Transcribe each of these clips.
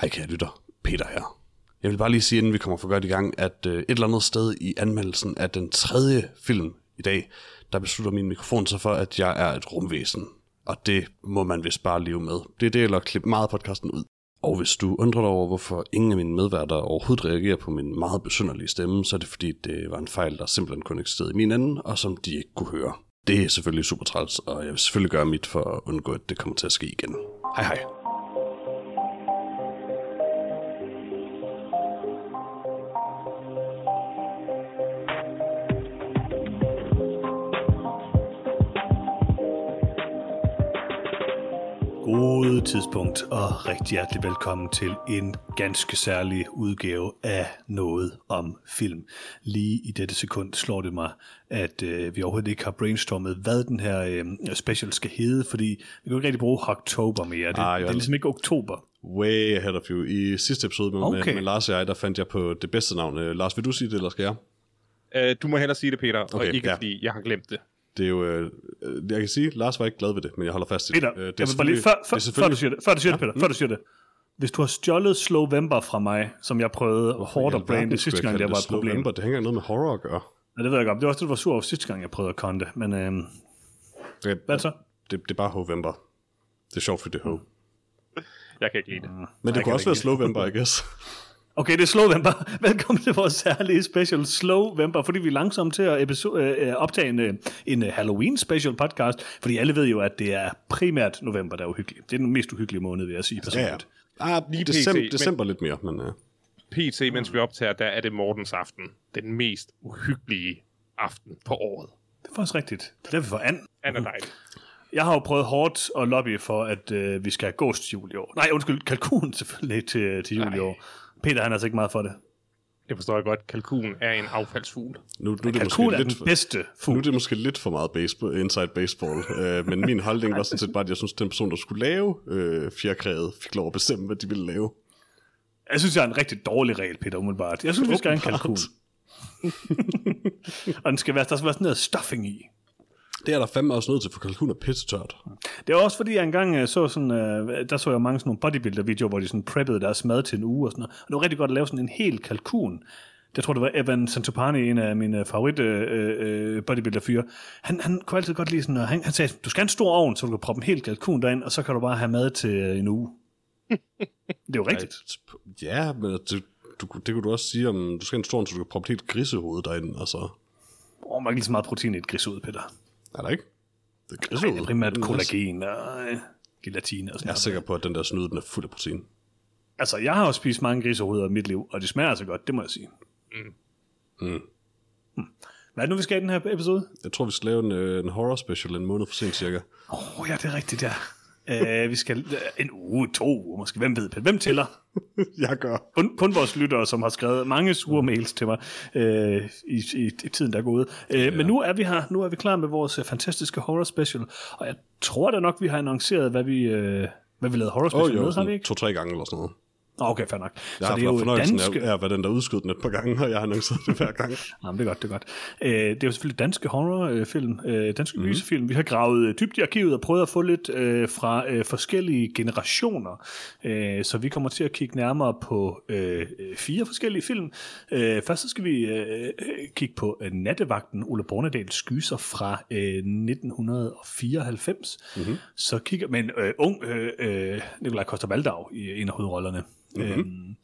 Hej kære lytter, Peter her. Jeg vil bare lige sige, inden vi kommer for godt i gang, at øh, et eller andet sted i anmeldelsen af den tredje film i dag, der beslutter min mikrofon sig for, at jeg er et rumvæsen. Og det må man vist bare leve med. Det er det, eller klippe meget podcasten ud. Og hvis du undrer dig over, hvorfor ingen af mine medværter overhovedet reagerer på min meget besynderlige stemme, så er det fordi, det var en fejl, der simpelthen kun eksisterede i min anden, og som de ikke kunne høre. Det er selvfølgelig super træls, og jeg vil selvfølgelig gøre mit for at undgå, at det kommer til at ske igen. Hej hej. Tidspunkt, og rigtig hjertelig velkommen til en ganske særlig udgave af Noget om Film. Lige i dette sekund slår det mig, at øh, vi overhovedet ikke har brainstormet, hvad den her øh, special skal hedde, fordi vi kan ikke rigtig bruge oktober mere. Det, Ah, det er ligesom ikke oktober. Way ahead of you. I sidste episode med, okay. Med, med Lars og jeg, der fandt jeg på det bedste navn. Øh, Lars, vil du sige det, eller skal jeg? Uh, du må hellere sige det, Peter, okay, og ikke ja. fordi jeg har glemt det. Det er jo... Øh, øh, jeg kan sige, Lars var ikke glad ved det, men jeg holder fast i Peter, det. Øh, det jeg vil bare lige, selvfølgelig- før, det er før, selvfølgelig- før, du siger det, før du siger det, Peter, før du siger det. Hvis du har stjålet Slowvember fra mig, som jeg prøvede hårdt at brande det sidste gang, det var et problem. November, det hænger noget med horror at gøre. Ja, det ved jeg godt. Det var også det, du var sur over sidste gang, jeg prøvede at konte. Men øhm, Det, hvad så? det, det er bare Hovember. Det er sjovt, fordi det er Ho. Jeg kan ikke lide det. Men det jeg kunne kan også være Slowvember, I guess. Okay, det er Slowvember. Velkommen til vores særlige special Slowvember, fordi vi er langsomt til at episode, øh, optage en, øh, en øh, Halloween special podcast, fordi alle ved jo, at det er primært november, der er uhyggelig. Det er den mest uhyggelige måned, vil jeg sige Ja, ja. personligt. Ah, Lige december, PT, men- december lidt mere, men... Uh, PT, mens vi optager, der er det Mortens aften. Den mest uhyggelige aften på året. Det er faktisk rigtigt. Det er derfor for an. Han er dejlig. Jeg har jo prøvet hårdt at lobby for, at øh, vi skal have gåstjul i år. Nej, undskyld, kalkun selvfølgelig til, til jul i Nej. år. Peter, han er altså ikke meget for det. Det forstår jeg godt. Kalkun er en affaldsfugl. nu, nu, er det Kalkun måske er lidt, den for- bedste nu fugl. er det måske lidt for meget baseball, inside baseball. uh, men min holdning var sådan set bare, at jeg synes, at den person, der skulle lave uh, fjerkræet, fik lov at bestemme, hvad de ville lave. Jeg synes, det er en rigtig dårlig regel, Peter, umiddelbart. Jeg synes, vi skal have en kalkun. Og den skal være, der skal være sådan noget stuffing i. Det er der fandme også nødt til, for kalkun er pissetørt. Det er også fordi, jeg engang øh, så sådan, øh, der så jeg mange sådan nogle bodybuilder-videoer, hvor de sådan preppede deres mad til en uge og sådan noget. Og det var rigtig godt at lave sådan en hel kalkun. Jeg tror, det var Evan Santopani, en af mine favorit øh, øh, bodybuilder-fyre. Han, han kunne altid godt lide sådan, og han, han sagde, du skal have en stor ovn, så du kan proppe en hel kalkun derind, og så kan du bare have mad til øh, en uge. det er jo rigtigt. Ja, men det, du, det kunne du også sige, om du skal have en stor, så du kan proppe et helt grisehoved derinde. Altså, Åh, man kan lige så meget protein i et grisud, Peter. Er der ikke? Det er Nej, det er primært Men altså, kollagen og øh, gelatine og sådan Jeg er noget. sikker på, at den der snude, den er fuld af protein. Altså, jeg har jo spist mange grisehoveder i mit liv, og det smager altså godt, det må jeg sige. Mm. Hvad er det nu, vi skal i den her episode? Jeg tror, vi skal lave en, øh, en horror special en måned for sent cirka. Åh, oh, ja, det er rigtigt, ja. Uh, vi skal uh, en uge, to uger måske. Hvem ved? Hvem tæller? Jeg gør. Kun, kun vores lyttere, som har skrevet mange sure mails til mig uh, i, i, i tiden, der er gået. Uh, ja. Men nu er vi her. Nu er vi klar med vores uh, fantastiske horror special. Og jeg tror da nok, vi har annonceret, hvad vi, uh, hvad vi lavede horror special oh, jo, med, har vi ikke? to-tre gange eller sådan noget. Okay, fair nok. Jeg har det er jo danske... af at være den, der udskød den et par gange, og jeg har annonceret det hver gang. Jamen, det er godt, det er godt. Øh, det er jo selvfølgelig danske horrorfilm, øh, danske Mhm. mm. gyserfilm. Vi har gravet øh, dybt i arkivet og prøvet at få lidt øh, fra øh, forskellige generationer. Øh, så vi kommer til at kigge nærmere på øh, øh, fire forskellige film. Øh, først så skal vi øh, øh, kigge på øh, Nattevagten, Ole Bornedals skyser fra øh, 1994. Mm-hmm. Så kigger en øh, ung øh, øh, Nikolaj Koster-Valdau i en af hovedrollerne. Mm-hmm. Øhm,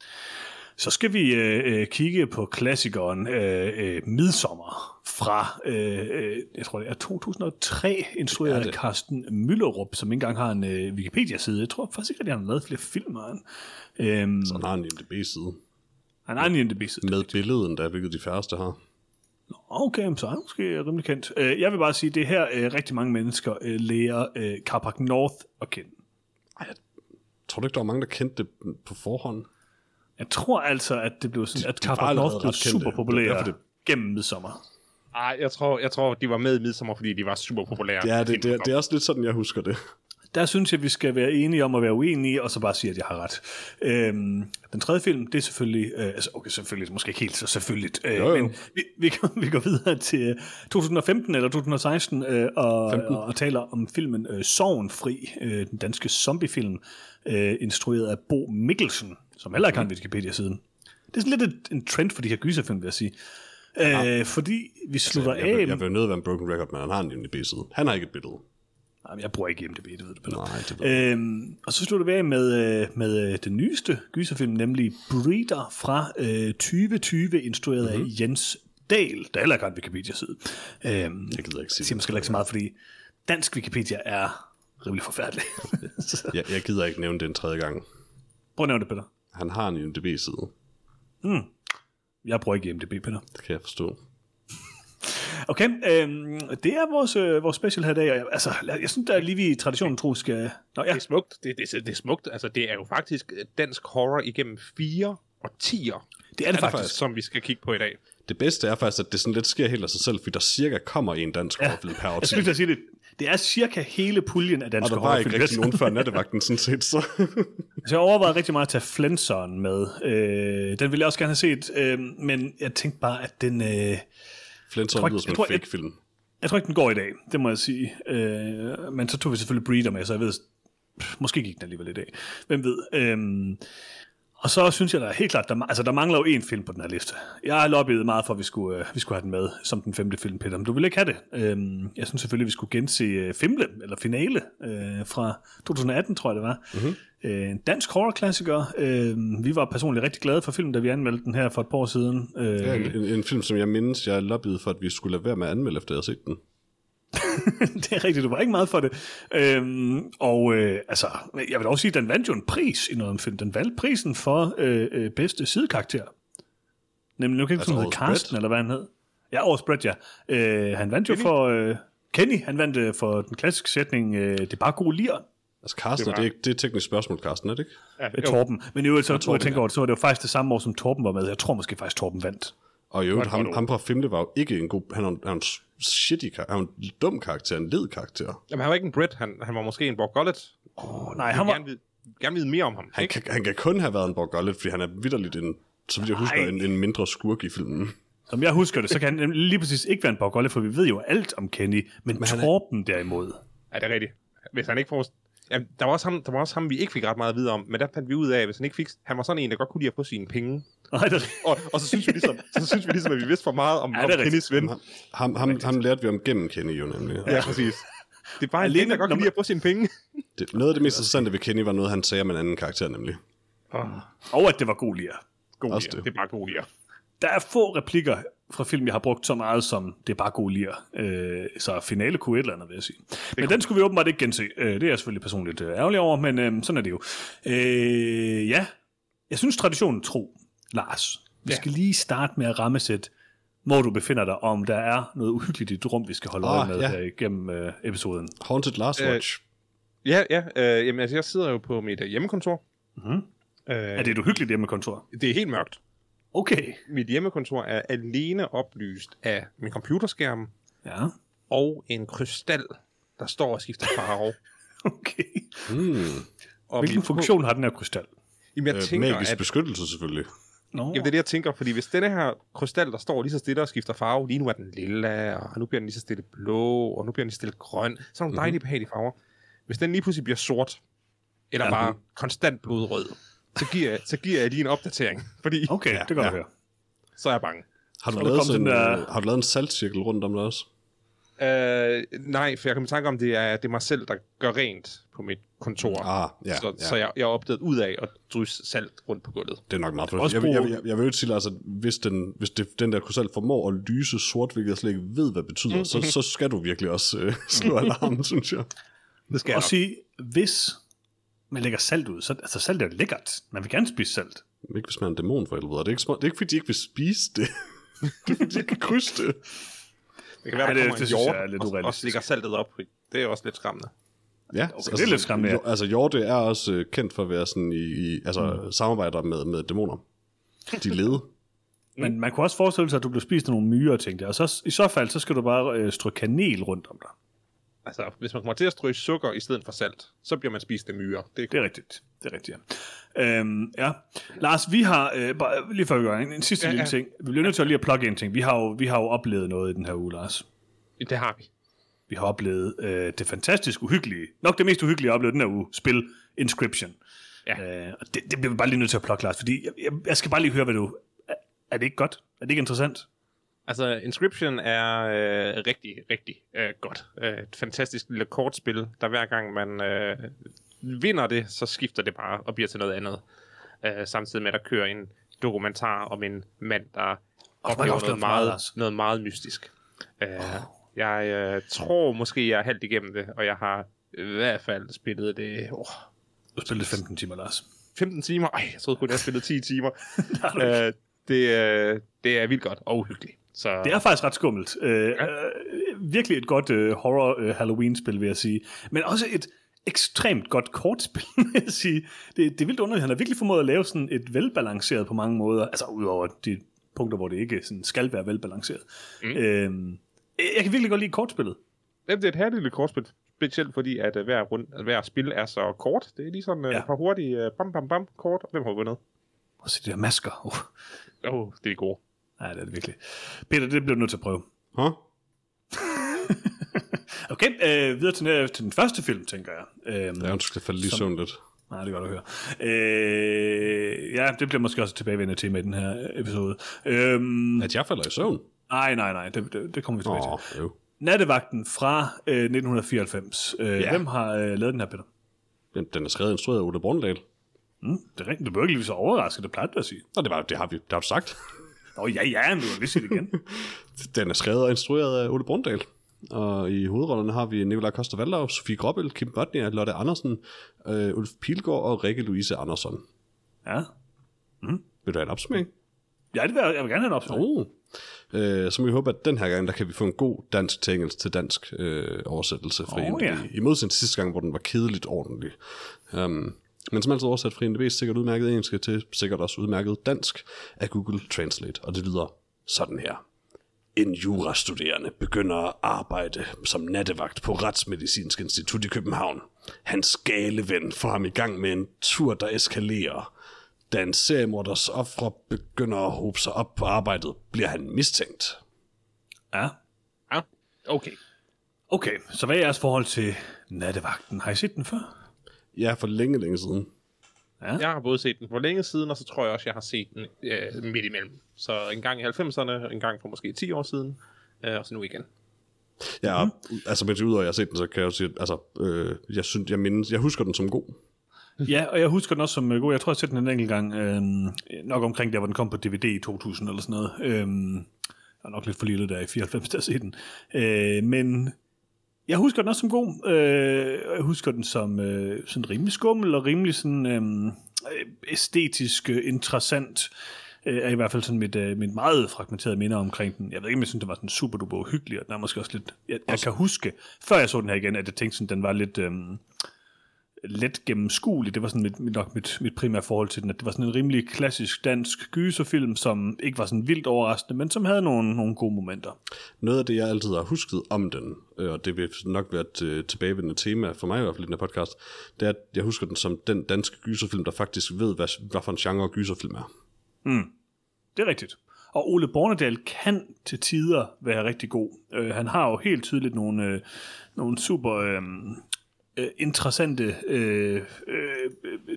så skal vi øh, øh, kigge på klassikeren øh, øh, Midsommer fra, øh, øh, jeg tror det er 2003, instrueret af. Carsten Møllerup, som ikke engang har en øh, Wikipedia-side. Jeg tror faktisk ikke, at han har lavet flere film af. Øhm, Så han har en IMDb-side han har en IMDb-side. med billedet endda, hvilket de færreste har. Okay, så er han måske rimelig kendt. Jeg vil bare sige, at det her rigtig mange mennesker lærer Carpac North at kende. Tror du ikke, der var mange, der kendte det på forhånd? Jeg tror altså, at det blev sådan, at de Carpac allerede North blev super Det populær er det- gennem midsommer. Ej, jeg tror, jeg tror, de var med i midsommer, fordi de var super populære. Ja, det, det, det er også lidt sådan, jeg husker det. Der synes jeg, vi skal være enige om at være uenige, og så bare sige, at jeg har ret. Øhm, den tredje film, det er selvfølgelig, øh, altså okay, selvfølgelig, måske ikke helt så selvfølgeligt, øh, Jo, jo. men vi, vi, går, vi går videre til øh, 2015 eller 2016 øh, og, og, og taler om filmen øh, Sorgenfri, øh, den danske zombiefilm, øh, instrueret af Bo Mikkelsen. som heller ikke har en Wikipedia-side. Det er sådan lidt et, en trend for de her gyserfilm, vil jeg sige. Øh, fordi vi slutter Altså, Jeg, af... vil, jeg vil nødt være en broken record, men han har en IMDb-side. Han har ikke et billede. Nej, jeg bruger ikke IMDb, det ved du. Nej, det ved jeg. Øhm, og så slutter vi af med, øh, med øh, den nyeste gyserfilm, nemlig Breeder fra øh, 2020, instrueret Mhm. mm-hmm. af Jens Dahl, der heller ikke har en Wikipedia-side. Øhm, Jeg gider ikke det sige siger måske heller ikke så meget, fordi dansk Wikipedia er rimelig forfærdelig. Jeg, jeg gider ikke nævne det en tredje gang. Prøv at nævne det, Peter. Han har en IMDb-side. Jeg bruger ikke IMDb, Peter. Det kan jeg forstå. Okay, øhm, det er vores, øh, vores special her i dag. og Jeg, altså, jeg, jeg synes, der er lige vi i traditionen tro skal... Nå ja, Det er smukt. Det, det, det er smukt. Altså, det er jo faktisk dansk horror igennem fire årtier, det er det faktisk. som vi skal kigge på i dag. Det bedste er faktisk, at det sådan lidt sker helt af sig selv, fordi der cirka kommer en dansk ja. horrorfilm per Jeg årti. skulle lige til at sige det. Det er cirka hele puljen af Og danske der var ikke horrorfilm. rigtig nogen før nattevagten, sådan set. Så. Så jeg overvejede rigtig meget at tage Flintstone med. Øh, den ville jeg også gerne have set, øh, men jeg tænkte bare, at den... Øh, tror- lyder som jeg en fake film. jeg tror ikke, den går i dag, det må jeg sige. Øh, men så tog vi selvfølgelig Breeder med, så jeg ved, pff, måske gik den alligevel i dag. Hvem ved? Øh, og så synes jeg da helt klart, der, altså der mangler jo en film på den her liste. Jeg har lobbyet meget for, at vi skulle, øh, vi skulle have den med som den femte film, Peter. Men du vil ikke have det. Øh, jeg synes selvfølgelig, vi skulle gense øh, Fimle, eller Finale, øh, fra 2018, tror jeg det var. Mm-hmm. Øh, en dansk horror-klassiker. Øh, vi var personligt rigtig glade for filmen, da vi anmeldte den her for et par år siden. Øh, Ja, en, en, en film, som jeg mindes, jeg lobbyede for, at vi skulle lade være med at anmelde, efter jeg havde set den. det er rigtigt, du var ikke meget for det. Øhm, og øh, altså, jeg vil også sige, at den vandt jo en pris i noget om film. Den valgte prisen for øh, øh, bedste sidekarakter. Nemlig, nu kan jeg ikke Altså årets Carsten, eller hvad han hed. Ja, årets Brett, ja. Øh, han vandt jo Kenny? for... Øh, Kenny, han vandt øh, for den klassiske sætning, øh, det er bare god lir Altså, Carsten, Det det, var- det, er, det er et teknisk spørgsmål, Carsten, er det ikke? Ja, med Torben. Men i øvrigt, så, når jeg Torben, tænker over det, så var det jo faktisk det samme år, som Torben var med. Jeg tror måske faktisk, Torben vandt. Og i øvrigt, ham, ham fra Fimle var jo ikke en god... Han er, en- han er en shitty karakter. Han er en dum karakter, en led karakter. Jamen, han var ikke en Brit. Han, han var måske en Borg Gullet. Oh, nej, han vil var... gerne vide, gerne vide mere om ham. Han ikke? kan, han kan kun have været en Borgollet, fordi han er vidderligt en, så vidt jeg husker, en, en mindre skurk i filmen. Som jeg husker det, så kan han lige præcis ikke være en Borgolle, for vi ved jo alt om Kenny. Men, men han er- Torben derimod... Ja, det er rigtigt. Hvis han ikke får... Jamen, der var, også ham, der var også ham, vi ikke fik ret meget at vide om, men der fandt vi ud af, at hvis han ikke fik... Han var sådan en, der godt kunne lide at få sine penge. Nej, det, Og, og så, synes vi ligesom, så synes vi ligesom, at vi vidste for meget om, Ja, ja, om. Kennys ven. Ham, ham, ham lærte vi om gennem Kenny jo nemlig. Ja, præcis. Det er bare en Alene der godt kan lide at få sine penge. Det, noget af det mest interessante ved Kenny var noget, han sagde om en anden karakter nemlig. Oh, og at det var god lir. god lir. det. Det er bare god lir. Der er få replikker fra film, jeg har brugt så meget som det er bare god lir. Øh, så finale kunne et eller andet, vil jeg sige. Men den skulle vi åbenbart ikke gense. Øh, det er jeg selvfølgelig personligt øh, ærgerlig over, men øh, sådan er det jo. Øh, ja, jeg synes traditionen tro, Lars. Vi Ja. skal lige starte med at rammesætte, hvor du befinder dig, om der er noget uhyggeligt i dit rum, vi skal holde Ah, øje med ja. her igennem øh, episoden. Haunted Last Øh, Watch. Ja, ja. Øh, jamen, altså, jeg sidder jo på mit øh, hjemmekontor. Mhm. Øh, Er det et uhyggeligt hjemmekontor? det er helt mørkt. Okay. Mit hjemmekontor er alene oplyst af min computerskærm Ja, og en krystal, der står og skifter farve. okay. Hmm. Og Hvilken mit- funktion har den her krystal? Jamen, jeg Øh, tænker, magisk at beskyttelse selvfølgelig. Nå, Jamen, det er det, jeg tænker, fordi hvis denne her krystal, der står lige så stille og skifter farve, lige nu er den lilla, og nu bliver den lige så stille blå, og nu bliver den lige så stille grøn, så er nogle dejlige behagelige farver. Hvis den lige pludselig bliver sort, eller Ja. bare konstant blodrød, så giver, jeg, så giver jeg lige en opdatering, fordi okay, Ja, det kan ja. høre. så er jeg bange. Har du, Så lavet sådan, der- øh, har du lavet en saltcirkel rundt om det også? Øh, nej, for jeg kan tanke om, det er, det er mig selv, der gør rent på mit kontor. Ah, ja. så, ja. så jeg, jeg opdaget ud af at drysse salt rundt på gulvet. Det er nok meget jeg, jeg, jeg, jeg, jeg vil jo sige, altså, hvis, den, hvis det, den der krystal formår at lyse sort, hvilket jeg slet ikke ved, hvad det betyder, så, så skal du virkelig også øh, slå alarm, synes jeg. Det skal jeg Og sige, hvis man lægger salt ud, så altså salt er jo lækkert. Man vil gerne spise salt. Ikke hvis man er en dæmon for helvede. Det er ikke, det er ikke fordi, de ikke vil spise det. det er fordi, de ikke kan krydse det. Det kan være, Ej, der det- kommer det en synes jeg hjort er lidt og, og slikker saltet op. Det er også lidt skræmmende. Ja, Okay, det er lidt skræmmende, ja. jo- Altså, Hjorte er også øh, kendt for at være sådan i, i altså, mm. samarbejder med, med dæmoner. De lede. Men man kunne også forestille sig, at du blev spist af nogle myrer, tænkte jeg. Og så, i så fald, så skal du bare øh, strø kanel rundt om dig. Altså, hvis man kommer til at strø sukker i stedet for salt, så bliver man spist af myrer. Det er Det er rigtigt. Det er rigtigt, ja. Øhm, ja. Lars, vi har, øh, bare, lige før vi gør en, en sidste Ja, ja, lille ja. ting. Vi bliver nødt til at lige at plukke en ting. Vi har, jo, vi har jo oplevet noget i den her uge, Lars. Det har vi. Vi har oplevet øh, det fantastisk uhyggelige, nok det mest uhyggelige, jeg har oplevet den her uge, spil Inscription. Ja. Øh, og det, det bliver vi bare lige nødt til at plukke, Lars, fordi jeg, jeg, jeg skal bare lige høre, hvad du... Er, er det ikke godt? Er det ikke interessant? Altså, Inscription er øh, rigtig, rigtig øh, godt. Øh, et fantastisk lille kortspil, der hver gang man øh, vinder det, så skifter det bare og bliver til noget andet. Øh, samtidig med, at der kører en dokumentar om en mand, der kan oplever noget meget, noget meget mystisk. Øh, Jeg øh, tror måske, jeg er halvt igennem det, og jeg har i hvert fald spillet det oh, Du spillede 15 timer, Lars. 15 timer. Ej, jeg troede kun, jeg spillede 10 timer. øh, det, øh, det er vildt godt og uhyggeligt. Så Det er faktisk ret skummelt. Øh, øh, virkelig et godt øh, horror-Halloween-spil, vil jeg sige. Men også et ekstremt godt kortspil, vil jeg sige. Det, det er vildt underligt. Han har virkelig formået at lave sådan et velbalanceret på mange måder. Altså udover de punkter, hvor det ikke sådan skal være velbalanceret. Mm. Øh, jeg kan virkelig godt lide kortspillet. Jamen, det er et herligt lille kortspil, specielt fordi, at uh, hver, rund, altså, hver spil er så kort. Det er lige sådan uh, Ja. et par hurtige uh, bam, bam, bam, kort, og hvem har vundet? Og så de der masker. Åh, oh, det er gode. Nej, det er det virkelig. Peter, det bliver du nødt til at prøve. Huh? Okay, øh, videre til, øh, til den første film, tænker jeg. Øhm, Ja, du skal falde lige Som- søvn lidt. Nej, det er godt at høre. Øh, ja, det bliver måske også et tilbagevendende tema i den her episode. Øhm, At jeg falder i søvn? nej, nej, nej, det, det, det kommer vi tilbage Åh, til. jo. Nattevagten fra øh, 1994. Øh, Ja. Hvem har øh, lavet den her, Peter? Den, den er skrevet og instrueret af Ole Borndal. Mm, det er rigtigt. Du bør ikke lige så overrasket, det plejer du at sige. Og det, var, det har vi det har du sagt. Nå, ja, ja, du vil lige det igen. Den er skrevet og instrueret af Ole Borndal. Og i hovedrollerne har vi Nikolaj Koster Valdau, Sofie Gråbøl, Kim Botnia, Lotte Andersen, øh, Ulf Pilgaard og Rikke Louise Andersson. Ja. Vil du have en opsummering? ja, det vil jeg, jeg vil gerne have en opsummering. Oh. Øh, så må vi håbe, at den her gang, der kan vi få en god dansk til engelsk til dansk øh, oversættelse fra IMDb. ja. I modsætning til sidste gang, hvor den var kedeligt ordentlig. Um, men som altid oversat fra IMDb, sikkert udmærket engelsk til sikkert også udmærket dansk af Google Translate. Og det lyder sådan her. En jurastuderende begynder at arbejde som nattevagt på Retsmedicinsk Institut i København. Hans gale ven får ham i gang med en tur, der eskalerer. Da en seriemorders ofre begynder at hobe sig op på arbejdet, bliver han mistænkt. Ja. Ja, okay. Okay, så hvad er jeres forhold til Nattevagten? Har I set den før? Ja, for længe, længe siden. Jeg har både set den for længe siden, og så tror jeg også, jeg har set den øh, midt imellem. Så en gang i 90'erne, en gang for måske 10 år siden, øh, og så nu igen. Ja, mm-hmm. altså, men udover at jeg har set den, så kan jeg jo sige, at altså, øh, jeg, synes, jeg, mindes, jeg husker den som god. Ja, og jeg husker den også som øh, god. Jeg tror, jeg har set den en enkelt gang. Øhm, nok omkring der, hvor den kom på DVD i 2000 eller sådan noget. Øhm, jeg er nok lidt for lille der i 94, der se den. Øh, men jeg husker den også som god. Øh, jeg husker den som øh, sådan rimelig skummel og rimelig sådan øh, æstetisk øh, interessant. Øh, er i hvert fald sådan mit, øh, mit meget fragmenterede minder omkring den. Jeg ved ikke, om jeg synes, den var sådan super duper uhyggelig, og den er måske også lidt... Jeg, jeg kan huske, før jeg så den her igen, at jeg tænkte sådan, den var lidt... Øh, let gennemskuelig. Det var sådan mit, nok mit, mit primære forhold til den, at det var sådan en rimelig klassisk dansk gyserfilm, som ikke var sådan vildt overraskende, men som havde nogle, nogle gode momenter. Noget af det, jeg altid har husket om den, øh, og det vil nok være et øh, tilbagevendende tema for mig i hvert fald i den her podcast, det er, at jeg husker den som den danske gyserfilm, der faktisk ved, hvad, hvad for en genre gyserfilm er. Det er rigtigt. Og Ole Bornedal kan til tider være rigtig god. Øh, han har jo helt tydeligt nogle, øh, nogle super øh, øh, interessante øh, øh,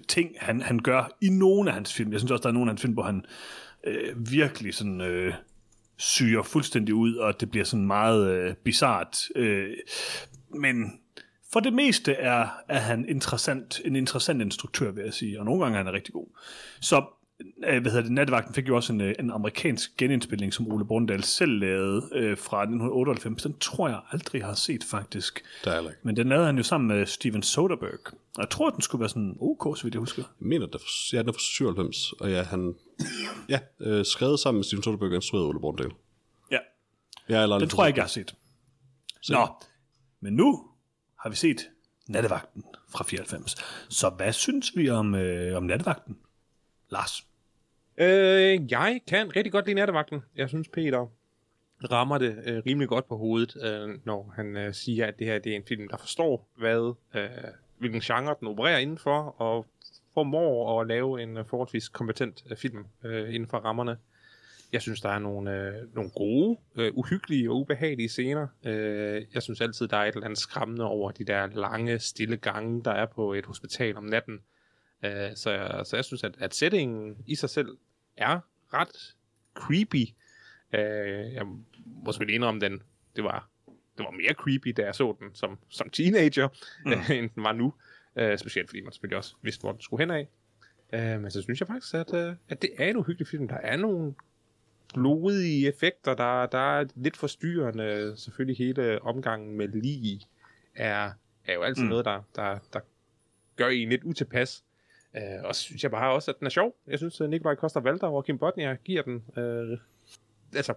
ting, han, han gør i nogle af hans film. Jeg synes også, der er nogle af hans film, hvor han øh, virkelig sådan... Øh, syrer fuldstændig ud, og det bliver sådan meget øh, bizart. Øh, men for det meste er, er han interessant, en interessant instruktør, vil jeg sige, og nogle gange er han rigtig god. Så hvad hedder det, Nattevagten fik jo også en, øh, en amerikansk genindspilning, som Ole Borndal selv lavede øh, fra 1998. Den tror jeg aldrig har set, faktisk. Ikke. Men den lavede han jo sammen med Steven Soderbergh. Og jeg tror, den skulle være sådan ok, så vidt jeg husker. Jeg mener, der, ja, den er fra 97, og ja, han ja, øh, skrevet sammen med Steven Soderbergh og instrueret af Ole Borndal. Ja, Jeg er aldrig den tror jeg ikke, jeg har set. Nå, men nu har vi set Nattevagten fra 94. Så hvad synes vi om, øh, om Nattevagten? Lars? Øh, jeg kan rigtig godt lide nattevagten. Jeg synes, Peter rammer det øh, rimelig godt på hovedet, øh, når han øh, siger, at det her det er en film, der forstår, hvad, øh, hvilken genre den opererer indenfor, og formår at lave en øh, forholdsvis kompetent øh, film øh, inden for rammerne. Jeg synes, der er nogle, øh, nogle gode, øh, uhyggelige og ubehagelige scener. Øh, jeg synes altid, der er et eller andet skræmmende over de der lange, stille gange, der er på et hospital om natten. Uh, så, jeg, så jeg synes, at, at settingen i sig selv er ret creepy. Uh, jeg må selvfølgelig indrømme, den, det var, det var mere creepy, da jeg så den som, som teenager, mm. uh, end den var nu. Uh, specielt fordi man selvfølgelig også vidste, hvor den skulle hen af. Uh, men så synes jeg faktisk, at, uh, at det er en uhyggelig film. Der er nogle blodige effekter, der, der er lidt forstyrrende. Selvfølgelig hele omgangen med lige er, er jo altid mm. noget, der, der, der gør en lidt utilpas. Øh, og så synes jeg bare også, at den er sjov. Jeg synes, at Nikolaj Koster Valder og Kim Bodnia giver den øh, altså,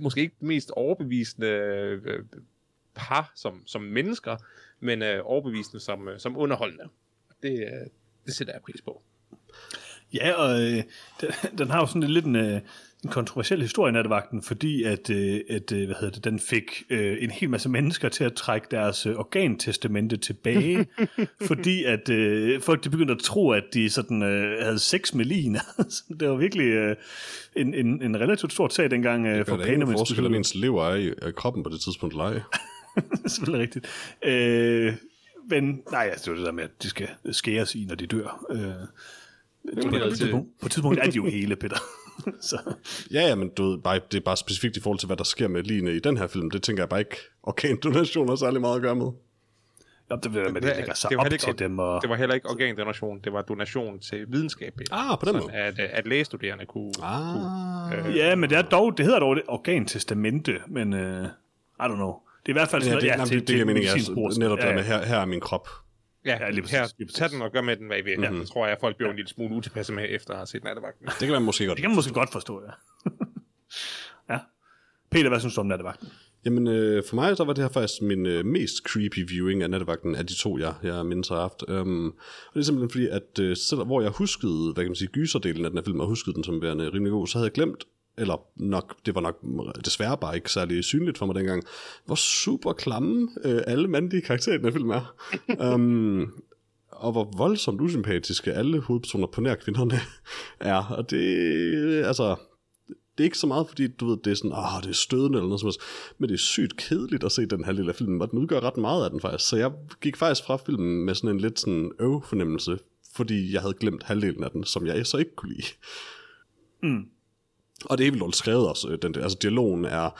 måske ikke det mest overbevisende øh, par som, som mennesker, men øh, overbevisende som, øh, som underholdende. Det, øh, det sætter jeg pris på. Ja, og øh, den, den har jo sådan lidt en, øh, en kontroversiel historie, nattevagten, fordi at, øh, at øh, hvad hedder det, den fik øh, en hel masse mennesker til at trække deres øh, organtestamente tilbage, fordi at øh, folk de begyndte at tro, at de sådan øh, havde sex med ligen. det var virkelig øh, en, en, en relativt stor sag dengang øh, for pæne mennesker. forskel, om ens lever er i, er kroppen på det tidspunkt leje. Selvfølgelig rigtigt. Øh, men nej, altså, det er det der med, at de skal skæres i, når de dør. Øh, på, på, et tidspunkt, på et tidspunkt er de jo hele, Peter. så. Ja, ja, men du ved, bare, det er bare specifikt i forhold til, hvad der sker med Line i den her film. Det tænker jeg bare ikke, organdonation har særlig meget at gøre med. Ja, det, det, det lægger sig det op ikke, til dem. Og... Det var heller ikke organdonation, det var donation til videnskab. Ah, på den måde. At, at lægestuderende kunne... Ah. kunne øh, ja, men det, er dog, det hedder dog det organtestamente, men uh, I don't know. Det er i hvert fald sådan ja, noget, det, ja, det, det, det, det, det, det, netop ja, ja. med, her, her er min krop. Ja, ja lige præcis, her, lige præcis. tag den og gør med den, hvad I vil. Mm-hmm. Ja, tror jeg, at folk bliver en lille smule utilpasse med, efter at have set nattevagten. Det kan man måske godt Det kan man måske godt forstå, ja. ja. Peter, hvad synes du om nattevagten? Jamen, øh, for mig så var det her faktisk min øh, mest creepy viewing af nattevagten af de to, jeg, jeg mindst har haft. Um, og det er simpelthen fordi, at øh, selv, hvor jeg huskede, hvad kan man sige, gyserdelen af den her film, og huskede den som værende rimelig god, så havde jeg glemt, eller nok, det var nok desværre bare ikke særlig synligt for mig dengang, hvor super klamme øh, alle mandlige karakterer i den film er. um, og hvor voldsomt usympatiske alle hovedpersoner på nær kvinderne er. Og det, altså, det er ikke så meget, fordi du ved, det er sådan, ah, det er stødende eller noget som helst, men det er sygt kedeligt at se den her lille film, og den udgør ret meget af den faktisk. Så jeg gik faktisk fra filmen med sådan en lidt sådan øv-fornemmelse, fordi jeg havde glemt halvdelen af den, som jeg så ikke kunne lide. Mm. Og det er helt skrevet også, øh, den altså dialogen er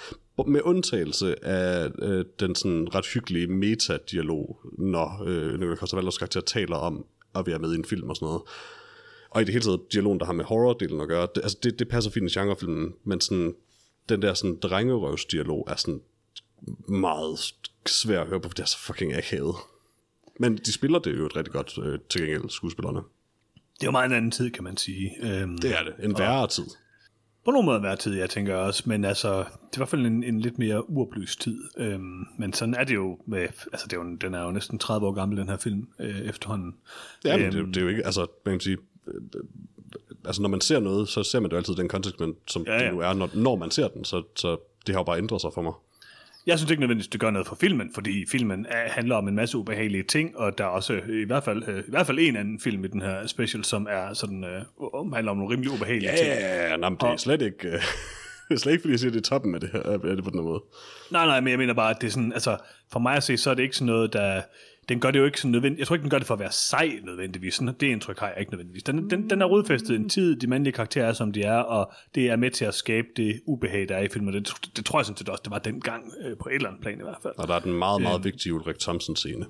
med undtagelse af øh, den sådan ret hyggelige metadialog, når øh, Nicolai Costa-Walders karakter taler om at være med i en film og sådan noget. Og i det hele taget, dialogen, der har med horror-delen at gøre, det, altså det, det passer fint i genrefilmen, men sådan, den der sådan drengerøvsdialog er sådan meget svær at høre på, for det er så fucking akavet. Men de spiller det jo et rigtig godt øh, til gengæld, skuespillerne. Det er jo meget en anden tid, kan man sige. Øhm, det er det. En værre og, tid. På nogen måde hver tid, jeg tænker også, men altså, det er i hvert fald en, en lidt mere uoplyst tid. Øhm, men sådan er det jo med, altså det er jo, den er jo næsten 30 år gammel, den her film, øh, efterhånden. Ja, men øhm, det, det, er jo ikke, altså, man kan sige, øh, altså når man ser noget, så ser man jo altid den kontekst, som ja, ja. det nu er, når, når man ser den, så, så det har jo bare ændret sig for mig. Jeg synes ikke nødvendigvis, det gør noget for filmen, fordi filmen er, handler om en masse ubehagelige ting, og der er også i hvert fald, øh, i hvert fald en anden film i den her special, som er sådan, øh, handler om nogle rimelig ubehagelige ja, ting. Ja, ja, nej, det er slet ikke... Øh, det er slet ikke, fordi jeg siger, det er toppen af det her, er det på den måde. Nej, nej, men jeg mener bare, at det er sådan, altså, for mig at se, så er det ikke sådan noget, der, den gør det jo ikke sådan nødvendigt. Jeg tror ikke, den gør det for at være sej nødvendigvis. Sådan, det indtryk har jeg ikke nødvendigvis. Den, den, den er rodfæstet en tid, de mandlige karakterer er, som de er, og det er med til at skabe det ubehag, der er i filmen. Det, det tror jeg sådan set også, det var dengang øh, på et eller andet plan i hvert fald. Og der er den meget, meget øh, vigtige Ulrik Thompson-scene.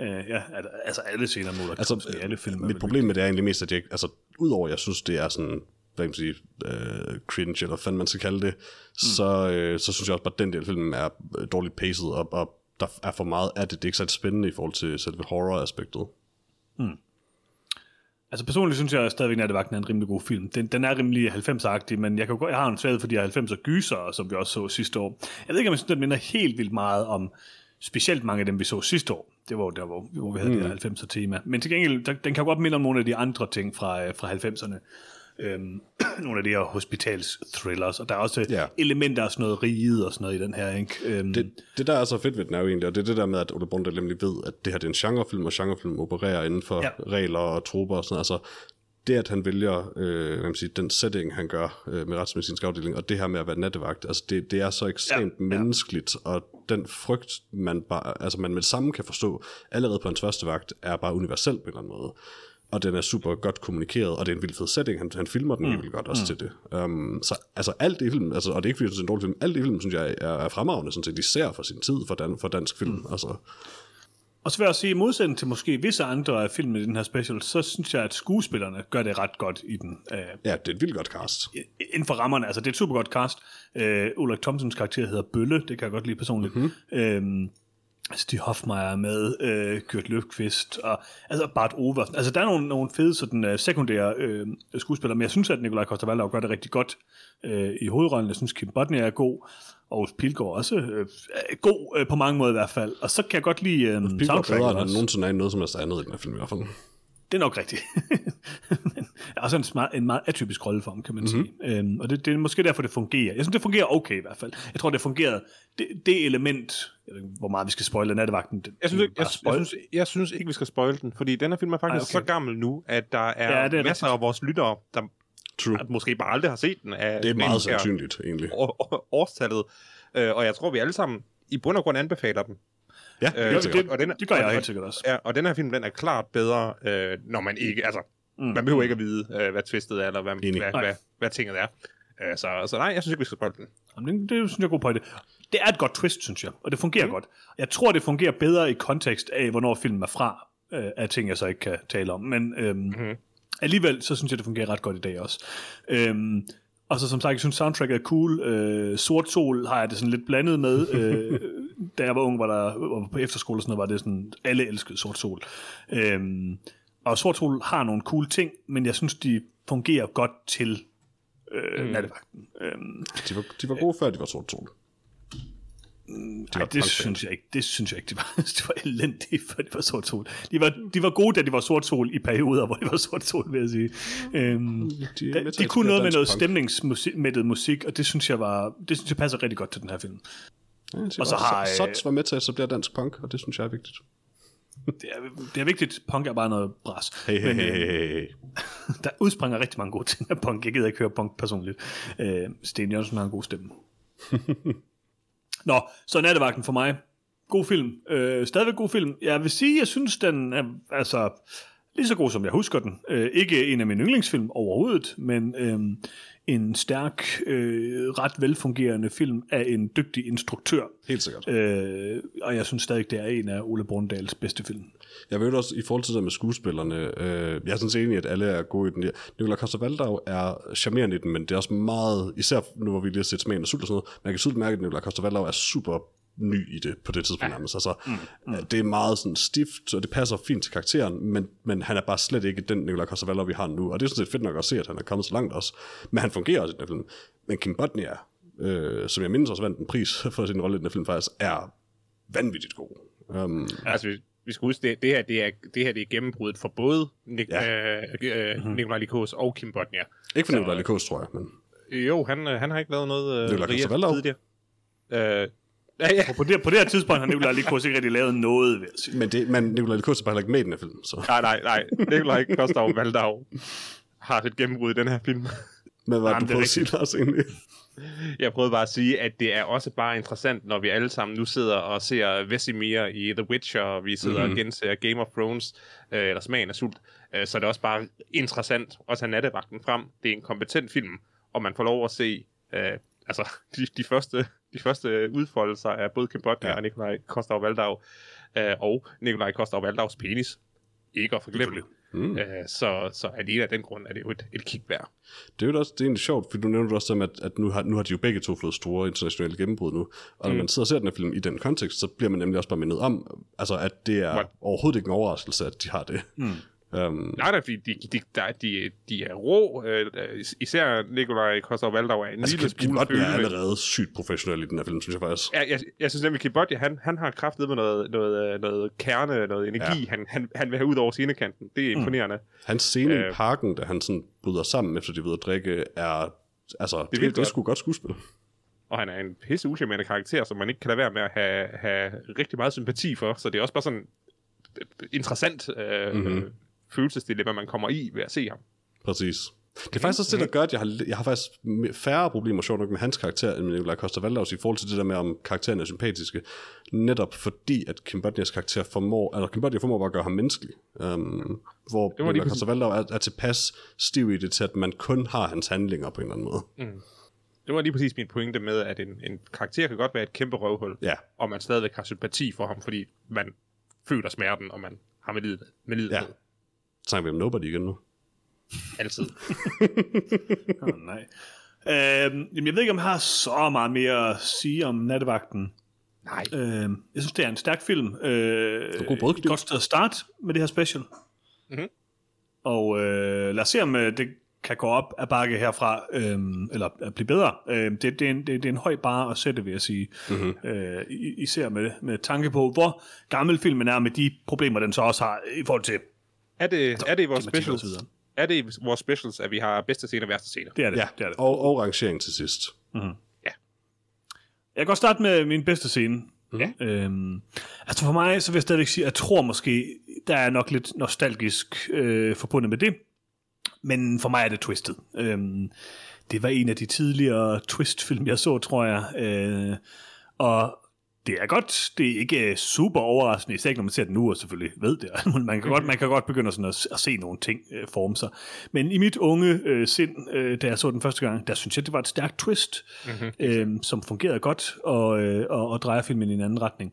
Uh, ja, altså alle scener mod altså, i alle film. Mit problem med det er egentlig mest, at jeg, altså, udover jeg synes, det er sådan, hvad kan man sige, uh, cringe, eller hvad man skal kalde det, mm. så, uh, så synes jeg også bare, at den del af filmen er dårligt paced, og, og der er for meget af det. Det er ikke så spændende i forhold til selve horror-aspektet. Hmm. Altså personligt synes jeg stadigvæk, at Nattevagten er en rimelig god film. Den, den er rimelig 90-agtig, men jeg, kan godt, jeg har en svaghed for de 90'er gyser, som vi også så sidste år. Jeg ved ikke, om jeg synes, den minder helt vildt meget om specielt mange af dem, vi så sidste år. Det var der, hvor, hvor vi havde mm. det 90'er tema. Men til gengæld, der, den kan godt minde om nogle af de andre ting fra, øh, fra 90'erne øhm, nogle af de her hospitals-thrillers, og der er også ja. elementer af sådan noget riget og sådan noget i den her, ikke? Øhm, det, det, der er så fedt ved den er jo egentlig, og det er det der med, at Ole Brundt nemlig ved, at det her det er en genrefilm, og genrefilm opererer inden for ja. regler og troper og sådan noget. Altså, det, at han vælger øh, hvad man siger, den setting, han gør øh, med retsmedicinsk afdeling, og det her med at være nattevagt, altså det, det er så ekstremt ja, menneskeligt, og den frygt, man, bare, altså man med det samme kan forstå, allerede på hans første vagt, er bare universel på en eller anden måde. Og den er super godt kommunikeret, og det er en vild fed setting. Han, han filmer den mm. vildt godt også mm. til det. Um, så altså alt det i filmen, altså, og det er ikke fordi, det er en dårlig film, alt det i filmen, synes jeg er, er fremragende, sådan set, især for sin tid for, dan, for dansk film. Mm. Altså, Og så vil jeg også sige, i modsætning til måske visse andre af filmene i den her special, så synes jeg, at skuespillerne gør det ret godt i den. Øh, ja, det er et vildt godt cast. inden for rammerne. Altså, det er et super godt cast. Øh, Ulrik Thomsens karakter hedder Bølle, det kan jeg godt lide personligt. Mm-hmm. Øhm, Stig Hofmeier er med, øh, Kurt Løfqvist, og altså Bart Oversen. Altså, der er nogle, nogle fede sådan, uh, sekundære øh, skuespillere, men jeg synes, at Nikolaj Koster gør det rigtig godt øh, i hovedrollen. Jeg synes, Kim Bodnia er god, og Pilgaard også øh, er god øh, på mange måder i hvert fald. Og så kan jeg godt lide øh, soundtracket bedre, end også. nogensinde er noget som helst andet i den her film i hvert fald. Det er nok rigtigt. Men er også en, smart, en meget atypisk rolle for ham, kan man mm-hmm. sige. Øhm, og det, det er måske derfor, det fungerer. Jeg synes, det fungerer okay i hvert fald. Jeg tror, det fungerede. Det, det element, jeg ved hvor meget vi skal spoile nattevagten. Det, Jeg synes, ikke, jeg, jeg, spoil. synes, jeg synes ikke, vi skal spoile den, fordi den her film er faktisk Ej, okay. så gammel nu, at der er, Ja, det er masser rigtigt. af vores lyttere, der True. måske bare aldrig har set den. Af Det er meget sandsynligt, egentlig. år- år- årstallet. Øh, og jeg tror, vi alle sammen i bund og grund anbefaler den. Ja, det, Øh, det, og den det gør jeg helt sikkert også. Ja, og den her film, den er klart bedre, øh, når man ikke, altså, mm. man behøver ikke at vide, øh, hvad twistet er, eller hvad, Enig. hvad, hvad, hvad tinget er. Øh, så, så nej, jeg synes ikke, vi skal spoil den. Jamen, det, det synes jeg er god pointe. Det er et godt twist, synes jeg, og det fungerer mm. godt. Jeg tror, det fungerer bedre i kontekst af, hvornår filmen er fra, øh, af ting, jeg så ikke kan tale om. Men øhm, mm. alligevel, så synes jeg, det fungerer ret godt i dag også. Øhm, og så som sagt, jeg synes soundtracket er cool. Øh, Sort Sol har jeg det sådan lidt blandet med. øh, da jeg var ung, var der var på efterskole og sådan noget, var det sådan, alle elskede Sort Sol. Øhm, og Sort Sol har nogle cool ting, men jeg synes, de fungerer godt til øh, mm. nattevagten. Øhm, De var, de var gode før, de var sort sol. Nej, det synes jeg ikke. Det synes jeg ikke. Det var, det var elendigt, før det var sort sol. De var, de var gode, da det var sort sol i perioder, hvor det var sort sol, vil jeg sige. Øhm, De, de, de kunne noget med noget stemningsmættet musik, og det synes jeg var, det synes jeg passer rigtig godt til den her film. Ja, Og så har, øh, Sots var med til at etablere dansk punk, og det synes jeg er vigtigt. Det er, det er vigtigt. Punk er bare noget bras. Hey, hey, Men, hey, øh, hey, hey. Der udspringer rigtig mange gode ting af punk. Jeg gider ikke høre punk personligt. Øh, Sten Jørgensen har en god stemme. Nå, så nattevagten for mig. God film. Øh, stadigvæk god film. Jeg vil sige, jeg synes, den er altså, lige så god, som jeg husker den. Øh, ikke en af mine yndlingsfilm overhovedet, men øh, en stærk, øh, ret velfungerende film af en dygtig instruktør. Helt sikkert. Øh, og jeg synes stadig, det er en af Ole Brundals bedste film. Jeg ved også, i forhold til det med skuespillerne, øh, jeg er sådan set enig, at alle er gode i den. Nikolaj Costa Valdau er charmerende i den, men det er også meget, især nu hvor vi lige har set smagen og sult og sådan noget, man kan tydeligt mærke, at Nikolaj Costa Valdau er super ny i det på det tidspunkt nærmest. Altså, mm, mm. Det er meget sådan stift, og det passer fint til karakteren, men, men han er bare slet ikke den Nikolaj Costa Valdau, vi har nu. Og det er sådan set fedt nok at se, at han er kommet så langt også. Men han fungerer også i den film. Men Kim Bodnia, øh, som jeg mindes også vandt en pris for sin rolle i den film faktisk, er vanvittigt god. Um, Ja. Altså, vi, vi skal huske, det, det, her, det, er, det her det er gennembruddet for både Nik, Ja. øh, øh, mm-hmm. Nikolaj Likos og Kim Bodnia. ikke for Nikolaj Likos, tror jeg, men Jo, han, øh, han har ikke lavet noget øh, Nikolaj Coster-Waldau? tidligere. Øh, ja, ja. På det, på det her tidspunkt har Nicolai Likos ikke rigtig lavet noget, vil jeg sige. Men, det, men Nikolaj Likos er bare ikke med i den her film, så... Nej, nej, nej. Nikolaj Kostov Valdau har et gennembrud i den her film. Men hvad Jamen, du på at sige, Lars, egentlig? Jeg prøvede bare at sige, at det er også bare interessant, når vi alle sammen nu sidder og ser Vesemir i The Witcher, og vi sidder mm-hmm. og genser Game of Thrones, øh, eller Smagen af Sult, øh, så er det også bare interessant at have nattevagten frem. Det er en kompetent film, og man får lov at se øh, altså, de, de, første, de første udfoldelser af både Kim Bodnia Ja. og Nikolaj Kostov Valdau, øh, og Nikolaj Kostov Valdaus penis. Ikke at forglemme. Mm. Øh, så, så alene af den grund er det jo et, et kig værd. Det er jo også det er egentlig sjovt, for du nævnte også, at, at nu, har, nu har de jo begge to fået store internationale gennembrud nu. Og når Mm. man sidder og ser den her film i den kontekst, så bliver man nemlig også bare mindet om, altså, at det er What? overhovedet ikke en overraskelse, at de har det. Mm. Um, Nej, fordi de, de, der, de, de er rå. Øh, især Nikolaj Kostov Valdau er en altså, lille smule Bodnia er allerede sygt professionel i den her film, synes jeg faktisk. Ja, jeg, jeg synes nemlig, Kim Bodnia, han, han har kraftet med noget, noget, øh, noget kerne, noget energi, ja. han, han, han vil have ud over scenekanten. Det er imponerende. Mm. Hans scene øh, i Øh. parken, da han sådan bryder sammen, efter de ved at drikke, er... Altså, det, det, vildt det er godt. sgu godt skuespil. Og han er en pisse uschammerende karakter, som man ikke kan lade være med at have, have rigtig meget sympati for. Så det er også bare sådan interessant øh, Mhm. mm-hmm. Følelsesdilemma, man kommer i ved at se ham. Præcis. Det er faktisk også det, der gør, at jeg har, jeg har faktisk færre problemer, sjovt nok, med hans karakter, end med Nikolaj Costa i forhold til det der med, om karakteren er sympatiske. Netop fordi, at Kim Bodnias karakter formår, eller Kim Bodnia formår bare at gøre ham menneskelig. Um, hvor Nikolaj Costa er, er tilpas stiv i det til, at man kun har hans handlinger på en eller anden måde. Mm. Det var lige præcis min pointe med, at en, en karakter kan godt være et kæmpe røvhul, Ja. og man stadigvæk har sympati for ham, fordi man føler smerten, og man har med livet, med livet Ja. ja. Snakker vi om Nobody igen nu? altid. Oh, nej. Øhm, jamen, jeg ved ikke, om jeg har så meget mere at sige om nattevagten. Nej. Øhm, jeg synes, det er en stærk film. Øh, god brødkniv. et godt sted at starte med det her special. Mhm. Og øh, lad os se, om øh, det kan gå op ad bakke herfra, øh, eller at blive bedre. Øh, det, det, er en, det, det er en høj bar at sætte, vil jeg sige. Mm-hmm. Øh, i- især med, med tanke på, hvor gammel filmen er med de problemer, den så også har i forhold til Er det, er det i vores specials, er det i vores specials, at vi har bedste scene og værste scene? Det er det. Ja, det, er det. Og, og rangering til sidst. Jeg kan godt starte med min bedste scene. Ja. Øhm, altså for mig, så vil jeg stadigvæk sige, at jeg tror måske, der er nok lidt nostalgisk øh, forbundet med det. Men for mig er det Twisted. Øhm, det var en af de tidligere Twist-film, jeg så, tror jeg. Øh, og det er godt. Det er ikke super overraskende, især ikke når man ser det nu, og selvfølgelig ved det. Man kan godt, man kan godt begynde sådan at, at se nogle ting øh, forme sig. Men i mit unge øh, sind, øh, da jeg så den første gang, der synes jeg, det var et stærkt twist, mm-hmm. øh, som fungerede godt og, øh, og, og drejer filmen i en anden retning.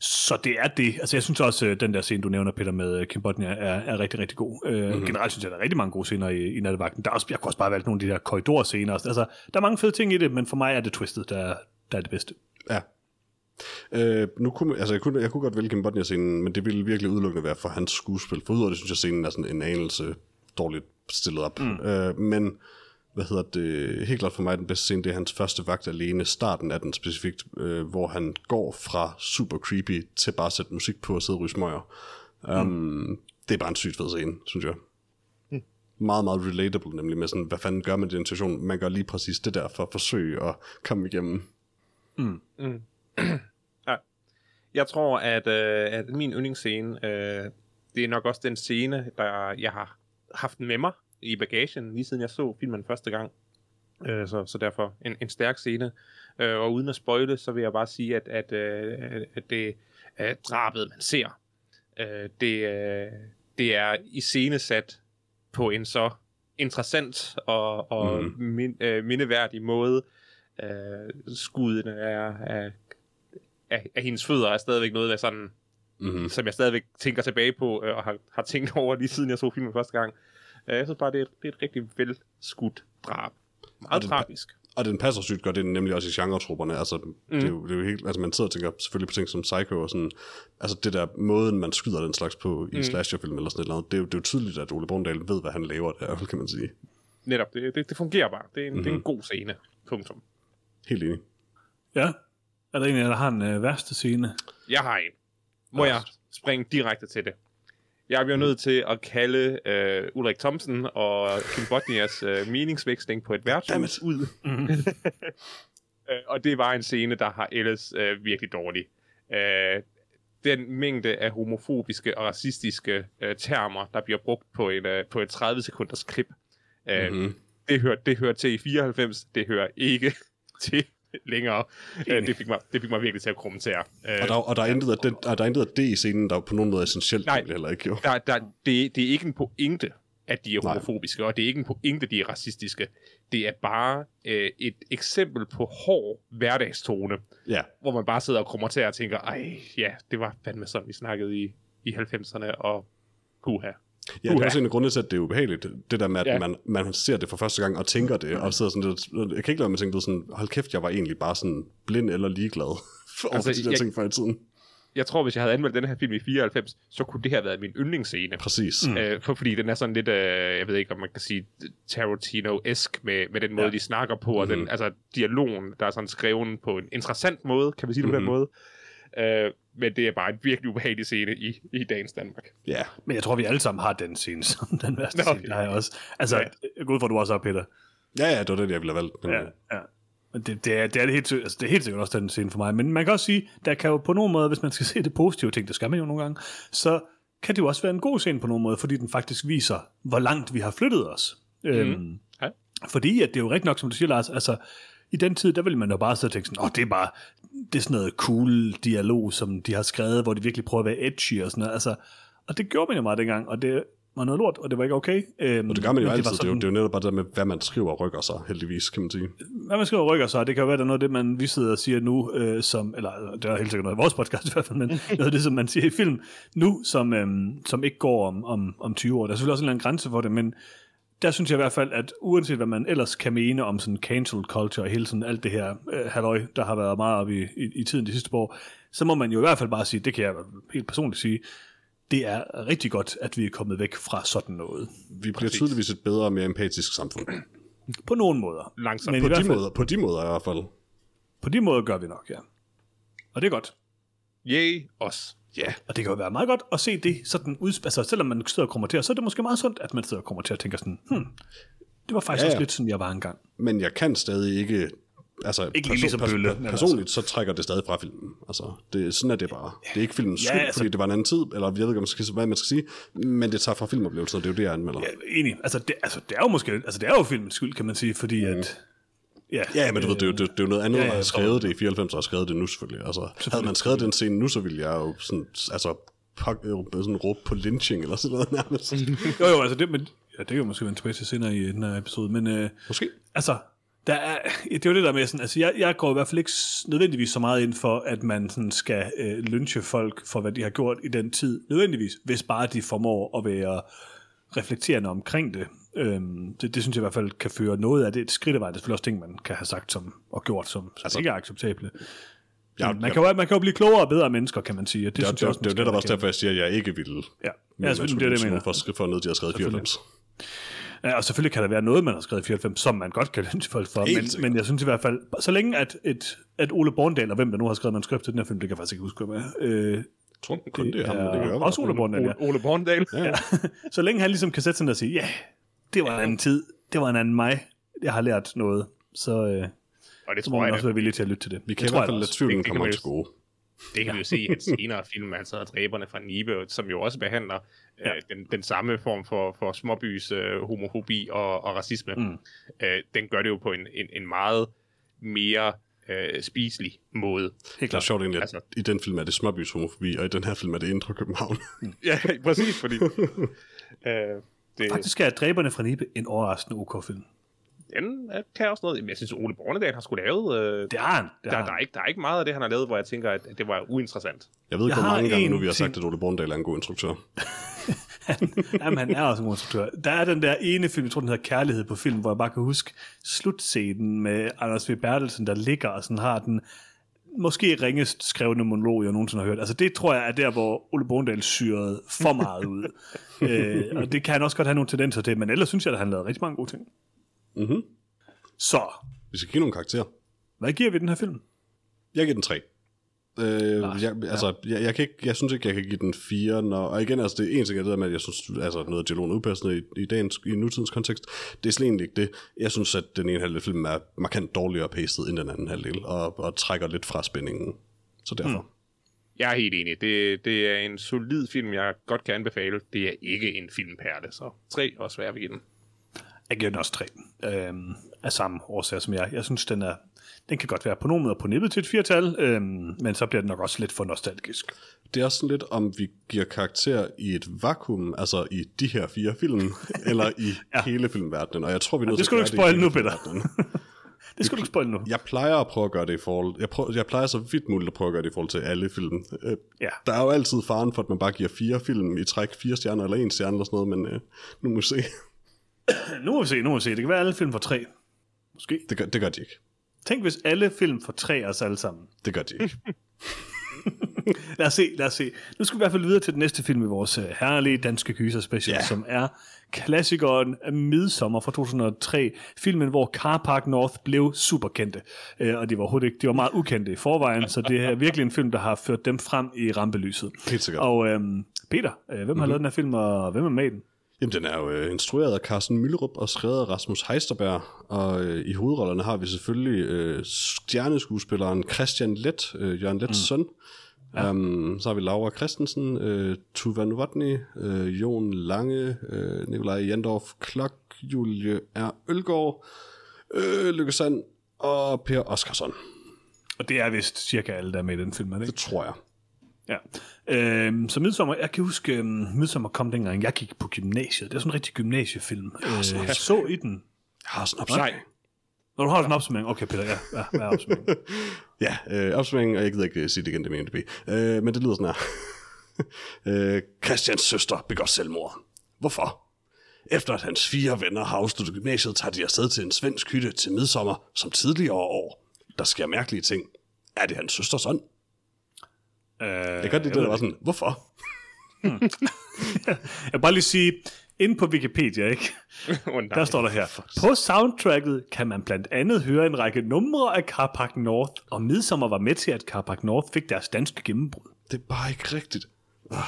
Så det er det. Altså jeg synes også, øh, den der scene, du nævner, Peter, med øh, Kim Bodnia, er, er rigtig, rigtig god. Øh, mm-hmm. Generelt synes jeg, der er rigtig mange gode scener i, i nattevagten. Der er også, jeg kunne også bare valgt nogle af de der korridorscener. Altså, der er mange fede ting i det, men for mig er det Twisted, der, der er det bedste. Ja. Øh, nu kunne, altså jeg, kunne, jeg kunne godt vælge Kim Bodnia-scenen, men det ville virkelig udelukkende være for hans skuespil. For udover det, synes jeg, scenen er sådan en anelse dårligt stillet op. Mm. Øh, men hvad hedder det, helt klart for mig den bedste scene, det er hans første vagt alene, starten af den specifikt, øh, hvor han går fra super creepy til bare at sætte musik på og sidde og ryge smøger. Um, mm. Det er bare en sygt fed scene, synes jeg. Mm. Meget, meget relatable, nemlig med sådan, hvad fanden gør man i den situation? Man gør lige præcis det der for at forsøge at komme igennem. Jeg tror, at, øh, at min yndlingsscene, øh, det er nok også den scene, der jeg har haft med mig i bagagen, lige siden jeg så filmen første gang. Øh, så, så derfor en, en stærk scene. Øh, og uden at spoile, så vil jeg bare sige, at, at, øh, at det øh, drabet, man ser, øh, det, øh, det er iscenesat på en så interessant og, og mm. min, øh, mindeværdig måde. Øh, skuddene er, er af, af hendes fødder er stadigvæk noget, der sådan, Mm-hmm. som jeg stadigvæk tænker tilbage på, øh, og har, har tænkt over lige siden jeg så filmen første gang. Øh, jeg synes bare, det er, et, det er et rigtig velskudt drab. Meget det- tragisk. Og den passer sygt godt ind, nemlig også i genretrupperne. Altså, mm. det, er jo, det er jo helt, altså, man sidder og tænker selvfølgelig på ting som Psycho og sådan, altså det der måden, man skyder den slags på i mm. slasherfilm eller sådan et eller andet, det er, jo, det er jo tydeligt, at Ole Borndal ved, hvad han laver der, kan man sige. Netop, det, det, det fungerer bare. Det er, en, mm-hmm. det er en god scene. Punktum. Helt enig. Ja. Er der en der har en øh, værste scene? Jeg har en. Må jeg springe direkte til det? Jeg bliver nødt til at kalde øh, Ulrik Thomsen og Kim Bodnias øh, meningsvæksling på et værtshus ud. øh, og det var en scene, der har ellers øh, virkelig dårlig. Øh, den mængde af homofobiske og racistiske øh, termer, der bliver brugt på, en, øh, på et 30 sekunders klip, øh, Mhm. det, hører, det hører til i 94, det hører ikke til længere. Øh, det, fik mig, det fik mig virkelig til at krumme tæer. Øh, Og der, og der er intet af det, og der er intet af det i scenen, der er på nogen måde essentielt, Nej. Nej. heller ikke jo. der, der, det, det er ikke en pointe, at de er Nej. homofobiske, og det er ikke en pointe, de er racistiske. Det er bare øh, et eksempel på hård hverdagstone, Ja, hvor man bare sidder og krummer til og tænker, ej, ja, det var fandme sådan, vi snakkede i, i 90'erne, og puha. Ja det er også en af grunde til, at det er ubehageligt. Det der med, at Ja. man, man ser det for første gang og tænker det, og sidder sådan lidt, jeg kan ikke lade mig tænke, ved, sådan, hold kæft, jeg var egentlig bare sådan blind eller ligeglad for Altså, altså, de der jeg- ting før i tiden. Jeg tror, hvis jeg havde anmeldt den her film i 94, så kunne det have været min yndlingsscene. Præcis. Mm. Øh, for, fordi den er sådan lidt, øh, jeg ved ikke, om man kan sige Tarantino-esk med, med den måde, Ja. de snakker på, og den, altså dialogen, der er sådan skrevet på en interessant måde, kan vi sige det på den måde. Øh, men det er bare en virkelig ubehagelig scene i, i dagens Danmark. Ja, Men jeg tror, vi alle sammen har den scene som den værste Nå, scene. okay. Det har jeg også. Altså, Ja. går ud at du også har, Peter. ja, ja, det var det, jeg ville have valgt. Men, Ja, ja. Men det, det, er, det, er det, helt, altså, det er helt sikkert også den scene for mig. Men man kan også sige, der kan jo på nogen måde, hvis man skal se det positive ting, det skal man jo nogle gange, så kan det jo også være en god scene på nogen måde, fordi den faktisk viser, hvor langt vi har flyttet os. Mm. Øhm, Ja. Fordi at det er jo rigtigt nok, som du siger, Lars, altså i den tid, der ville man jo bare sidde og tænke sådan, åh, oh, det er bare, det er sådan noget cool dialog, som de har skrevet, hvor de virkelig prøver at være edgy og sådan noget. Altså, og det gjorde man jo meget dengang, og det var noget lort, og det var ikke okay. Øhm, Og det gør man jo altid. Det, det, er jo, det er jo netop bare det med, hvad man skriver rykker sig, heldigvis, kan man sige. hvad man skriver rykker sig, det kan jo være, der er noget af det, man, vi sidder og siger nu, øh, som, eller det er helt sikkert noget i vores podcast i hvert fald, men noget af det, som man siger i film nu, som, øhm, som ikke går om, om, om 20 år. Der er selvfølgelig også en eller anden grænse for det, men der synes jeg i hvert fald, at uanset hvad man ellers kan mene om sådan cancel culture og hele sådan alt det her øh, halløj, der har været meget op i, i, i tiden de sidste par år, så må man jo i hvert fald bare sige, det kan jeg helt personligt sige, det er rigtig godt, at vi er kommet væk fra sådan noget. Vi bliver tydeligvis et bedre og mere empatisk samfund. På nogle måder. Langsomt. Men På i hvert de, fald, måder, på de måder i hvert fald. på de måder gør vi nok, ja. Og det er godt. Yay, os. Ja, Og det kan jo være meget godt at se det sådan ud, altså selvom man sidder og kommer til, så er det måske meget sundt, at man sidder og kommer til og tænker sådan, hmm, det var faktisk Ja, ja, ja. også lidt sådan, jeg var engang. men jeg kan stadig ikke... Altså, Ikke lige ligesom Bølle, men personligt, så trækker det stadig fra filmen. Altså, det, sådan er det bare. Det er ikke filmens Ja, skyld, altså- fordi det var en anden tid, eller jeg ved ikke, man skal, hvad man skal sige, men det tager fra filmoplevelser, det er jo det, jeg anmelder. Ja, enig. Altså det, altså, det er jo måske, altså det er jo filmens skyld, kan man sige, fordi at, ja, Ja, men du ved, det er, jo, det, det er jo noget andet Ja, ja, at have skrevet det i 94 og skrevet det nu selvfølgelig. Altså, havde man skrevet den scene nu, så ville jeg jo sådan, altså, pak, øh, sådan råbe på lynching eller sådan noget nærmest. jo jo, altså det, men, ja, det kan jo måske vende tilbage til senere i den her episode, men øh, Måske. altså, der er, det er jo det der med sådan, altså jeg, jeg går i hvert fald ikke nødvendigvis så meget ind for, at man sådan skal øh, lynche folk for, hvad de har gjort i den tid, nødvendigvis, hvis bare de formår at være reflekterende omkring det. Øhm, det, det synes jeg i hvert fald kan føre noget af det et skridt af vejen. Det er selvfølgelig også ting, man kan have sagt som, og gjort, som, som altså, ikke er acceptable. Ja, Ja, man, ja. kan jo, man kan jo blive klogere og bedre mennesker, kan man sige. Og det, Det, synes det, jeg det, også, det er jo netop også derfor, jeg siger, at jeg ikke ville. Ja, Men ja selvfølgelig, det er det, jeg mener. For, for, de har skrevet i 94. Ja, og selvfølgelig kan der være noget, man har skrevet i 94, som man godt kan lynche folk for, Helt men, sikkert. men jeg synes i hvert fald, så længe at, et, at Ole Borndal, og hvem der nu har skrevet manuskript til den her film, det kan jeg faktisk ikke huske, er, øh, tror kun, det er ham, det gør også Ole Borndal, ja. Ole, Ole Borndal. Ja. så længe han ligesom kan sætte sig ned og sige, ja, det var en anden tid, det var en anden mig, jeg har lært noget, så, øh, Og det så må tror man jeg, også være villig til at lytte til det. Vi kan i tror hvert fald lade tvivlen komme til gode. det kan vi jo se i hans senere film, altså Dræberne fra Nibe, som jo også behandler ja. øh, den, den samme form for, for småbys øh, homofobi og, og racisme. Mm. Øh, den gør det jo på en, en, en meget mere øh, spiselig måde. Helt Det er klart. sjovt egentlig, at Altså- i den film er det småbys homofobi, og i den her film er det indre København. Ja, præcis, fordi... øh, det, Faktisk er Dræberne fra Nibe en overraskende OK-film. den øh, kan også noget. Jamen, Jeg synes, Ole Bornedal har sgu lavet... Øh, Det har han. Det der, har der, er han. ikke, der er ikke meget af det, han har lavet, hvor jeg tænker, at, det var uinteressant. Jeg ved ikke, hvor har mange gange nu vi har sagt, at Ole Borndal er en god instruktør. Jamen, han er også en god instruktør. Der er den der ene film, jeg tror, den hedder Kærlighed på film, hvor jeg bare kan huske slutscenen med Anders V. Bertelsen, der ligger og sådan har den måske ringest skrevne monolog, jeg nogensinde har hørt. Altså det tror jeg er der, hvor Ole Borndal syrede for meget ud. øh, og det kan han også godt have nogle tendenser til, men ellers synes jeg, at han lavede rigtig mange gode ting. Mhm. Så, Vi skal give nogle karakterer. hvad giver vi den her film? Jeg giver den 3. Øh, jeg, altså, jeg, jeg, kan ikke, jeg synes ikke, jeg kan give den 4. Når, og igen, altså, det eneste, jeg det der med, at jeg synes, altså, noget af dialogen er upassende i, i, dagens, i nutidens kontekst, det er slet egentlig ikke det. Jeg synes, at den ene halvdel af filmen er markant dårligere paced end den anden halvdel, og, og trækker lidt fra spændingen. Så derfor. Mm. Jeg er helt enig. Det, det er en solid film, jeg godt kan anbefale. Det er ikke en filmperle, så tre og svært ved den. Jeg giver den også tre. Øhm, af samme årsager som jeg. Jeg synes, den er den kan godt være på måder på nippet til et firtal, øhm, men så bliver den nok også lidt for nostalgisk. Det er også lidt, om vi giver karakter i et vakuum, altså i de her fire film, eller i ja. hele filmverdenen. Og jeg tror, vi er nødt det til skal at gøre det nu, Peter. Det skal du ikke spoil nu. Jeg plejer at prøve at gøre det i forhold... Jeg, prøver, jeg plejer så vidt muligt at prøve at gøre det i forhold til alle film. Øh, Ja. Der er jo altid faren for, at man bare giver fire film i træk, fire stjerner eller en stjerne eller sådan noget, men øh, nu må vi se. Nu må vi se, nu må vi se. Det kan være alle film for tre. Måske. Det gør, det gør de ikke. Tænk, hvis alle film for tre os alle sammen. Det gør de ikke. Lad os se, lad os se. Nu skal vi i hvert fald videre til den næste film i vores uh, herlige danske gyser special, yeah. som er klassikeren Midsommer fra 2003. Filmen, hvor Car Park North blev superkendte. Uh, og de var ikke, de var meget ukendte i forvejen, så det er virkelig en film, der har ført dem frem i rampelyset. Helt sikkert. Og uh, Peter, uh, hvem mm-hmm. har lavet den her film, og hvem er med i den? Jamen, den er jo øh, instrueret af Carsten Møllerup og skrevet af Rasmus Heisterberg. Og øh, i hovedrollerne har vi selvfølgelig øh, stjerneskuespilleren Christian Let, øh, Jørgen Lets mm. søn. Ja. Um, så har vi Laura Christensen, øh, Tuva Novotny, øh, Jon Lange, øh, Nikolaj Jandorf Klok, Julie R. Ølgaard, øh, Lykke Sand og Per Oskarsson. Og det er vist cirka alle, der er med i den film, er det Det ikke? tror jeg. Ja. Øhm, så Midsommer, jeg kan huske, øhm, Midsommer kom dengang, jeg gik på gymnasiet. Det er sådan en rigtig gymnasiefilm. Øh, jeg så i den. Jeg har sådan. Nej. Når du har sådan en opsummering. Okay, Peter, ja. ja hvad er opsummering? Ja, øh, opsummering, og jeg gider ikke sige det igen, det med MDB. Øh, men det lyder sådan her. øh, Christians søster begår selvmord. Hvorfor? Efter at hans fire venner har afsluttet gymnasiet, tager de afsted til en svensk hytte til midsommer, som tidligere år. Der sker mærkelige ting. Er det hans søsters ånd? Øh, Jeg kan godt lide det, der var sådan, hvorfor? Jeg vil bare lige sige, inde på Wikipedia, ikke? oh, nej. Der står der her. På soundtracket kan man blandt andet høre en række numre af Carpac North, og Midsommer var med til, at Carpac North fik deres danske gennembrud. Det er bare ikke rigtigt.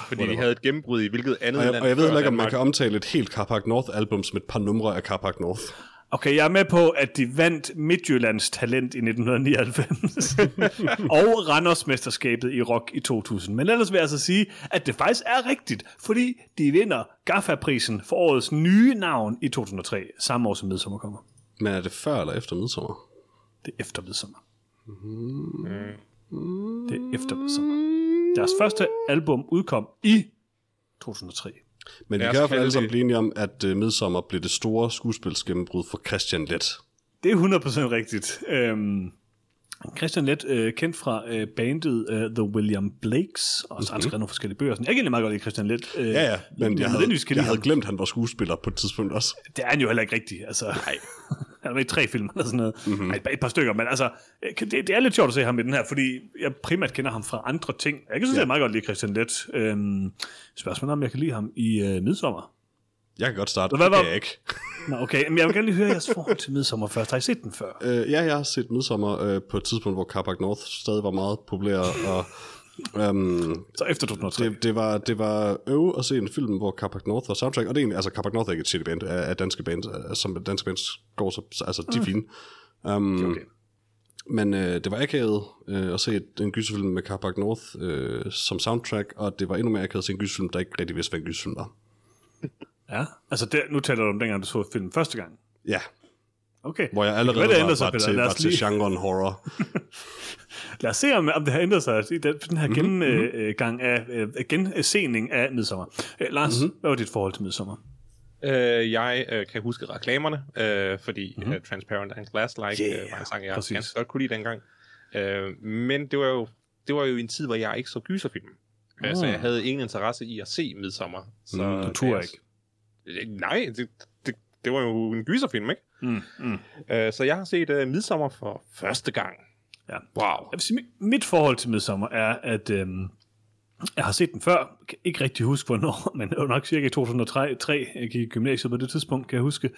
Fordi de havde et gennembrud i hvilket andet Og jeg, land og jeg ved heller ikke, om man kan omtale et helt Carpac North album som et par numre af Carpac North. Okay, jeg er med på, at de vandt Midtjyllands talent i 1999 og Randersmesterskabet i rock i 2000. Men ellers vil jeg altså sige, at det faktisk er rigtigt, fordi de vinder GAFA-prisen for årets nye navn i 2003, samme år som Midsommer kommer. Men er det før eller efter midsommer? Det er efter Midsommer. Det er efter Midsommer. Deres første album udkom i 2003. Men vi kan i hvert fald alle sammen det- blive enige om, at uh, midsommer blev det store skuespilsgennembrud for Christian Let. Det er 100% rigtigt. Øhm, Christian Let, øh, kendt fra øh, bandet øh, The William Blakes, og så har han skrevet nogle forskellige bøger. Sådan. Jeg kan egentlig meget godt lide Christian Let. Øh, Mhm. Ja, ja, men jeg, jeg havde, jeg lide havde glemt, at han var skuespiller på et tidspunkt også. Det er han jo heller ikke rigtigt. Altså, Nej. han er med i tre film eller sådan noget. Mhm. Mm-hmm. Ej, et par stykker, men altså, øh, det, det, er lidt sjovt at se ham i den her, fordi jeg primært kender ham fra andre ting. Jeg kan synes, ja. jeg meget godt lide Christian Let. Øhm, spørgsmålet er, om jeg kan lide ham i øh, Midsommer. Jeg kan godt starte, Hvad det kan jeg ikke. Nå, okay, men jeg vil gerne lige høre jeres forhold til Midsommer først. Har I set den før? Uh, ja, jeg har set Midsommer uh, på et tidspunkt, hvor Carpac North stadig var meget populær, og um, Så efter 2003. det, det, var, det var øve at se en film, hvor Carpac North var soundtrack, og det er egentlig, altså Carpac North er ikke et shitty band, er, er danske band, som danske bands går så, så- altså de er fine. Um, Okay. Men øh, det var akavet øh, at se et, en gyserfilm med Carpac North øh, som soundtrack, og det var endnu mere akavet at se en gyserfilm, der ikke rigtig vidste, hvad en gyserfilm var. Ja, altså der, nu taler du om dengang, du så filmen første gang. Ja, Okay. hvor jeg Det allerede kan være, det var, ændrer sig, var, til, Lad var til genren horror. Lad os se, om, om det har ændret sig i den, den her Mhm, gengang af, øh, gensening af Midsommer. Øh, Lars, Mhm. mm-hmm. hvad var dit forhold til Midsommer? Øh, jeg øh, kan huske reklamerne, øh, fordi mm-hmm. uh, Transparent and Glass-like Yeah, øh, var en sang, jeg præcis. ganske godt kunne lide dengang. Øh, men det var, jo, det var jo en tid, hvor jeg ikke så gyserfilm. Mm. Så jeg havde ingen interesse i at se Midsommer. Så Ah. Mm, du turde ikke. Øh, Nej, det, det, det var jo en gyserfilm, ikke? Mm, mm. Øh, så jeg har set uh, Midsommer for første gang. Ja. Wow. Jeg vil sige, mit, forhold til Midsommer er, at øhm, jeg har set den før. Kan ikke rigtig huske, hvornår, men det var nok cirka i 2003. 3, jeg gik i gymnasiet på det tidspunkt, kan jeg huske.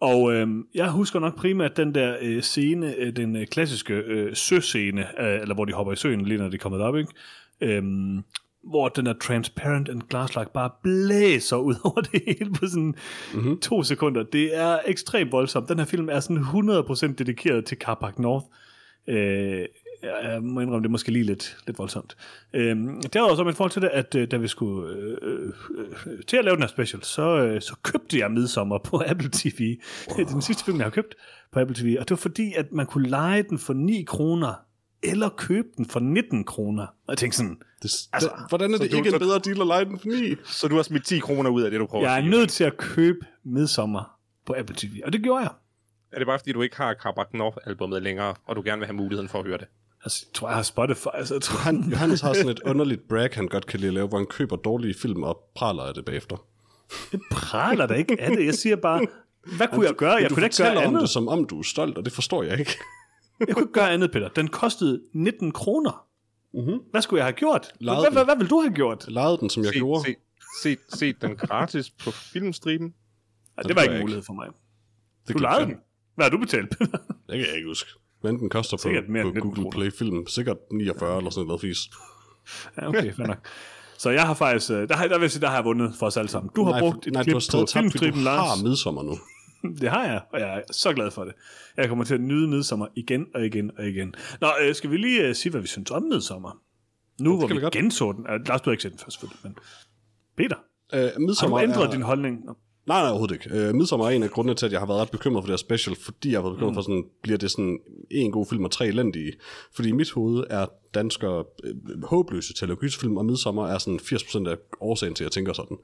Og øhm, jeg husker nok primært den der øh, scene, øh, den øh, klassiske øh, søscene, øh, eller hvor de hopper i søen, lige når de kommer op, ikke? Øhm, hvor den er transparent and glass-like bare blæser ud over det hele på sådan mm-hmm. to sekunder. Det er ekstremt voldsomt. Den her film er sådan 100% dedikeret til Carpac North. Øh, jeg må indrømme, det er måske lige lidt, lidt voldsomt. Øh, derudover så med forhold til det, at øh, da vi skulle øh, øh, til at lave den her special, så, øh, så købte jeg Midsommer på Apple TV. Wow. Det er den sidste film, jeg har købt på Apple TV. Og det var fordi, at man kunne lege den for 9 kroner, eller købe den for 19 kroner. Og jeg tænkte sådan, Det, Altså, altså, hvordan er det du- ikke så- en bedre deal at lege den for 9? Så du har smidt 10 kroner ud af det, du prøver jeg at er sige. nødt til at købe Midsommer på Apple TV. Og det gjorde jeg. Er det bare, fordi du ikke har Carbac North-albummet længere, og du gerne vil have muligheden for at høre det? Altså, jeg tror, jeg har Spotify. Altså, jeg tror, Han, Johannes har sådan et underligt brag, han godt kan lide at lave, hvor han køber dårlige film og praler af det bagefter. det praler da ikke af det. Jeg siger bare, hvad kunne jeg gøre? Jeg du kunne ikke gøre om andet. det, som om du er stolt, og det forstår jeg ikke. Jeg kunne ikke gøre andet, Peter. Den kostede 19 kroner. Mm-hmm. Hvad skulle jeg have gjort? Hvad, Lejede hvad, hvad, hvad ville du have gjort? Lejede den, som jeg Se, gjorde. se, se, se den gratis på filmstriben. Ja, det det var ikke en ikke. mulighed for mig. Det Du lejede den. Hvad har du betalt, Peter? Det kan jeg ikke huske. Men den koster på, Sikkert mere på end 19 Google kroner. Play Film. Sikkert 49 eller sådan noget fis. ja, okay, fair nok. Så jeg har faktisk, øh, der, har, der vil jeg sige, der har jeg vundet for os alle sammen. Du har nej, brugt et nej, du klip har på tabt, filmstriben, du Lars. har midsommer nu. Det har jeg, og jeg er så glad for det. Jeg kommer til at nyde midsommer igen og igen og igen. Nå, øh, skal vi lige øh, sige, hvad vi synes om midsommer? Nu hvor kan vi vi godt. genså den. Uh, Lars, du har ikke set den først, selvfølgelig, men Peter, Øh, har du ændret er... din holdning? Nå. Nej, nej, overhovedet ikke. Øh, Midsommar er en af grundene til, at jeg har været ret bekymret for det her special, fordi jeg har været bekymret mm. for sådan, bliver det sådan en god film og tre elendige. Fordi i mit hoved er danskere øh, håbløse til at lave gyserfilm, og Midsommar er sådan 80% af årsagen til, at jeg tænker sådan.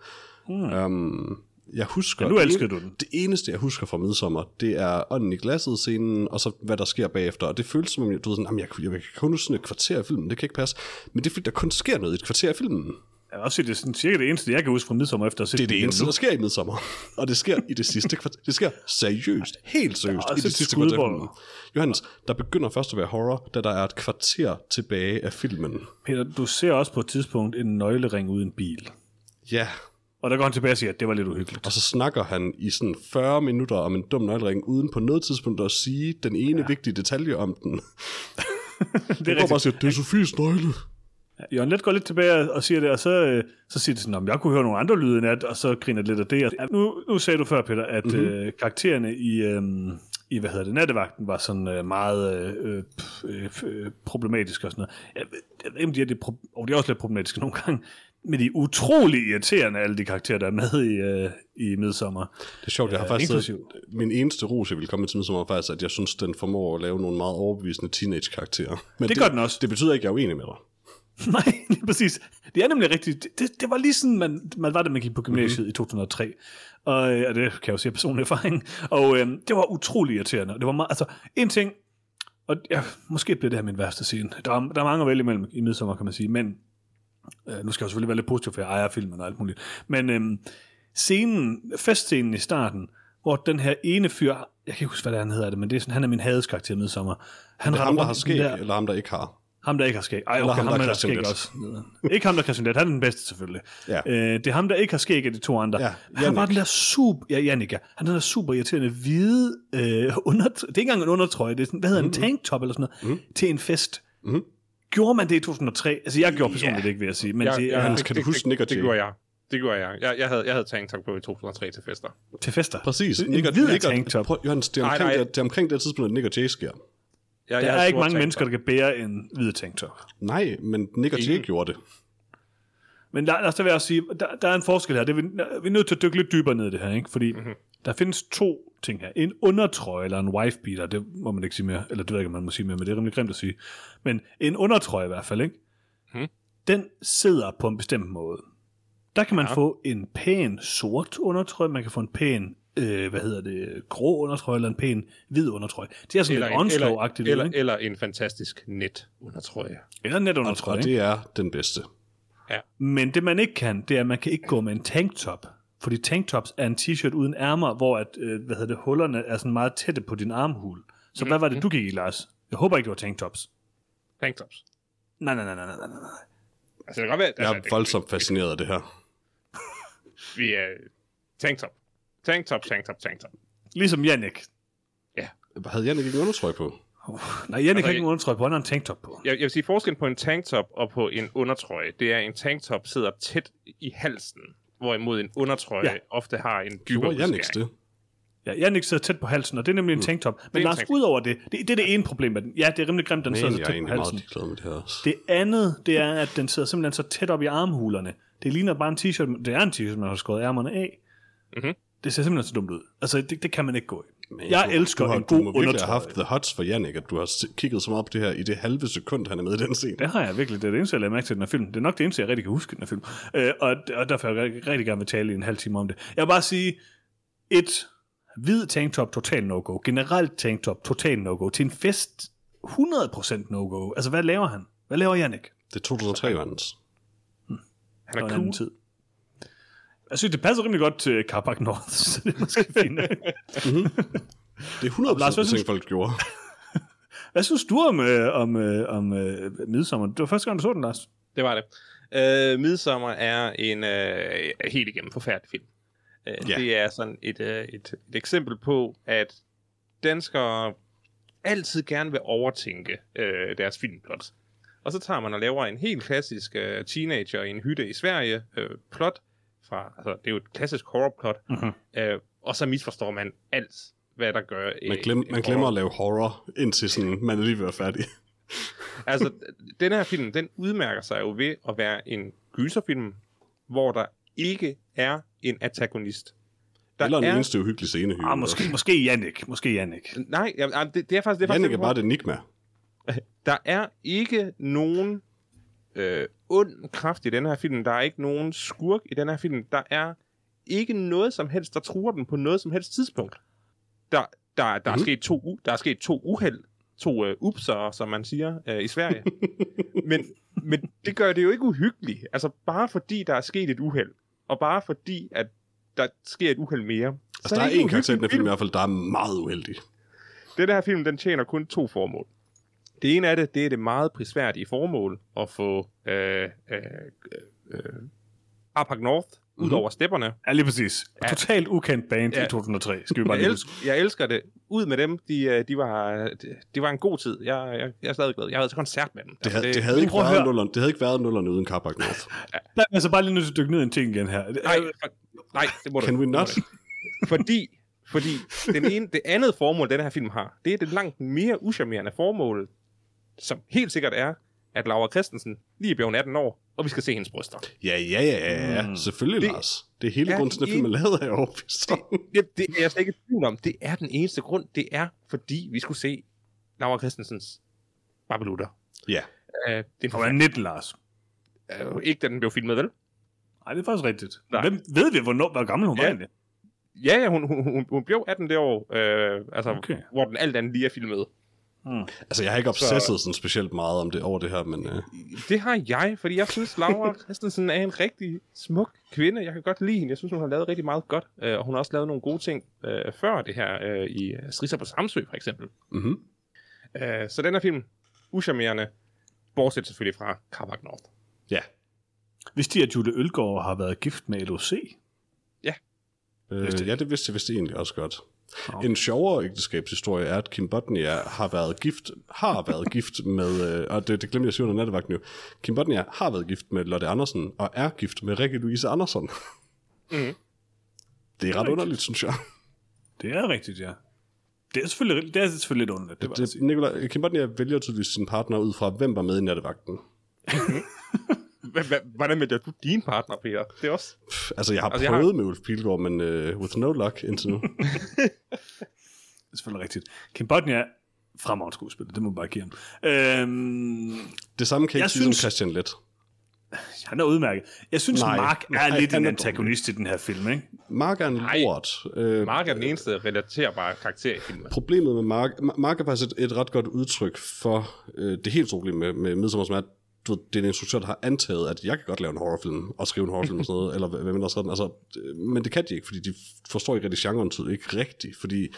Mm. Um, jeg husker... Men nu elskede det, du den. Det eneste, jeg husker fra Midsommar, det er ånden i glasset scenen, og så hvad der sker bagefter. Og det føles som om, du ved sådan, jeg, jeg, jeg kan kun huske sådan et kvarter af filmen, det kan ikke passe. Men det er fordi, der kun sker noget i et kvarter af filmen. Jeg vil også sige, det er sådan cirka det eneste, jeg kan huske fra midsommer efter at se Det er det eneste, nu. der sker i midsommer. Og det sker i det sidste kvarter. Det sker seriøst, helt seriøst, er i det et sidste kvarter filmen. Johannes, der begynder først at være horror, da der er et kvarter tilbage af filmen. Peter, du ser også på et tidspunkt en nøglering uden bil. Ja, Og der går han tilbage og siger, at det var lidt uhyggeligt. og så snakker han i sådan 40 minutter om en dum nøglering, uden på noget tidspunkt at sige den ene ja. vigtige detalje om den. det Det er går bare og siger, det er Sofies nøgle. Jørgen Let går lidt tilbage og siger det, og så, øh, så siger det sådan, om jeg kunne høre nogle andre lyde i nat, og så griner det lidt af det. Nu, nu sagde du før, Peter, at Mhm. mm-hmm. øh, karaktererne i, øh, i, hvad hedder det, nattevagten var sådan øh, meget øh, pff, øh, øh, problematiske og sådan noget. Jeg, jeg ved ikke, om de er, lidt pro- og de er også lidt problematiske nogle gange, men de er utrolig irriterende, alle de karakterer, der er med i, øh, i Midsommer. Det er sjovt, jeg har Ja, faktisk... inklusiv. Min eneste ros, jeg vil komme til midsommer, er faktisk, at jeg synes, den formår at lave nogle meget overbevisende teenage-karakterer. Men Det gør den også. Det betyder ikke, at jeg er uenig med dig. Nej, lige præcis. Det er nemlig rigtigt. Det, det, det var lige sådan, man, man var, da man gik på gymnasiet Mhm. mm-hmm. i 2003. Og, øh, og det kan jeg jo sige af personlig erfaring. Og øh, det var utrolig irriterende. Det var meget, altså, en ting, og ja, måske bliver det her min værste scene. Der er, der er mange at vælge imellem i midsommer, kan man sige, men øh, nu skal jeg selvfølgelig være lidt positiv, for jeg ejer filmen og alt muligt. Men øh, scenen, festscenen i starten, hvor den her ene fyr, jeg kan ikke huske, hvad det er, han hedder det, men det er sådan, han er min hadeskarakter i midsommer. Han Det er ham, der har skæg, der- eller ham, der ikke har. ham, der ikke har skæg. Ej, okay, ham, ham, der der, er har skæg også. ikke ham, der er Let. Han er den bedste, selvfølgelig. Ja. Øh, det er ham, der ikke har skæg af de to andre. Ja, han var den der super... Ja, Jannik, ja. Han er der super irriterende hvide øh, under... Det er ikke engang en undertrøje. Det er sådan, hvad hedder Mhm. en tanktop eller sådan noget. Mm. Til en fest. Mm. Gjorde man det i 2003? Altså, jeg gjorde personligt Ja. ikke, vil jeg sige. Men Jeg- det jeg- Hans, kan du det- huske det- Det gjorde jeg. Det gjorde jeg. Jeg, jeg havde, jeg havde tanktop på i 2003 til fester. til fester. Præcis. En Nick hvid Nick tanktop. prøv, Johannes, det er Nej, omkring, nej. det, det er omkring det tidspunkt, at Nick og Jay sker. Jeg, Der jeg er ikke mange tanktop. mennesker, der kan bære en hvid tanktop. Nej, men Nick og Jay Ingen. gjorde det. Men der, der, der vil jeg også sige, der, der er en forskel her. Det vi, vi er nødt til at dykke lidt dybere ned i det her, ikke? Fordi Mhm. mm-hmm. Der findes to ting her. En undertrøje eller en wife beater, det må man ikke sige mere, eller det ved jeg ikke, om man må sige mere, men det er rimelig grimt at sige. Men en undertrøje i hvert fald, ikke? Mhm. Den sidder på en bestemt måde. Der kan man Ja. få en pæn sort undertrøje, man kan få en pæn, øh, hvad hedder det, grå undertrøje, eller en pæn hvid undertrøje. Det er sådan Eller lidt en, eller, eller, eller en fantastisk net undertrøje. Eller net undertrøje, og det er den bedste. Men det man ikke kan, det er, at man kan ikke gå med en tanktop. Fordi tanktops er en t-shirt uden ærmer, hvor at, øh, hvad hedder det, hullerne er sådan meget tætte på din armhul. Så hvad var det, du gik i, Lars? Jeg håber ikke, det var tanktops. Tanktops. Nej, nej, nej, nej, nej, nej. Altså, det kan godt være... Jeg altså, er det- voldsomt fascineret af det her. Vi er... Tanktop. Tanktop, tanktop, tanktop. Ligesom Jannik. Havde Jannik ikke en undertrøje på? Nej, Jannik har Altså, ikke en undertrøje på, han har en tanktop på. Jeg, jeg vil sige, forskellen på en tanktop og på en undertrøje, det er, at en tanktop sidder tæt i halsen, hvorimod en undertrøje Ja. ofte har en dybere Gjorde Jannik det? Ja, Jannik sidder tæt på halsen, og det er nemlig en tanktop. Men en Lars, tanktop. ud over det, det, det er det ene problem med den. Ja, det er rimelig grimt, den sidder Men så jeg er tæt på halsen. med det her også. Det andet, det er, at den sidder simpelthen så tæt op i armhulerne. Det ligner bare en t-shirt. Det er en t-shirt, man har skåret ærmerne af. Mhm. Det ser simpelthen så dumt ud. Altså, det, det kan man ikke gå i. Men Jeg du, elsker du har, en du god må virkelig have undertrøje. haft the hots for Jannik, at du har kigget så meget på det her i det halve sekund, han er med i den scene. Det har jeg virkelig. Det er det eneste, jeg lader mærke til i den her film. Det er nok det eneste, jeg rigtig kan huske den her film. Øh, og, og derfor vil jeg rigtig, gerne vil tale i en halv time om det. Jeg vil bare sige, et hvid tanktop, total no-go. Generelt tanktop, total no-go. Til en fest, 100% no-go. Altså, hvad laver han? Hvad laver Jannik? Det er 2003, Johannes. Han Det er cool. tid. Jeg synes, det passer rimelig godt til Carpac North, så det er måske fint. nok. Det er 100% Lars, hvad det synes ting, folk gjorde. Hvad synes du om, øh, om, øh, om øh, Midsommer? Det var første gang, du så den, Lars. Det var det. Øh, Midsommer er en øh, helt igennem forfærdelig film. Øh, Ja. Det er sådan et, øh, et, et eksempel på, at danskere altid gerne vil overtænke øh, deres filmplot. Og så tager man og laver en helt klassisk øh, teenager i en hytte i Sverige øh, plot. Fra, altså, det er jo et klassisk horrorplot. Mhm. Øh, og så misforstår man alt, hvad der gør... Man, glem, man glemmer at lave horror, indtil sådan, man er lige ved at være færdig. altså, den her film, den udmærker sig jo ved at være en gyserfilm, hvor der ikke er en antagonist. Der Eller en er... eneste uhyggelig scene. Ah, måske, måske Jannik. Måske Jannik. Nej, ja, det, det er faktisk... Det er Jannik faktisk er bare det enigma. Der er ikke nogen øh, ond kraft i den her film. Der er ikke nogen skurk i den her film. Der er ikke noget som helst, der truer den på noget som helst tidspunkt. Der, der, der, mm. er, Mhm. sket to, der er sket to uheld, to øh, upser, som man siger øh, i Sverige. men, men det gør det jo ikke uhyggeligt. Altså bare fordi der er sket et uheld, og bare fordi, at der sker et uheld mere. Altså, der er en karakter i den her film i hvert fald, der er meget uheldig. den her film, den tjener kun to formål. Det ene af det, det er det meget prisværdige formål at få øh, øh, øh, Arpak North ud Mhm. over stepperne. Ja, lige præcis. Ja. Totalt ukendt band Ja. i 2003, skal vi bare Jeg, lige elsk, huske. jeg elsker det. Ud med dem. De, øh, de var, de, de var en god tid. Jeg, jeg, jeg er stadig glad. Jeg havde til koncert med dem. Det, havde, det, det, havde ikke været nullerne, det havde ikke været nullerne uden Carpac North. Nej, altså bare lige nødt til at dykke ned i en ting igen her. nej, for- nej, det må du Can we not? Fordi, fordi den ene, det andet formål, den her film har, det er det langt mere uschammerende formål, som helt sikkert er, at Laura Christensen lige er blevet 18 år, og vi skal se hendes bryster. Ja, ja, ja, ja, ja. Mm. Selvfølgelig, Det Lars. Det er hele grunden til, at en- filmen er lavet af overbevist det, det, det er jeg slet ikke i tvivl om. Det er den eneste grund. Det er, fordi vi skulle se Laura Christensens Babelutter. Ja. Uh, det er var 19, Lars. uh, ikke da den blev filmet, vel? Nej, det er faktisk rigtigt. Nej. Hvem ved vi, hvornår, hvor gammel hun var Ja. egentlig? Ja, ja, hun, hun, hun, hun blev 18 det år, uh, altså, okay. hvor den alt andet lige er filmet. Altså, jeg har ikke obsesset sådan specielt meget om det, over det her, men uh, Det har jeg, fordi jeg synes, Laura Christensen er en rigtig smuk kvinde. Jeg kan godt lide hende. Jeg synes, hun har lavet rigtig meget godt. Uh, og hun har også lavet nogle gode ting uh, før det her uh, i Strisser på Samsø, for eksempel. mm-hmm. Uh, så den her film, uschammerende, bortset selvfølgelig fra Carpac North. ja. Vidste de, at Jule Ølgaard har været gift med LOC? Øh, Vidste ja, det vidste jeg vidste egentlig også godt. Nå. En sjovere ægteskabshistorie er, at Kim Bodnia har været gift, har været gift med, øh, og det, det glemte jeg at sige under nattevagten jo, Kim Bodnia har været gift med Lotte Andersen, og er gift med Rikke Louise Andersen. Mhm. Det er ret underligt, synes jeg. Det er rigtigt, ja. Det er selvfølgelig, det er selvfølgelig lidt underligt. Det, det, Det, Nicolai, Kim Bodnia vælger tydeligvis sin partner ud fra, hvem var med i nattevagten. Hvordan med du din partner, Peter? Det er også... Pff, Altså, jeg har Altså, altså, jeg har- prøvet med Ulf Pilgaard, men uh, with no luck indtil nu. er selvfølgelig rigtigt. Kim Bodnia, fremragende skuespiller, det må man bare give ham. Øhm, Det samme kan jeg Jeg ikke sige synes- Christian Let. han er udmærket. Jeg synes, Nej, Mark er nej, lidt en antagonist i den her film, ikke? Mark er en Nej. lort. Øh, Mark er den eneste relaterbare karakter i filmen. problemet med Mark, Ma- Mark er faktisk et, et ret godt udtryk for øh, det helt store problem med, med Midsommar, som er, at du, det er en instruktør, der har antaget, at jeg kan godt lave en horrorfilm, og skrive en horrorfilm og sådan noget, eller hvad man også altså, øh, Men det kan de ikke, fordi de forstår ikke rigtig genren tydeligt, ikke rigtigt, fordi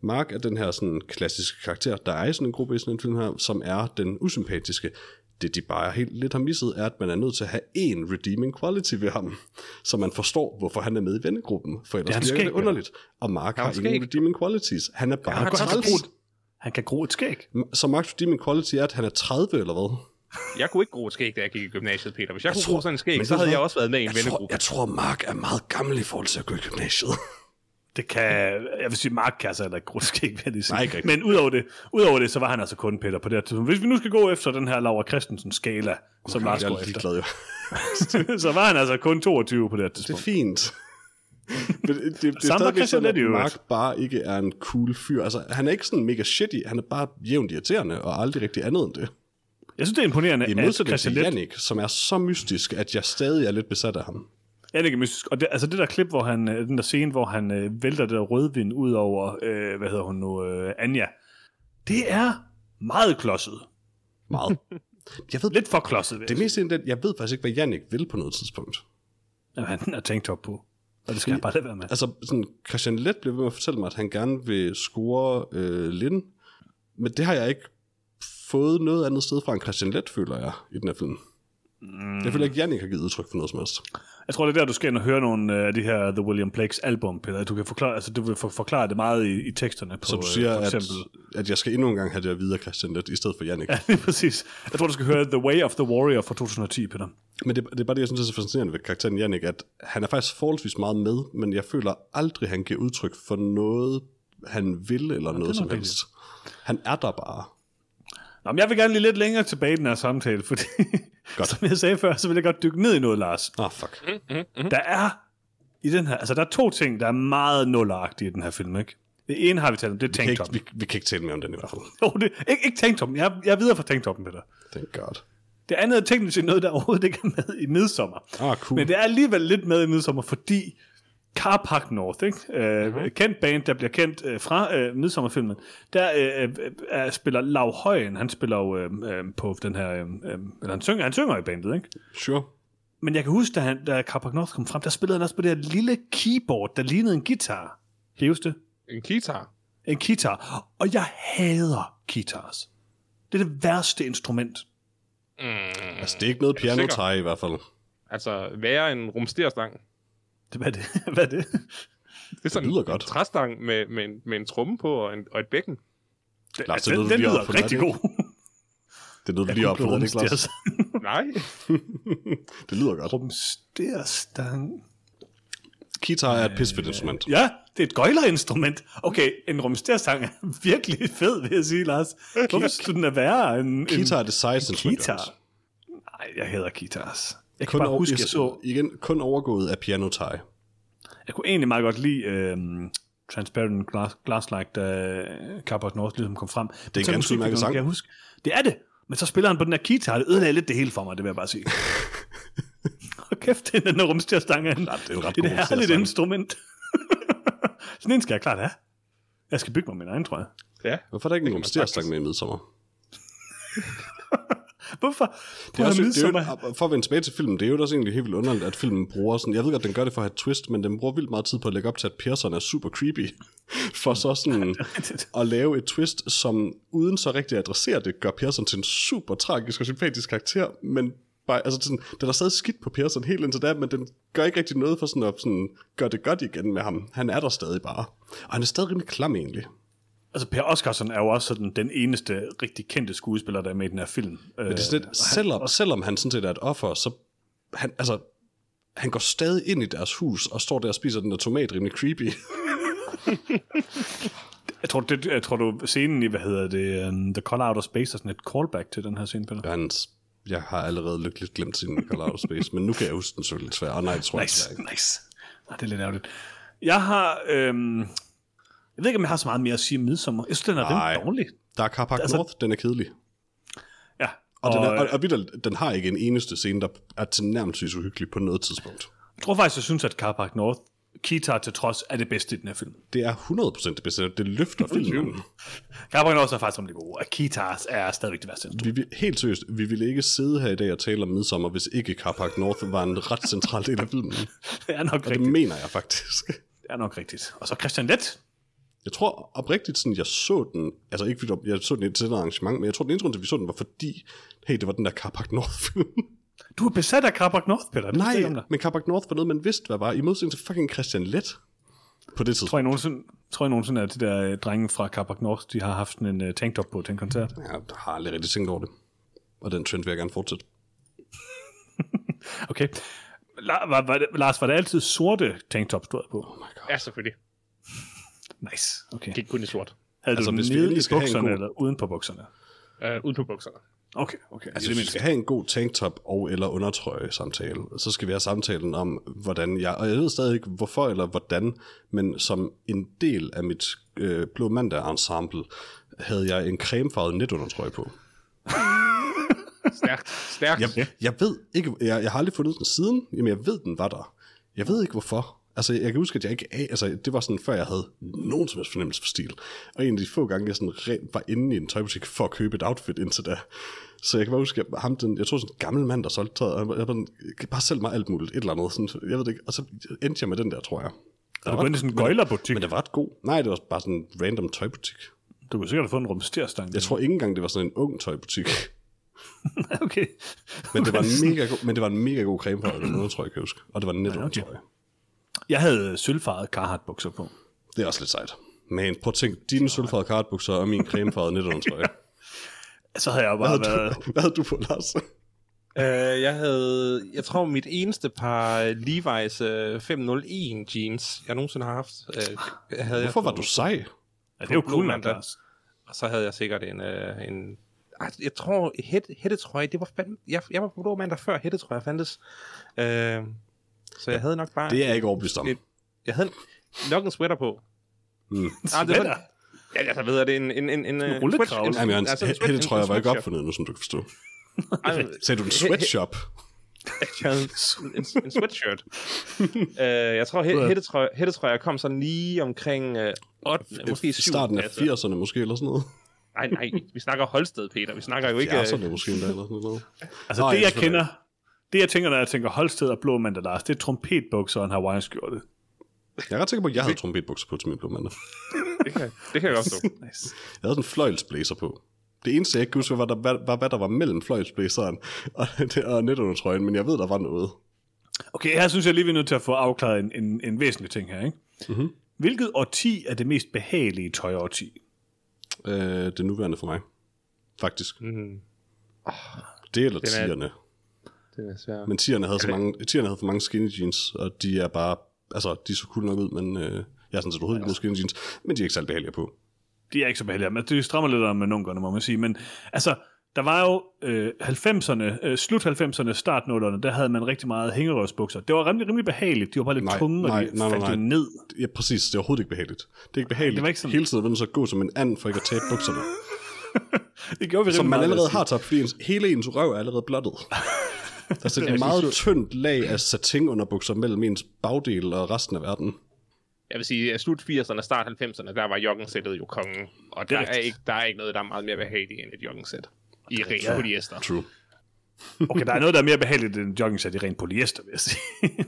Mark er den her sådan klassiske karakter, der er i sådan en gruppe i sådan en film her, som er den usympatiske. Det, de bare helt lidt har misset, er, at man er nødt til at have en redeeming quality ved ham, så man forstår, hvorfor han er med i vennegruppen, for ellers virker skæg, det underligt. Og Mark har har ingen skæg. redeeming qualities. Han er bare Han træls. han kan gro et skæg. Så Mark's redeeming quality er, at han er 30 eller hvad? Jeg kunne ikke gro et skæg, da jeg gik i gymnasiet, Peter. Hvis jeg, jeg kunne tror- gro sådan en skæg, men så havde jeg også været med i en Jeg tror, vennegruppe. jeg tror, Mark er meget gammel i forhold til at gå i gymnasiet. Det kan, jeg vil sige, Mark kan altså heller ikke gro et skæg, vil jeg lige sige. Nej, ikke. Men udover det, udover det, så var han altså kun Peter på det her tidspunkt. Hvis vi nu skal gå efter den her Laura Christensen skala, som Lars går er efter, ligeglad, jo. så var han altså kun 22 på det her Det er tidspunkt. fint. Men det, det, det er stadigvæk Christian sådan, at. Mark bare ikke er en cool fyr. Altså, han er ikke sådan mega shitty. Han er bare jævnt irriterende, og aldrig rigtig andet end det. Jeg synes, det er imponerende, I at Christian Leth Jannik, som er så mystisk, at jeg stadig er lidt besat af ham. Jannik er mystisk. Og det, altså det der klip, hvor han, øh, den der scene, hvor han øh, vælter det der rødvin ud over, øh, hvad hedder hun nu, øh, Anja. Det er meget klodset. Meget. Jeg ved, Lidt for klodset, det jeg meste det, jeg ved faktisk ikke, hvad Jannik vil på noget tidspunkt. Jamen, han har tænkt op på. Og det skal han bare lade være med. Altså, sådan, Christian Let blev ved med at fortælle mig, at han gerne vil score øh, Lin, men det har jeg ikke fået noget andet sted fra en Christian Let, føler jeg, i den her film. Mm. Jeg føler ikke, Jannik har givet udtryk for noget som helst. Jeg tror, det er der, du skal ind og høre nogle øh, af de her The William Blakes album, Peter. Du kan forklare, altså, du vil for, forklare det meget i, i teksterne. På, Så du siger, øh, for at, eksempel. at jeg skal endnu en gang have det at vide af Christian Let, i stedet for Jannik. Ja, lige præcis. Jeg tror, du skal høre The Way of the Warrior fra 2010, Peter. Men det, det er bare det, jeg synes er så fascinerende ved karakteren Jannik, at han er faktisk forholdsvis meget med, men jeg føler aldrig, han giver udtryk for noget, han vil, eller noget nok som helst. Han er der bare. Jamen, jeg vil gerne lige lidt længere tilbage i den her samtale, fordi Godt. som jeg sagde før, så vil jeg godt dykke ned i noget, Lars. Ah, fuck. Mm. Der er i den her, altså der er to ting, der er meget nulleragtige i den her film, ikke? Det ene har vi talt om, det er Vi tanktoppen. vi, vi kan ikke tale mere om den i hvert fald. Jo, det, ikke, ikke tanktoppen, jeg, jeg er videre fra tanktoppen, Peter. Thank God. Det andet er teknisk set noget, der overhovedet ikke er med i Midsommer. Ah, cool. Men det er alligevel lidt med i Midsommer, fordi Car Park North, ikke? Øh, uh-huh. kendt band, der bliver kendt øh, fra øh, Midsommerfilmen, der øh, øh, øh, spiller Lav Højen, han spiller jo øh, øh, på den her, øh, øh, eller han synger, han synger i bandet, ikke? Sure. Men jeg kan huske, da, han, da Car Park North kom frem, der spillede han også på det her lille keyboard, der lignede en guitar. Kan I huske det? En guitar. En guitar. Og jeg hader guitars. Det er det værste instrument. Mm, Altså, det er ikke noget piano i hvert fald. altså, være en rumsterstang. Det, hvad er det? hvad er det? Det er sådan lyder en godt. træstang med, med, en, med en tromme på og, en, og et bækken. Lars, altså, det den, lyder den op lyder rigtig god. Det er noget, du lige har opfundet, ikke, Lars? Nej. Det lyder godt. Rumsterstang. Guitar er et pissefedt instrument. Ja, det er et gøjlerinstrument. Okay, en rumsterstang er virkelig fed, vil jeg sige, Lars. Hvorfor skulle den være en, en Guitar er det sejeste instrument. guitar? Nej, jeg hader guitars. Jeg kan Kun, bare over, huske, jeg så... igen, kun overgået af piano tag. Jeg kunne egentlig meget godt lide øhm, Transparent Glass, Glass Like, da Carport North ligesom kom frem. Det en ganske udmærket sang. Kan jeg huske. Det er det. Men så spiller han på den her guitar, det ødelagde lidt det hele for mig, det vil jeg bare sige. Og kæft, det er den der rumsterstang. Ja, det er en ret det er et herligt instrument. Sådan en skal jeg klart have. Jeg skal bygge mig min egen, tror jeg. Ja. Hvorfor er der ikke en man rumsterstang med i midsommer? Hvorfor? Det er også, det er jo, for at vende tilbage til filmen, det er jo også egentlig helt vildt underligt, at filmen bruger sådan, jeg ved godt, den gør det for at have twist, men den bruger vildt meget tid på at lægge op til, at Pearson er super creepy, for så sådan at lave et twist, som uden så rigtig at adressere det, gør Pearson til en super tragisk og sympatisk karakter, men bare, altså sådan, den er stadig skidt på Pearson helt indtil da, men den gør ikke rigtig noget for sådan at sådan, gøre det godt igen med ham. Han er der stadig bare. Og han er stadig rimelig klam egentlig. Altså, Per Oscarsson er jo også sådan den eneste rigtig kendte skuespiller, der er med i den her film. Men det er sådan lidt, selvom, selvom han sådan set er et offer, så han, altså, han går stadig ind i deres hus og står der og spiser den der tomat rimelig creepy. Jeg tror, det, jeg tror du, scenen i, hvad hedder det, um, The Call Out of Space er sådan et callback til den her scene, Peter. Hans, jeg har allerede lykkeligt glemt sin Call Out of Space, men nu kan jeg huske den selvfølgelig svært. Og nej, det tror jeg Nice, desværre ikke. nice. Ah, det er lidt ærgerligt. Jeg har, øhm, jeg ved ikke, om jeg har så meget mere at sige om Midsommer. Jeg synes, den er Nej. dårlig. Der er Carpark Altså- North, den er kedelig. Ja. Og, og, den, er, og, og vitterligt, den har ikke en eneste scene, der er til nærmest uhyggelig på noget tidspunkt. jeg tror faktisk, jeg synes, at Car Park North, Kitar til trods, er det bedste i den her film. Det er 100% det bedste. Det løfter filmen. Car Park North er faktisk rimelig god, og Kitars er stadigvæk det værste. Vi, vil- helt seriøst, vi ville ikke sidde her i dag og tale om Midsommer, hvis ikke Carpark North var en ret central del af filmen. Det er nok Og det rigtigt. mener jeg faktisk. Det er nok rigtigt. Og så Christian Let. Jeg tror oprigtigt, sådan, jeg så den, altså ikke fordi jeg så den til et arrangement, men jeg tror, den eneste grund til, at vi så den, var fordi, hey, det var den der Carpark North-film. Du er besat af Car Park North, Peter. Det Nej, men Carpark North var noget, man vidste, hvad var, i modsætning til fucking Christian Let på det tidspunkt. Tror jeg nogensinde, tror jeg nogensinde, at de der øh, drenge fra Car Park North, de har haft en uh, tanktop på til en koncert? Ja, jeg har aldrig rigtig tænkt over det. Og den trend vil jeg gerne fortsætte. Okay. La, var, var det, Lars, var det altid sorte tanktops, du havde på? Oh my god. Ja, selvfølgelig. Nice. Okay. Gik kun i sort. Havde Altså, du hvis vi nede i skal have en bukserne, god- eller uden på bukserne? Uh, uden på bukserne. Okay, okay. Altså, hvis vi skal have en god tanktop og eller undertrøje samtale, så skal vi have samtalen om, hvordan jeg, og jeg ved stadig ikke hvorfor eller hvordan, men som en del af mit øh, Blå Mandag ensemble, havde jeg en cremefarvet netundertrøje på. Stærkt. Stærkt. Jeg, jeg ved ikke, jeg, jeg har aldrig fundet den siden, jamen jeg ved, den var der. Jeg ved ikke hvorfor. Altså, jeg kan huske, at jeg ikke, altså, det var sådan, før jeg havde nogen som helst fornemmelse for stil. Og en af de få gange, jeg sådan var inde i en tøjbutik for at købe et outfit indtil da. Så jeg kan bare huske, at ham, den, jeg tror sådan en gammel mand, der solgte tøjet, og jeg var bare sælge mig alt muligt, et eller andet. Sådan, jeg ved det ikke, og så endte jeg med den der, tror jeg. Er du gået ind i sådan en gøjlerbutik? Men det var ret god. Nej, det var bare sådan en random tøjbutik. Du kunne sikkert have fået en rumsterstang. Jeg tror ikke engang, det var sådan en ung tøjbutik. okay. Men det var en mega god, men det var en mega god creme for noget, tror jeg, jeg huske. Og det var netto, okay. tror jeg. Havde sølvfarvede Carhartt bukser på. Det er også lidt sejt. Men prøv at tænke, dine sølvfarvede kartbukser og min cremefarvede nettundertrøje. Så havde jeg jo Hvad bare havde, været... du, hvad havde du på, Lars? Uh, jeg havde, jeg tror mit eneste par Levi's uh, 501 jeans, jeg nogensinde har haft. Uh, havde Hvorfor jeg var du sej? Ja, det er jo cool. Og så havde jeg sikkert en, uh, en ej, jeg tror, hæt, hættetrøje, det var fandme, jeg, jeg var på blå mandag før hættetrøje fandtes. Øh, så jeg havde nok bare... Det er jeg ikke overbevist om. Et- Jeg havde nok en sweater på. Mm. Ah, det var Ja, jeg ved, det er en, en, en, en, en rullekrav. Jamen, Jørgens, altså hætte tror jeg var ikke opfundet nu, som du kan forstå. Ej, Sagde du en sweatshop? Jeg havde en, en, en sweatshirt. uh, jeg tror, hæ- hættetrøje, hættetrøjer kom sådan lige omkring uh, 8, måske 7. I starten af 80'erne måske, eller sådan noget. Nej, nej, vi snakker Holsted, Peter. Vi snakker jo ikke... øh, 70'erne måske endda, eller sådan noget. Altså, Nå, det ja, jeg kender, det jeg tænker, når jeg tænker Holsted og Blå Mandag Lars, det er trompetbukser og en Hawaii-skjorte. Jeg er ret sikker på, at jeg havde trompetbukser på til min blå mandag. det, kan, det kan jeg godt stå. Nice. Jeg havde sådan en fløjlsblæser på. Det eneste, jeg ikke huske, var, der, var, var, hvad der var mellem fløjlsblæseren og, og netundertrøjen, men jeg ved, der var noget. Okay, her synes jeg lige, vi er nødt til at få afklaret en, en, en væsentlig ting her. Ikke? Mm-hmm. Hvilket årti er det mest behagelige tøjårti? Øh, det nuværende for mig. Faktisk. Mm, Det eller er- tierne. Det er svært. Men tierne havde, så mange, tierne havde for mange skinny jeans, og de er bare... Altså, de så cool nok ud, men øh, jeg er sådan set overhovedet ikke mod skinny jeans, men de er ikke særlig behagelige på. De er ikke så behagelige, men det strammer lidt om med nunkerne, må man sige. Men altså, der var jo øh, 90'erne, øh, slut 90'erne, start 0'erne, der havde man rigtig meget hængerøvsbukser. Det var rimelig, rimelig behageligt. De var bare lidt Nej, tunge, nej, og de nej, nej, faldt jo nej. ned. Ja, præcis. Det er overhovedet ikke behageligt. Det er ikke behageligt. Det var ikke sådan- Hele tiden at så gå som en and, for ikke at tage bukserne. Det gjorde vi Som man allerede vil har tabt, fordi ens, hele ens røv er allerede blottet. Der er sådan et meget tyndt lag af satin under bukser mellem ens bagdel og resten af verden. Jeg vil sige, at slut 80'erne, start 90'erne, der var joggingsættet jo kongen. Og er der er, ikke, der er ikke noget, der er meget mere behageligt end et joggingsæt. I ren polyester. True. Okay, der er noget, der er mere behageligt end joggingsæt i ren polyester, vil jeg sige.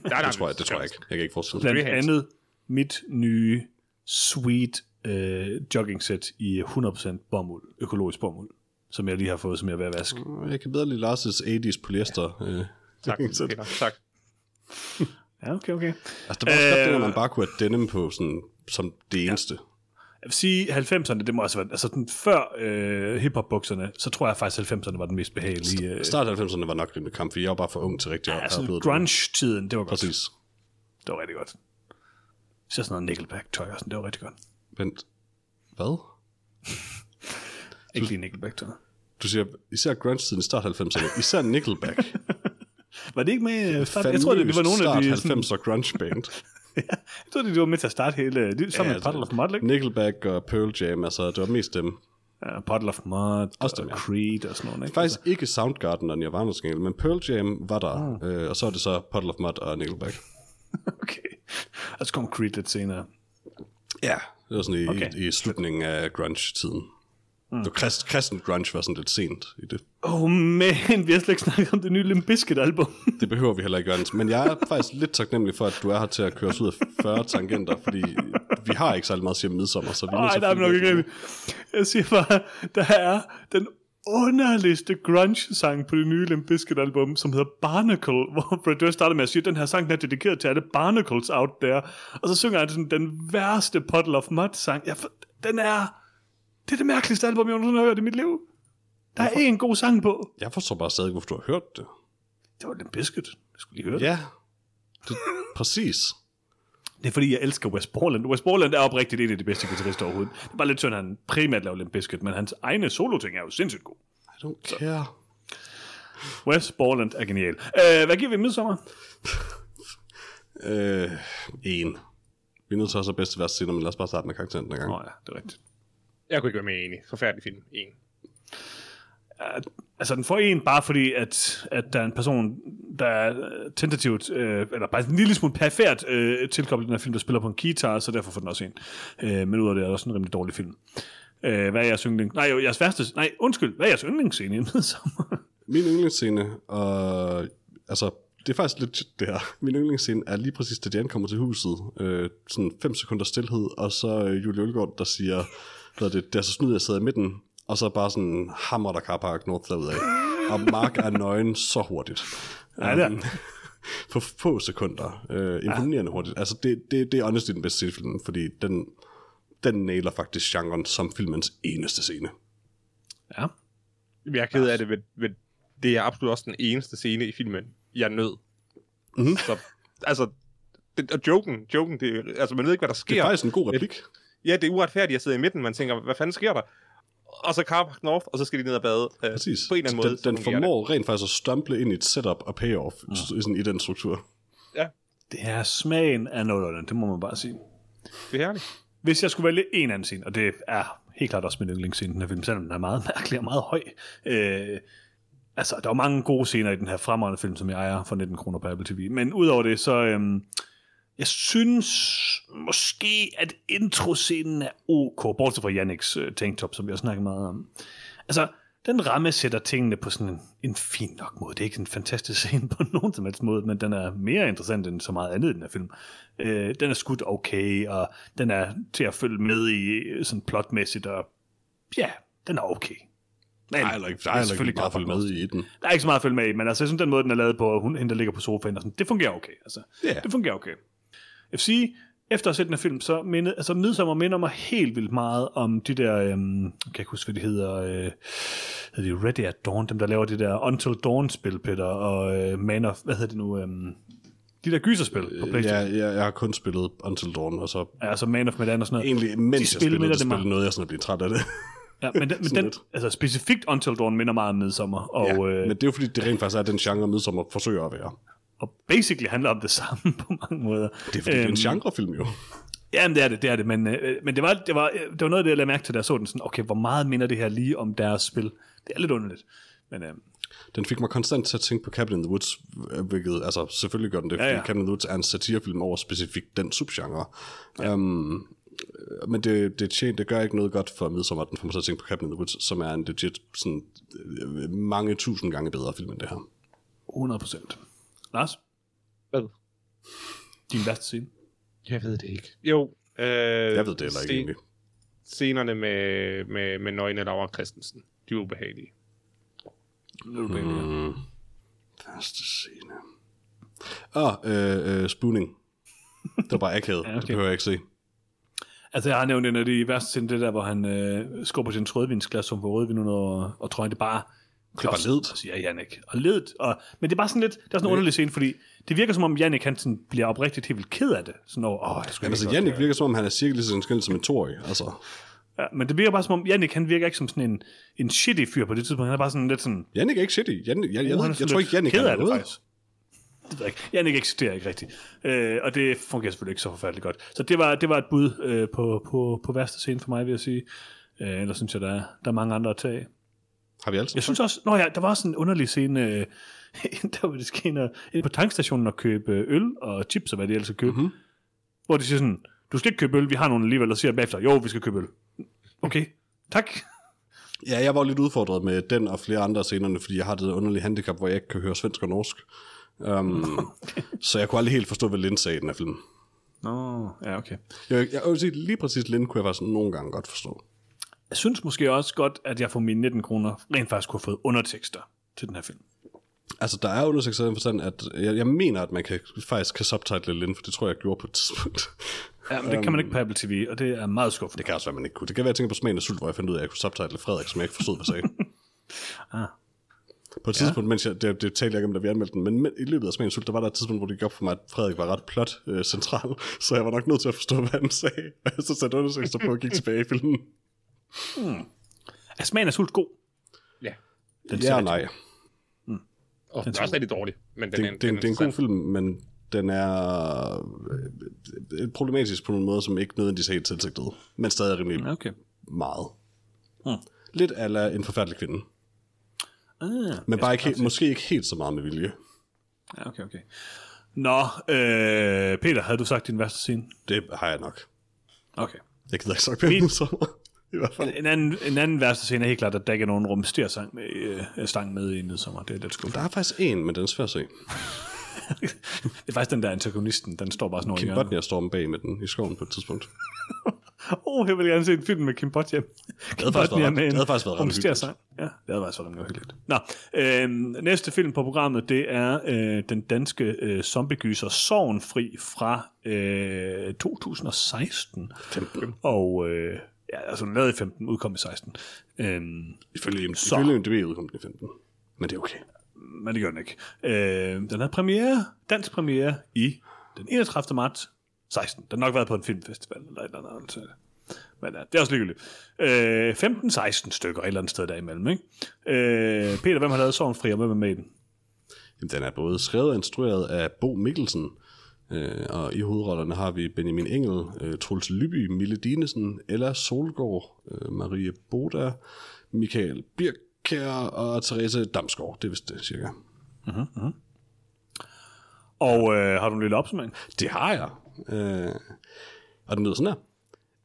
Der er Det tror jeg, det tror jeg ikke. Jeg kan ikke forestille mig. Blandt andet mit nye sweet øh, joggingsæt i 100% bomuld, økologisk bomuld, som jeg lige har fået, som jeg er ved at vaske. Jeg kan bedre lide Lars' 80's polyester. Øh. Tak, Peter. Tak. Ja, okay, okay. Altså, der var også godt det, Øh. når man bare kunne have denim på sådan, som det eneste. Jeg vil sige, 90'erne, det må også være, altså den, før øh, hiphop-bukserne, så tror jeg faktisk, 90'erne var den mest behagelige. Øh, Start af 90'erne var nok rimelig kamp, for jeg var bare for ung til rigtig at altså grunge-tiden, det var godt. Præcis. Det var rigtig godt. Så sådan noget Nickelback-tøj og sådan, det var rigtig godt. Vent. Hvad? Ikke lige Nickelback-tøj. Du siger, især grunge-tiden i start 90'erne. Især Nickelback. Var det ikke med? øh, Start, jeg tror, det, det var nogle af de... Start Sådan, 90'er grunge band. jeg tror, det, var med til at starte hele... Det, sammen Ja, med Puddle of Mud, ikke? Nickelback og Pearl Jam, altså det var mest dem. Ja, Puddle of Mud Også dem, og ja. Creed og sådan noget, ikke? Faktisk ikke Soundgarden og Nirvana skængel, men Pearl Jam var der, Ah. øh, og så er det så Puddle of Mud og Nickelback. Okay. Og så kom Creed lidt senere. Ja, det var sådan i, Okay. i slutningen af grunge-tiden. Mm. Det var krist, kristen grunge var sådan lidt sent i det. Oh, man, vi har slet ikke snakket om det nye Limp Bizkit-album. Det behøver vi heller ikke, Jørgens. Men jeg er faktisk lidt taknemmelig for, at du er her til at køre os ud af 40 tangenter, fordi vi har ikke særlig meget at sige om midsommer, så vi er Nej, der er nok ikke. Jeg siger bare, der er den underligste grunge-sang på det nye Limp Bizkit-album, som hedder Barnacle, hvor Fred Durst starter med at sige, at den her sang er dedikeret til alle barnacles out there. Og så synger han sådan den værste Puddle of Mud-sang. For- den er... Det er det mærkeligste album, jeg nogensinde har hørt i mit liv. Der er en god sang på. Jeg forstår bare stadig, hvorfor du har hørt det. Det var Limp Bizkit. Jeg skulle lige høre det. Ja, det, præcis. Det er fordi, jeg elsker Wes Borland. Wes Borland er oprigtigt en af de bedste guitarister overhovedet. Det er bare lidt synd, at han primært laver Limp Bizkit, men hans egne solo-ting er jo sindssygt god. I don't care. Wes Borland er genial. Uh, hvad giver vi midsommer? Øh, en. Vi er nødt til at have så bedste værste senere, men lad os bare starte med karakteren den gang. Nå ja, det er rigtigt. Jeg kunne ikke være mere enig. Forfærdelig film. En. Altså, den får en bare fordi, at, at der er en person, der er tentativt, øh, eller bare en lille smule perfekt øh, tilkoblet den her film, der spiller på en guitar, så derfor får den også en. Øh, men ud af det er det også en rimelig dårlig film. Øh, hvad er jeres yndling? Nej, jo, jeres værste... Nej, undskyld. Hvad er jeres yndlingsscene i Midsommer? Min yndlingsscene, og altså, det er faktisk lidt det her. Min yndlingsscene er lige præcis, da Jan kommer til huset. Øh, sådan 5 sekunder stillhed, og så øh, Julie Ølgaard, der siger, er det, det er så snyd, jeg sidder i midten, og så bare sådan hammer der Carpark North derudad. Og Mark er nøgen så hurtigt. Ja, det er. Um, på få sekunder. Øh, imponerende hurtigt. Altså, det, det, det er honestly den bedste filmen, fordi den, den nailer faktisk genren som filmens eneste scene. ja. Jeg er ked af det, men, men det er absolut også den eneste scene i filmen, jeg nød. Mhm. Så, altså, det, og joken, joken, det, altså man ved ikke, hvad der sker. Det er faktisk en god replik. Ja, det er uretfærdigt, jeg sidder i midten, man tænker, hvad fanden sker der? og så Car Park North, og så skal de ned og bade. Øh, Præcis. På en eller anden måde. Den, så den fungerer formår rent faktisk at stumple ind i et setup og payoff mm. sådan, i den struktur. Det. Ja, Det er smagen af nullerne, det må man bare sige. det er herligt. Hvis jeg skulle vælge en anden scene, og det er helt klart også min yndlingsscene i den her film, selvom den er meget mærkelig og meget høj. Øh, altså, der er mange gode scener i den her fremragende film, som jeg ejer for 19 kroner på Apple TV. Men udover det, så... Øhm, jeg synes måske, at introscenen er ok, bortset fra Yannicks øh, tanktop, som vi har snakket meget om. Altså, den ramme sætter tingene på sådan en, en fin nok måde. Det er ikke en fantastisk scene på nogen som helst måde, men den er mere interessant end så meget andet i den her film. Øh, den er skudt okay, og den er til at følge med i øh, sådan plotmæssigt, og ja, den er okay. Men, Der er ikke, der er heller ikke meget at følge med i den. Der er ikke så meget at følge med i, men altså, jeg synes, den måde, den er lavet på, hun, hende, der ligger på sofaen, og sådan, det fungerer okay. Altså, Ja. Det fungerer okay. Jeg sige, efter at have set den her film, så mindede, altså Midsommer minder mig helt vildt meget om de der, øhm, jeg kan ikke huske, hvad de hedder, øh, hedder de Ready at Dawn, dem der laver det der Until Dawn-spil, Peter, og øh, Man of, hvad hedder det nu, øhm, de der gyserspil på Ja, Playstation. jeg, jeg har kun spillet Until Dawn, og så Ja, altså Man of Medan og sådan noget. egentlig, mens jeg spil spillede minder det, spillede noget, jeg sådan blevet træt af det. Ja, men den, men den lidt. altså specifikt Until Dawn minder meget om Midsommer, og, ja, øh, men det er jo fordi, det rent faktisk er den genre, Midsommar forsøger at være. Og basically handler om det samme på mange måder. Det er fordi, det er en genrefilm jo. Ja, men det er det, det er det, men, øh, men det, var, det, var, det var noget af det, jeg lagde mærke til, da jeg så den sådan, okay, hvor meget minder det her lige om deres spil? Det er lidt underligt. Men øh, Den fik mig konstant til at tænke på Cabin in the Woods, hvilket, altså selvfølgelig gør den det, fordi Ja, ja, ja. Cabin in the Woods er en satirefilm over specifikt den subgenre. Ja. Um, men det, det, tjen, det gør ikke noget godt for Midsommar, den får mig til at tænke på Cabin in the Woods, som er en legit sådan, øh, mange tusind gange bedre film end det her. 100 procent. Lars, Hvad? din værste scene? Jeg ved det ikke. Jo. Øh, Jeg ved det heller ikke egentlig. Scenerne med, med, med nøgne Laura Christensen, de er ubehagelige. Nu er du mm. Mm. Første scene. Åh, oh, øh, øh, spooning. Det var bare akavet. ja, okay. Det behøver jeg ikke se. Altså, jeg har nævnt en af de værste scene, det der, hvor han øh, skubber sin rødvinsglas, som får rødvin under og, og trøjen, det bare... Det er bare ledet. Siger Jannik. Og ledet. Og, men det er bare sådan lidt, det er sådan en underlig scene, fordi det virker som om Jannik, han sådan bliver oprigtigt helt vildt ked af det. Sådan over, åh, jeg skulle Jamen, altså, Jannik virker som om, han er cirka lige så skæld som en toårig. Altså, Ja, men det virker bare som om, Jannik, han virker ikke som sådan en, en shitty fyr på det tidspunkt. Han er bare sådan lidt sådan... Jannik er ikke shitty. Jannik, jeg, jeg, Uh, jeg, er jeg, tror ikke, Jannik er det, noget. faktisk. Det ved jeg ikke. Jannik eksisterer ikke rigtigt. Øh, og det fungerer selvfølgelig ikke så forfærdeligt godt. Så det var, det var et bud øh, på, på, på værste scene for mig, vil jeg sige. Øh, ellers synes jeg, der er, der er mange andre at tage. Har vi altså? Jeg synes også, nå ja, der var også en underlig scene, øh, der var det ske ind, på tankstationen og købe øl og chips og hvad de ellers skal købe. Mhm. Mm-hmm. Hvor de siger sådan, du skal ikke købe øl, vi har nogle alligevel, og siger bagefter, jo, vi skal købe øl. Okay, tak. Ja, jeg var lidt udfordret med den og flere andre scenerne, fordi jeg har det der underlige handicap, hvor jeg ikke kan høre svensk og norsk. Um, okay. Så jeg kunne aldrig helt forstå, hvad Lind sagde i den her film. Nå, ja, okay. Jeg, jeg, jeg vil sige, lige præcis Lind kunne jeg faktisk nogle gange godt forstå. Jeg synes måske også godt, at jeg for mine 19 kroner rent faktisk kunne have fået undertekster til den her film. Altså, der er undersøgelser i den forstand, at jeg, jeg mener, at man kan, faktisk kan subtitle Lind, for det tror jeg, jeg gjorde på et tidspunkt. Ja, men det kan man ikke på Apple TV, og det er meget skuffende. Det kan også være, man ikke kunne. Det kan være, at jeg tænker på smagen af sult, hvor jeg fandt ud af, at jeg kunne subtitle Frederik, som jeg ikke forstod, hvad sagde. Ah. På et tidspunkt, mens jeg, det, det talte jeg ikke om, da vi anmeldte den, men i løbet af smagen af sult, der var der et tidspunkt, hvor det gik op for mig, at Frederik var ret plot øh, central, så jeg var nok nødt til at forstå, hvad han sagde. Og jeg så satte undersøgelser på og gik tilbage i filmen. Er smagen af sult god? Ja. Den Ja og nej. Og den er også rigtig dårlig. Men den Det, er, det, det, det er en god film, men den er øh, problematisk på nogle måder, som ikke nødvendigvis er helt tilsigtet, men stadig rimelig Okay. meget. Hmm. Lidt ala en forfærdelig kvinde. Ah, Men bare ikke, måske ikke helt så meget med vilje. ja, okay, okay. Nå, øh, Peter, havde du sagt din værste scene? Det har jeg nok. Okay. Jeg gider ikke sagt pænt så I hvert fald. En anden, en anden værste scene er helt klart, at der ikke er nogen rumstersang med, øh, stang med i Midsommer. Det er lidt skuffende. Der er faktisk en, men den er svær at se. Det er faktisk den der antagonisten, den står bare sådan over Kim. Bodnia står bag med den i skoven på et tidspunkt. Åh, oh, jeg vil gerne se en film med Kim Bodnia. Kim ret- med en det havde faktisk været ret rumstersang. Ja, det havde faktisk været rimelig hyggeligt. Nå, øh, næste film på programmet, det er øh, den danske øh, zombiegyser Sorgenfri fra øh, 2016. 15. Og øh, ja, altså den lavet i 15, udkom i 16. Øh, Ifølge, Så. ifølge MDB udkom den i 15. Men det er okay. men det gør den ikke. Øh, den har premiere, dansk premiere i den 31. marts 16. Den har nok været på en filmfestival eller et eller andet. Altså. Men ja, det er også ligegyldigt. Øh, 15-16 stykker et eller andet sted derimellem, ikke? Øh, Peter, hvem har lavet Sorgenfri, og hvem er med i den? Jamen, den er både skrevet og instrueret af Bo Mikkelsen, øh, og i hovedrollerne har vi Benjamin Engel, øh, Truls Lyby, Mille Dinesen, Ella Solgaard, øh, Marie Boda, Michael Birkær og Therese Damsgaard. Det er vist det, cirka. Og øh, har du en lille opsummering? Det har jeg. Øh, og den lyder sådan her.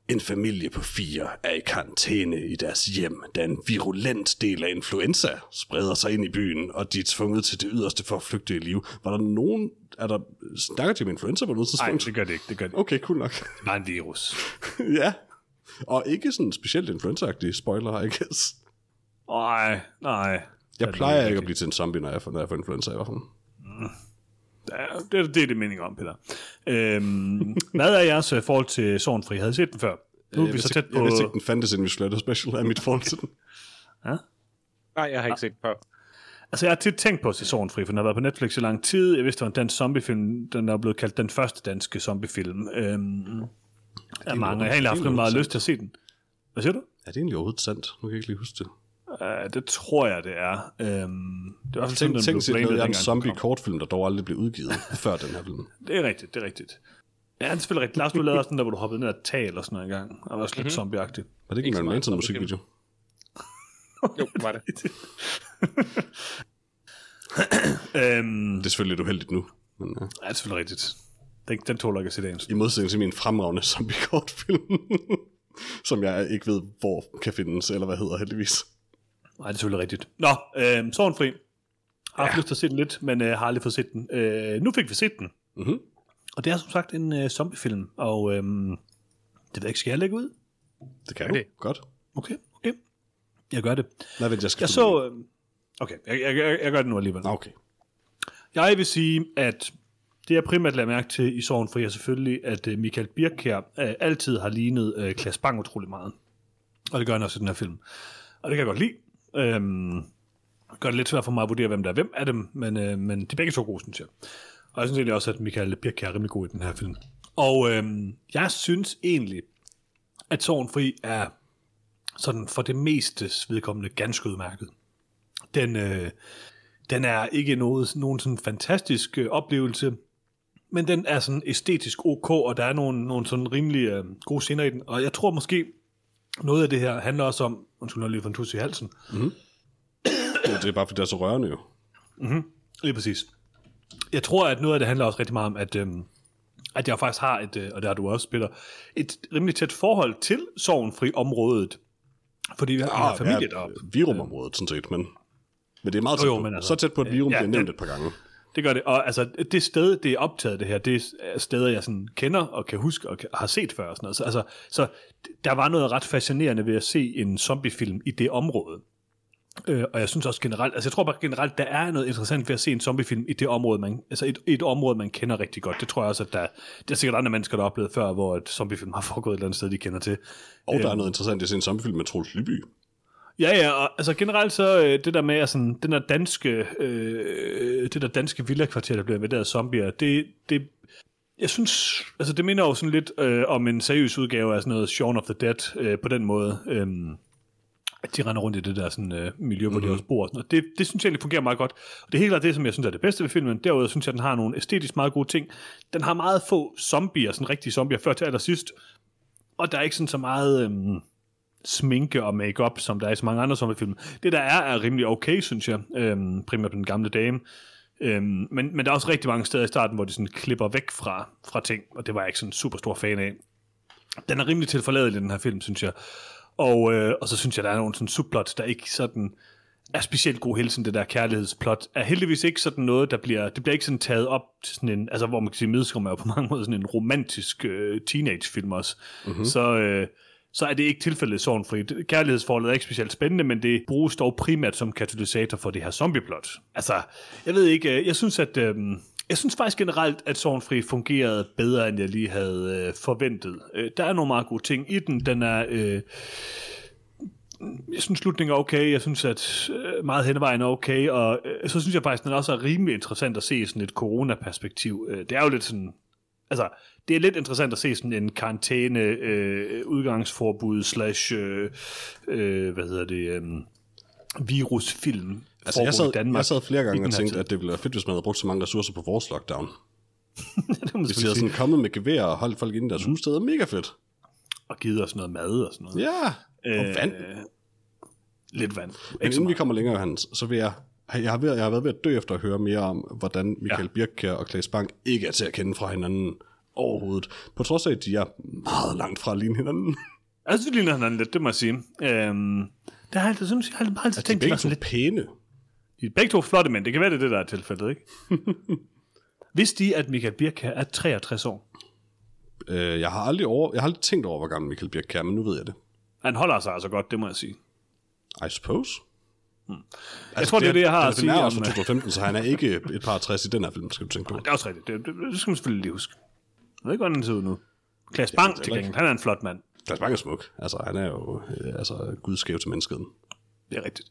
En familie på fire er i karantæne i deres hjem, da en virulent del af influenza spreder sig ind i byen, og de er tvunget til det yderste for at flygte i liv. Var der nogen... Er der... Snakker de om influenza på noget Nej, tidspunkt? det gør det ikke. Det gør det ikke. Okay, cool nok. Bare en virus. ja. Og ikke sådan specielt influenza-agtige spoiler, I guess. Nej, nej. Jeg plejer ikke at blive til en zombie, når jeg får, når jeg får influenza i hvert fald. Ja, det, det er det mening om, Peter. Øhm, hvad er jeres øh, forhold til Sorgenfri? Havde I set den før? Nu er vi Jeg så tæt ikke- på... Jeg vidste ikke, den fandtes, inden vi sluttede special af mit forhold til den. Nej, jeg har ikke set den før. Altså, jeg har tit tænkt på at se Sorgenfri, for den har været på Netflix i lang tid. Jeg vidste, det var en dansk zombiefilm. Den er blevet kaldt den første danske zombiefilm. Øhm, er mange. Jeg har egentlig haft meget lyst til at se den. Hvad siger du? Er det egentlig overhovedet sandt? Nu kan jeg ikke lige huske det. Uh, det tror jeg, det er. Øhm, det fald sådan, Tænk, den tænk blev af en zombie-kortfilm, der dog aldrig blev udgivet før den her film. Det er rigtigt, det er rigtigt. Ja, det er selvfølgelig rigtigt. Lars, du lavede også den der, hvor du hoppede ned et tag eller sådan noget engang. Og var også lidt zombieagtig. Var det ikke Ikke en Manson musikvideo? Jo, det var det. Øhm, Det er selvfølgelig lidt uheldigt nu. Men, ja. ja, det er selvfølgelig rigtigt. Den, den tåler ikke at se dagens. I modsætning til min fremragende zombie-kortfilm, som jeg ikke ved, hvor kan findes, eller hvad hedder heldigvis. Nej, det er selvfølgelig rigtigt. Nå, øh, Sorgenfri. Har haft ja. lyst til at se den lidt, men øh, har aldrig fået set den. Øh, nu fik vi set den. Mhm. Og det er som sagt en øh, zombiefilm, og øh, det ved jeg ikke, skal jeg lægge ud? Det kan du. det. Godt. Okay, okay. Jeg gør det. Nej, vent, jeg skal Jeg så... Øh, okay, jeg, jeg, jeg, jeg gør det nu alligevel. Okay. Jeg vil sige, at det jeg primært lader mærke til i Sorgenfri er selvfølgelig, at øh, Michael Birkær øh, altid har lignet øh, Klaas Bang utrolig meget. Og det gør han også i den her film. Og det kan jeg godt lide. Øhm, gør det lidt svært for mig at vurdere, hvem der er hvem af dem, men, øh, men de er begge to gode, synes jeg. Og jeg synes egentlig også, at Michael Birk er rimelig god i den her film. Og øhm, jeg synes egentlig, at Sorgenfri er sådan for det meste vedkommende ganske udmærket. Den, øh, den er ikke noget, nogen sådan fantastisk øh, oplevelse, men den er sådan æstetisk ok, og der er nogle, nogle sådan rimelig øh, gode scener i den. Og jeg tror måske, noget af det her handler også om, undskyld, nu lige for en tus i halsen, Det, det er bare, fordi det er så rørende jo. Lige præcis. Jeg tror, at noget af det handler også rigtig meget om, at, øhm, at jeg faktisk har et, øh, og der har du også spiller, et rimelig tæt forhold til sorgenfri området. Fordi vi har, vi har familie ja, deroppe. Virumområdet, sådan set, men, men det er meget Jo, tæt jo, på. men altså- så tæt på, at Virum Ja, bliver nævnt et par gange. Det gør det. Og altså, det sted, det er optaget det her, det er steder, jeg sådan kender og kan huske og har set før. Og sådan noget. Så, altså, så der var noget ret fascinerende ved at se en zombiefilm i det område. Øh, og jeg synes også generelt, altså jeg tror bare generelt, der er noget interessant ved at se en zombiefilm i det område, man, altså et, et område, man kender rigtig godt. Det tror jeg også, at der, der er sikkert andre mennesker, der har oplevet før, hvor et zombiefilm har foregået et eller andet sted, de kender til. Og der er noget interessant i at se en zombiefilm med Troels Lyby. Ja, ja, og altså generelt så øh, det der med, at sådan, den der danske, øh, det der danske villakvarter, der bliver invaderet af zombier, det, det, jeg synes, altså det minder jo sådan lidt øh, om en seriøs udgave af sådan noget Shaun of the Dead øh, på den måde. Øh, at de render rundt i det der sådan, øh, miljø, hvor mm-hmm. de også bor. og Sådan noget. Det, det synes jeg egentlig fungerer meget godt. Og det er helt klart det, som jeg synes er det bedste ved filmen. Derudover synes jeg, at den har nogle æstetisk meget gode ting. Den har meget få zombier, sådan rigtige zombier, før til allersidst. Og der er ikke sådan så meget... Øh, sminke og makeup, som der er i så mange andre zombiefilm. Det der er, er rimelig okay, synes jeg. Øhm, primært den gamle dame. Øhm, men, men der er også rigtig mange steder i starten, hvor de sådan klipper væk fra, fra ting, og det var jeg ikke sådan super stor fan af. Den er rimelig tilforladelig, den her film, synes jeg. Og, øh, og så synes jeg, der er nogle sådan subplots, der ikke sådan er specielt god hele tiden, det der kærlighedsplot, er heldigvis ikke sådan noget, der bliver, det bliver ikke sådan taget op til sådan en, altså hvor man kan sige, Midskrum er jo på mange måder sådan en romantisk øh, teenagefilm også. Mm-hmm. Så, øh, så er det ikke tilfældet sorgenfri. Kærlighedsforholdet er ikke specielt spændende, men det bruges dog primært som katalysator for det her zombieplot. Altså, jeg ved ikke, øh, jeg synes, at øh, jeg synes faktisk generelt, at Sorgenfri fungerede bedre, end jeg lige havde øh, forventet. Øh, der er nogle meget gode ting i den. Den er... Øh, jeg synes, slutningen er okay. Jeg synes, at øh, meget hen vejen er okay. Og øh, så synes jeg faktisk, at den også er rimelig interessant at se i sådan et coronaperspektiv. Øh, det er jo lidt sådan altså, det er lidt interessant at se sådan en karantæne, øh, udgangsforbud, slash, øh, øh, hvad hedder det, øh, virusfilm. Altså, jeg sad, i Danmark. jeg sad flere gange og tænkte, at det ville være fedt, hvis man havde brugt så mange ressourcer på vores lockdown. det Hvis de havde sådan kommet med gevær og holdt folk inde i deres hus, det mega fedt. Og givet os noget mad og sådan noget. Ja, og Øh, vand. Lidt vand. Men inden vi kommer længere, Hans, så vil jeg... Jeg har, været, jeg har været ved at dø efter at høre mere om, hvordan Michael ja. Birkkær og Klaas Bang ikke er til at kende fra hinanden overhovedet. På trods af, at de er meget langt fra at ligne hinanden. Jeg synes, det ligner hinanden lidt, det må jeg sige. Øhm, det har jeg altid, synes, jeg har altid De er tænkt, de begge to lidt... pæne. De er begge to flotte mænd, det kan være, det er det, der er tilfældet, ikke? Vidste de, at Michael Birk er 63 år? Øh, jeg har aldrig over, jeg har aldrig tænkt over, hvor gammel Michael Birkkær er, men nu ved jeg det. Han holder sig altså godt, det må jeg sige. I suppose. Hmm. Jeg tror, det er det, jeg har den at sige er om... også fra 2015, så han er ikke et par 60 i den her film, skal du tænke på. Det er også rigtigt, det, det, det skal man selvfølgelig lige huske. Jeg ved ikke, hvordan han ser ud nu. Klaas Bang, til gengæld, han er en flot mand. Klaas Bang er smuk. Altså, han er jo øh, altså, gudskæv til menneskeheden. Det er rigtigt.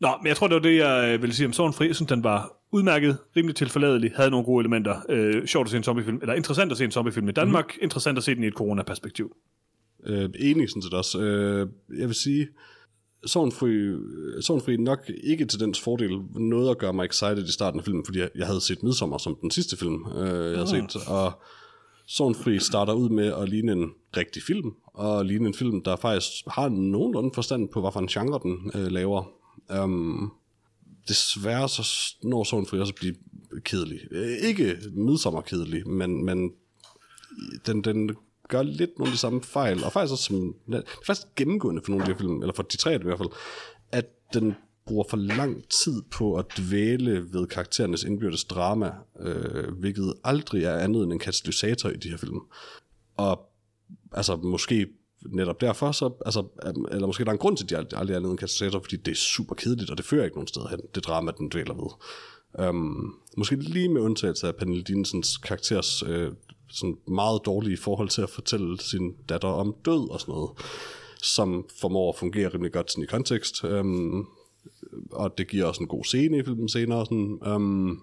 Nå, men jeg tror, det var det, jeg øh, ville sige om Sorgenfri. Jeg synes, den var udmærket, rimelig tilforladelig, havde nogle gode elementer. Øh, sjovt at se en zombiefilm, eller interessant at se en zombiefilm i Danmark, mm. interessant at se den i et coronaperspektiv. Øh, enig sådan set også. Øh, jeg vil sige, Sorgenfri, Sorgenfri nok ikke til dens fordel noget at gøre mig excited i starten af filmen, fordi jeg, jeg havde set Midsommer som den sidste film, øh, jeg havde Mm. set, og Sorgenfri starter ud med at ligne en rigtig film, og ligne en film, der faktisk har nogenlunde forstand på, hvad for en genre den øh, laver. Um, desværre så når Sorgenfri også at blive kedelig. Øh, ikke midsommer kedelig, men, men den, den gør lidt nogle af de samme fejl, og faktisk også som, det er faktisk gennemgående for nogle af de her film, eller for de tre i hvert fald, at den bruger for lang tid på at dvæle ved karakterernes indbyrdes drama, øh, hvilket aldrig er andet end en katalysator i de her film. Og altså måske netop derfor, så, altså, eller måske der er en grund til, at de aldrig aldrig er andet end katalysator, fordi det er super kedeligt, og det fører ikke nogen steder hen, det drama, den dvæler ved. Um, måske lige med undtagelse af Pernille Dinsens karakters øh, sådan meget dårlige forhold til at fortælle sin datter om død og sådan noget, som formår at fungere rimelig godt sådan i kontekst. Um, og det giver også en god scene i filmen senere. Sådan, um,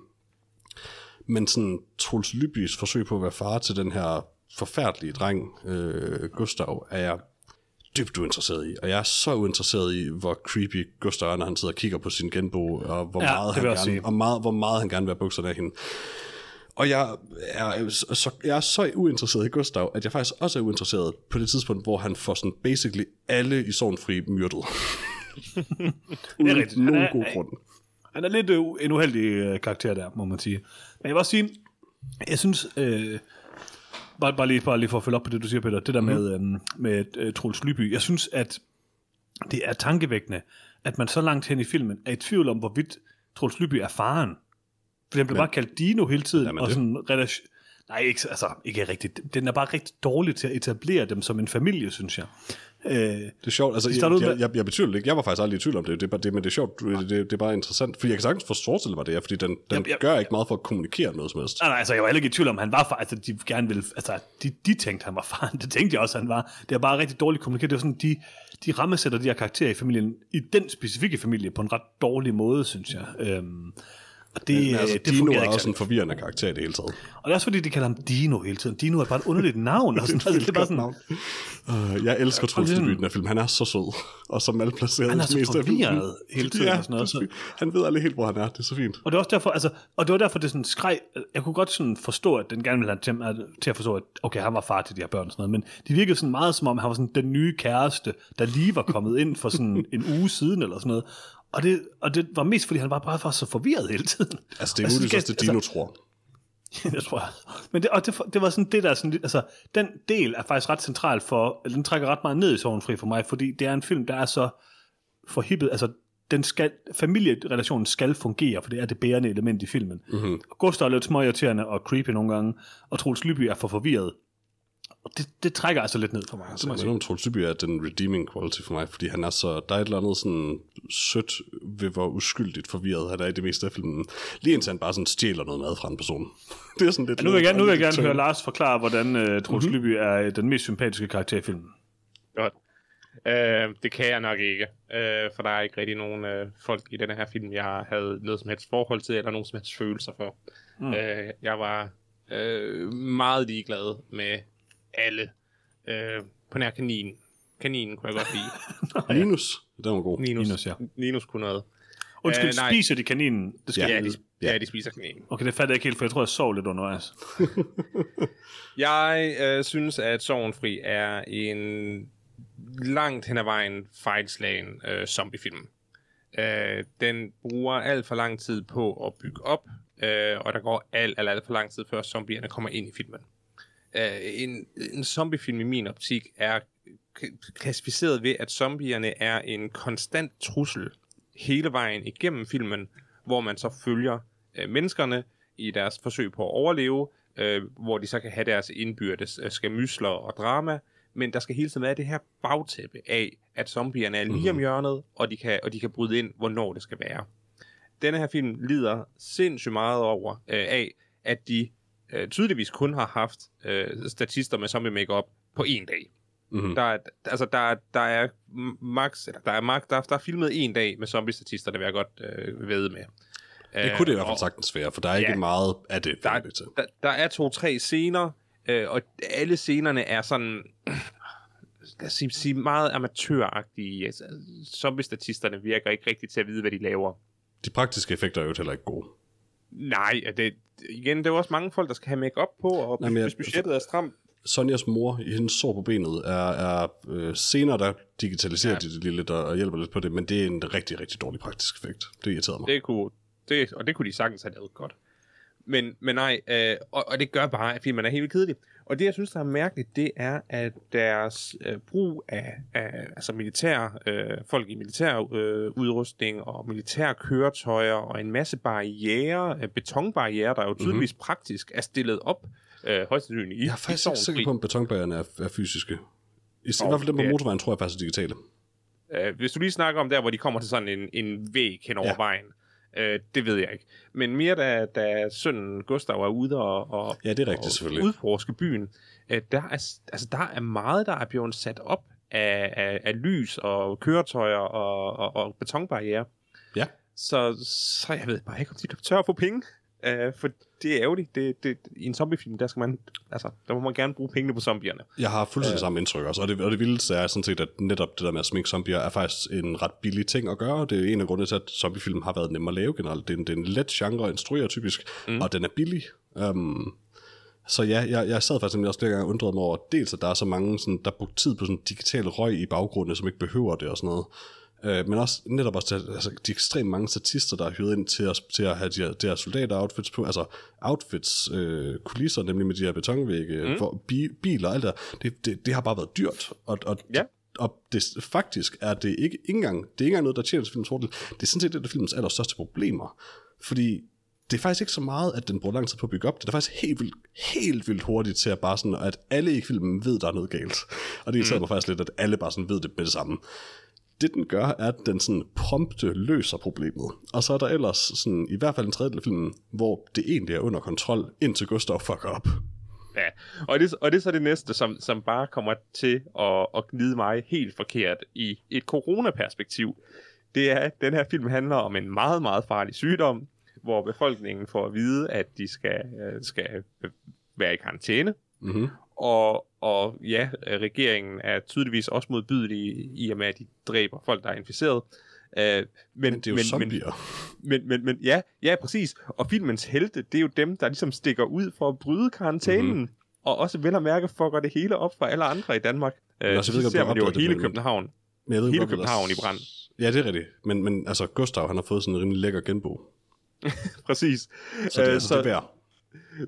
men sådan Troels Lybys forsøg på at være far til den her forfærdelige dreng, øh, Gustav, er jeg dybt uinteresseret i. Og jeg er så uinteresseret i, hvor creepy Gustav er, når han sidder og kigger på sin genbo, og hvor, Ja, meget, han gerne, sige. og meget, hvor meget han gerne vil have bukserne af hende. Og jeg er, så, jeg er så uinteresseret i Gustav, at jeg faktisk også er uinteresseret på det tidspunkt, hvor han får sådan basically alle i Sorgenfri myrdet. Uden rigtigt. Han nogen er- god grund. Han er lidt øh, en uheldig øh, karakter der, må man sige. Men jeg vil også sige, jeg synes, øh, bare, bare, lige, bare lige for at følge op på det, du siger, Peter, det der mm. med, øh, med øh, Troels Lyby, jeg synes, at det er tankevækkende, at man så langt hen i filmen er i tvivl om, hvorvidt Troels Lyby er faren. For den bliver bare kaldt Dino hele tiden, Jamen og sådan relation... Nej, ikke, altså, ikke rigtigt. Den er bare rigtig dårlig til at etablere dem som en familie, synes jeg. Øh, Det er sjovt, altså jeg, jeg, jeg, jeg betyder det ikke, jeg var faktisk aldrig i tvivl om det, det det, men det er sjovt, det, det, det er bare interessant, fordi jeg kan sagtens forstå mig det er, fordi den, den Jamen, jeg- gør ikke meget for at kommunikere noget som helst. Nej, nej, altså, jeg var heller ikke i tvivl om, han var far. Altså, de gerne ville, altså, de, de tænkte, han var far. Det tænkte jeg også, han var. Det er bare rigtig dårligt kommunikeret. Det er sådan, de, de rammesætter de her karakterer i familien, i den specifikke familie, på en ret dårlig måde, synes jeg. Øhm, og det, Men altså, det Dino er også en forvirrende karakter i det hele taget. Og det er også fordi, de kalder ham Dino hele tiden. Dino er bare et underligt navn. Og sådan, altså, det er bare sådan, Uh, jeg elsker Troels ligesom- Debut i den her film. Han er så sød, og så malplaceret. Han er så af filmen. forvirret hele tiden Ja, og sådan noget, er så- han ved aldrig helt, hvor han er. Det er så fint. Og det var også derfor, altså, og det var derfor, det sådan skreg, jeg kunne godt sådan forstå, at den gerne ville have til, at, til at forstå, at okay, han var far til de her børn og sådan noget, men det virkede sådan meget som om, han var sådan den nye kæreste, der lige var kommet ind for sådan en uge siden eller sådan noget. Og det, og det var mest, fordi han var bare var så forvirret hele tiden. Altså, det er Altså, muligt skal- også, det Dino tror. det tror jeg. Men det, og det, det var sådan det der, sådan, altså, den del er faktisk ret central for, den trækker ret meget ned i Sorgenfri for mig, fordi det er en film, der er så forhippet, altså den skal, familierelationen skal fungere, for det er det bærende element i filmen. Mm-hmm. Gustav er lidt småirriterende og creepy nogle gange, og Troels Lyby er for forvirret. Og det, det trækker altså lidt ned for mig. Altså, jeg mener, om Troels er den redeeming quality for mig, fordi han er så, der er et eller andet sådan sødt ved, hvor uskyldigt forvirret han er i det meste af filmen. Lige indtil han bare sådan stjæler noget mad fra en person. det er sådan lidt... Nu vil jeg gerne, nu vil jeg gerne høre. Lars forklare, hvordan uh, Troels mm-hmm. Lyby er øh, den mest sympatiske karakter i filmen. Godt. Øh, det kan jeg nok ikke, øh, for der er ikke rigtig nogen øh, folk i denne her film, jeg havde noget som helst forhold til, eller nogen som helst følelser for. Mm. Øh, jeg var øh, meget ligeglad med alle. Øh, på nær kaninen. Kaninen kunne jeg godt lide. Minus, den var god. Ninus, Minus, ja. Ninus kunne noget. Undskyld, Øh, nej. spiser de kaninen? Det skal Ja. de, ja, de spiser kaninen. Okay, det fatter jeg ikke helt, for jeg tror, jeg sov lidt undervejs. Jeg øh, synes, at Sorgenfri er en langt hen ad vejen fejlslagen øh, zombiefilm. Øh, den bruger alt for lang tid på at bygge op, øh, og der går alt, alt, alt for lang tid, før zombierne kommer ind i filmen. Øh, en, en zombiefilm i min optik er klassificeret ved, at zombierne er en konstant trussel hele vejen igennem filmen, hvor man så følger øh, menneskerne i deres forsøg på at overleve, øh, hvor de så kan have deres indbyrdes øh, skamysler og drama, men der skal hele tiden være det her bagtæppe af, at zombierne er lige om hjørnet, og de, kan, og de kan bryde ind, hvornår det skal være. Denne her film lider sindssygt meget over øh, af, at de øh, tydeligvis kun har haft øh, statister med zombie makeup på en dag. Mhm. Der er, altså, der, er- der er max, eller der er max, der, der er filmet en dag med zombie-statister, det vil jeg godt øh, ved med. Det kunne det i hvert fald sagtens være, for der er ikke ja. meget af det, Der, der, til. der, der er to-tre scener, øh, og alle scenerne er sådan, lad os sige, sige meget amatøragtige. Altså, zombie-statisterne virker ikke rigtigt til at vide, hvad de laver. De praktiske effekter er jo heller ikke gode. Nej, det, igen, det er jo også mange folk, der skal have make på, og Nej, hvis budgettet er stramt, Sonjas mor i hendes sår på benet er, er øh, senere, der digitaliserer ja. De det lidt og, hjælper lidt på det, men det er en rigtig, rigtig dårlig praktisk effekt. Det irriterer mig. Det kunne, det, og det kunne de sagtens have lavet godt. Men, men nej, øh, og, og det gør bare, at filmen er helt kedelig. Og det, jeg synes, der er mærkeligt, det er, at deres øh, brug af, af altså militær, øh, folk i militær øh, udrustning og militær køretøjer og en masse barriere, øh, betonbarriere, der jo tydeligvis mm-hmm. praktisk er stillet op, øh, højst sandsynligt i Jeg er faktisk i ikke sikker på, om betonbarrierne er, er fysiske. I, I Og hvert fald dem på er- motorvejen, tror jeg faktisk er digitale. Øh, hvis du lige snakker om der, hvor de kommer til sådan en, en væg hen over Ja. ja. vejen, øh, det ved jeg ikke. Men mere da, da sønnen Gustav er ude og, og, Ja, det er rigtigt, og udforske byen, øh, der, er, altså, der er meget, der er blevet sat op af, af, af lys og køretøjer og, og, og betonbarriere. Ja. Så, så jeg ved bare ikke, om de tør at få penge. Øh, for det er ærgerligt. Det, det, I en zombiefilm, der skal man, altså, der må man gerne bruge pengene på zombierne. Jeg har fuldstændig samme indtryk også, og det, og det vildeste er sådan set, at netop det der med at sminke zombier er faktisk en ret billig ting at gøre. Det er en af grundene til, at zombiefilm har været nemmere at lave generelt. Det er en, det er en let genre at instruere typisk, mm. og den er billig. Um, så ja, jeg, jeg sad faktisk også flere gange og undrede mig over, dels at der er så mange, sådan, der brugt tid på sådan digital røg i baggrunden, som ikke behøver det og sådan noget. Øh, men også netop også altså, de ekstremt mange statister, der er hyret ind til at, til at have de her, de her soldater-outfits på, altså outfits, øh, kulisser, nemlig med de her betonvægge, mm. for, bi, biler og alt det der. det, det, det har bare været dyrt, og, og Ja. og det, faktisk er det ikke, ikke, engang, det er ikke engang noget, der tjener til filmens fordel. Det er sådan set det af filmens allerstørste problemer. Fordi det er faktisk ikke så meget, at den bruger lang tid på at bygge op. Det er faktisk helt vildt, helt vildt hurtigt til at bare sådan, at alle i filmen ved, der er noget galt. Og det irriterer mm. mig faktisk lidt, at alle bare sådan ved det med det samme. Det den gør, er, at den sådan prompte løser problemet. Og så er der ellers sådan, i hvert fald en tredjedel af filmen, hvor det egentlig er under kontrol, indtil Gustav fucker op. Ja, og det, og det er så det næste, som, som bare kommer til at, at glide mig helt forkert i et coronaperspektiv. Det er, at den her film handler om en meget, meget farlig sygdom, hvor befolkningen får at vide, at de skal, øh, skal være i karantæne. Mm-hmm. Og, og ja, øh, regeringen er tydeligvis også modbydelig i og med, at de dræber folk, der er inficeret. Uh, men, Men det er jo men, zombier. men, men, men ja, ja, præcis. Og filmens helte, det er jo dem, der ligesom stikker ud for at bryde karantænen. Mhm. Mm-hmm. Og også vel at mærke fucker det hele op for alle andre i Danmark. Uh, også, så jeg ved ser man jo det, hele men- København. Men jeg ved Hele København i brand. Ja, det er rigtigt. Men, men altså, Gustav, han har fået sådan en rimelig lækker genbo. Præcis. Så det, Øh, øh, altså, så- det er værd.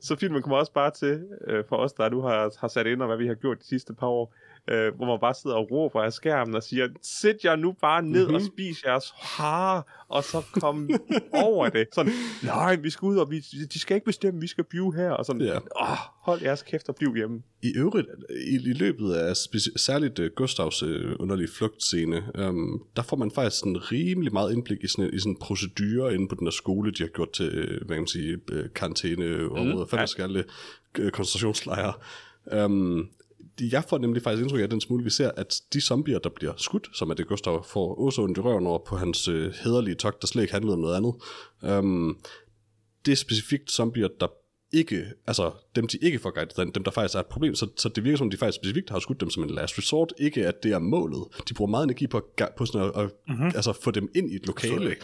Så filmen kommer også bare til, øh, for os, der nu har, har sat ind, og hvad vi har gjort de sidste par år, øh, hvor man bare sidder og råber af skærmen og siger, sæt jer nu bare ned mm-hmm. og Mhm. spis jeres hare, og så kom over det. Sådan, nej, vi skal ud, og vi, de skal ikke bestemme, vi skal blive her, og sådan, Ja. åh, hold jeres kæft og bliv hjemme. I øvrigt, i, i løbet af speci- særligt uh, Gustavs uh, underlige flugtscene, um, der får man faktisk sådan rimelig meget indblik i sådan, i sådan en procedure inde på den der skole, de har gjort til, øh, hvad kan man sige, uh, karantæneområder, mm, fandme alle uh, koncentrationslejre. Um, jeg får nemlig faktisk indtryk af den smule, vi ser, at de zombier, der bliver skudt, som er det Gustav får ondt i røven over på hans uh, hederlige togt, der slet ikke handlede om noget andet, um, det er specifikt zombier, der ikke, altså dem, de ikke får guidet ind, dem, der faktisk er et problem, så, så det virker som, de faktisk specifikt har skudt dem som en last resort, ikke at det er målet. De bruger meget energi på, at, på sådan at, at mm-hmm. altså, få dem ind i et lokale.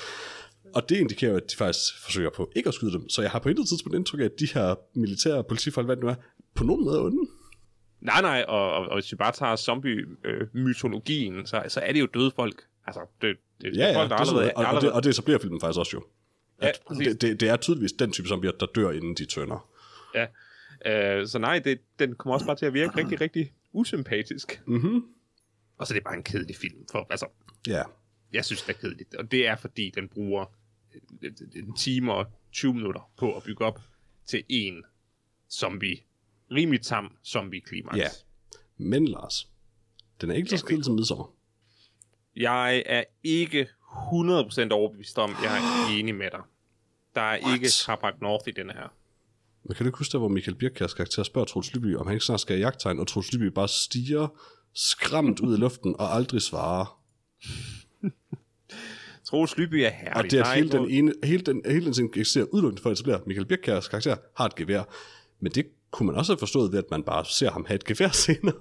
Og det indikerer jo, at de faktisk forsøger på ikke at skyde dem. Så jeg har på intet tidspunkt indtryk af, at de her militære politifolk, hvad det nu er, på nogen måde er onde. Nej, nej, og, og, og hvis vi bare tager zombie-mytologien, øh, så, så er det jo døde folk. Altså, det, det, Ja, ja, folk, der det er aldrig, og, og, det, og det etablerer filmen faktisk også jo. Ja, At præcis. det, det, det er tydeligvis den type zombier, der dør, inden de tønder. Ja. Øh, så nej, det, den kommer også bare til at virke rigtig, rigtig usympatisk. Mhm. Og så er det bare en kedelig film. For, altså, Ja. jeg synes, det er kedeligt. Og det er, fordi den bruger øh, en time og 20 minutter på at bygge op til en zombie. Rimelig tam zombie-klimaks. Ja. Men Lars, den er ikke så kedelig som midsommer. Jeg er ikke 100% overbevist om, jeg er enig med dig. Der er What? ikke Carpac North i den her. Men kan du ikke huske der, hvor Michael Birkers karakter spørger Troels Lyby, om han ikke snart skal have jagttegn, og Troels Lyby bare stiger skræmt ud i luften og aldrig svarer. Troels Lyby er herlig. Og det er, at hele den, ene, hele den, hele den ting eksisterer udelukkende for at etablere, Michael Birkers karakter har et gevær. Men det kunne man også have forstået ved, at man bare ser ham have et gevær senere.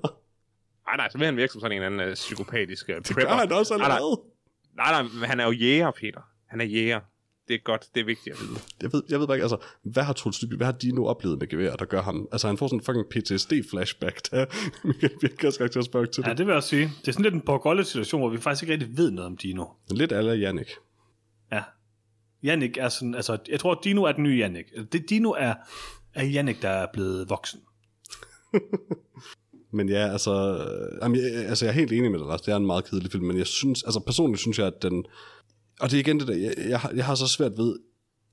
Nej, nej, så vil han virke som sådan en anden uh, psykopatisk uh, Det prepper. gør han også Nej, nej. allerede. Nej, nej, men han er jo jæger, Peter. Han er jæger. Det er godt, det er vigtigt at vide. Jeg ved, jeg ved bare ikke, altså, hvad har Troels Lyby, hvad har Dino oplevet med gevær, der gør ham? Altså, han får sådan en fucking PTSD-flashback, da Michael Birkers karakter spørger til Ja, det. det vil jeg også sige. Det er sådan lidt en borgolle situation, hvor vi faktisk ikke rigtig ved noget om Dino. Lidt aller Jannik. Ja. Jannik er sådan, altså, jeg tror, Dino er den nye Jannik. Det, Dino er, er Jannik, der er blevet voksen. Men ja, altså, øh, jamen, jeg, øh, altså, jeg er helt enig med dig, Lars. Det er en meget kedelig film, men jeg synes, altså personligt synes jeg, at den... Og det er igen det der, jeg, jeg, har, jeg har så svært ved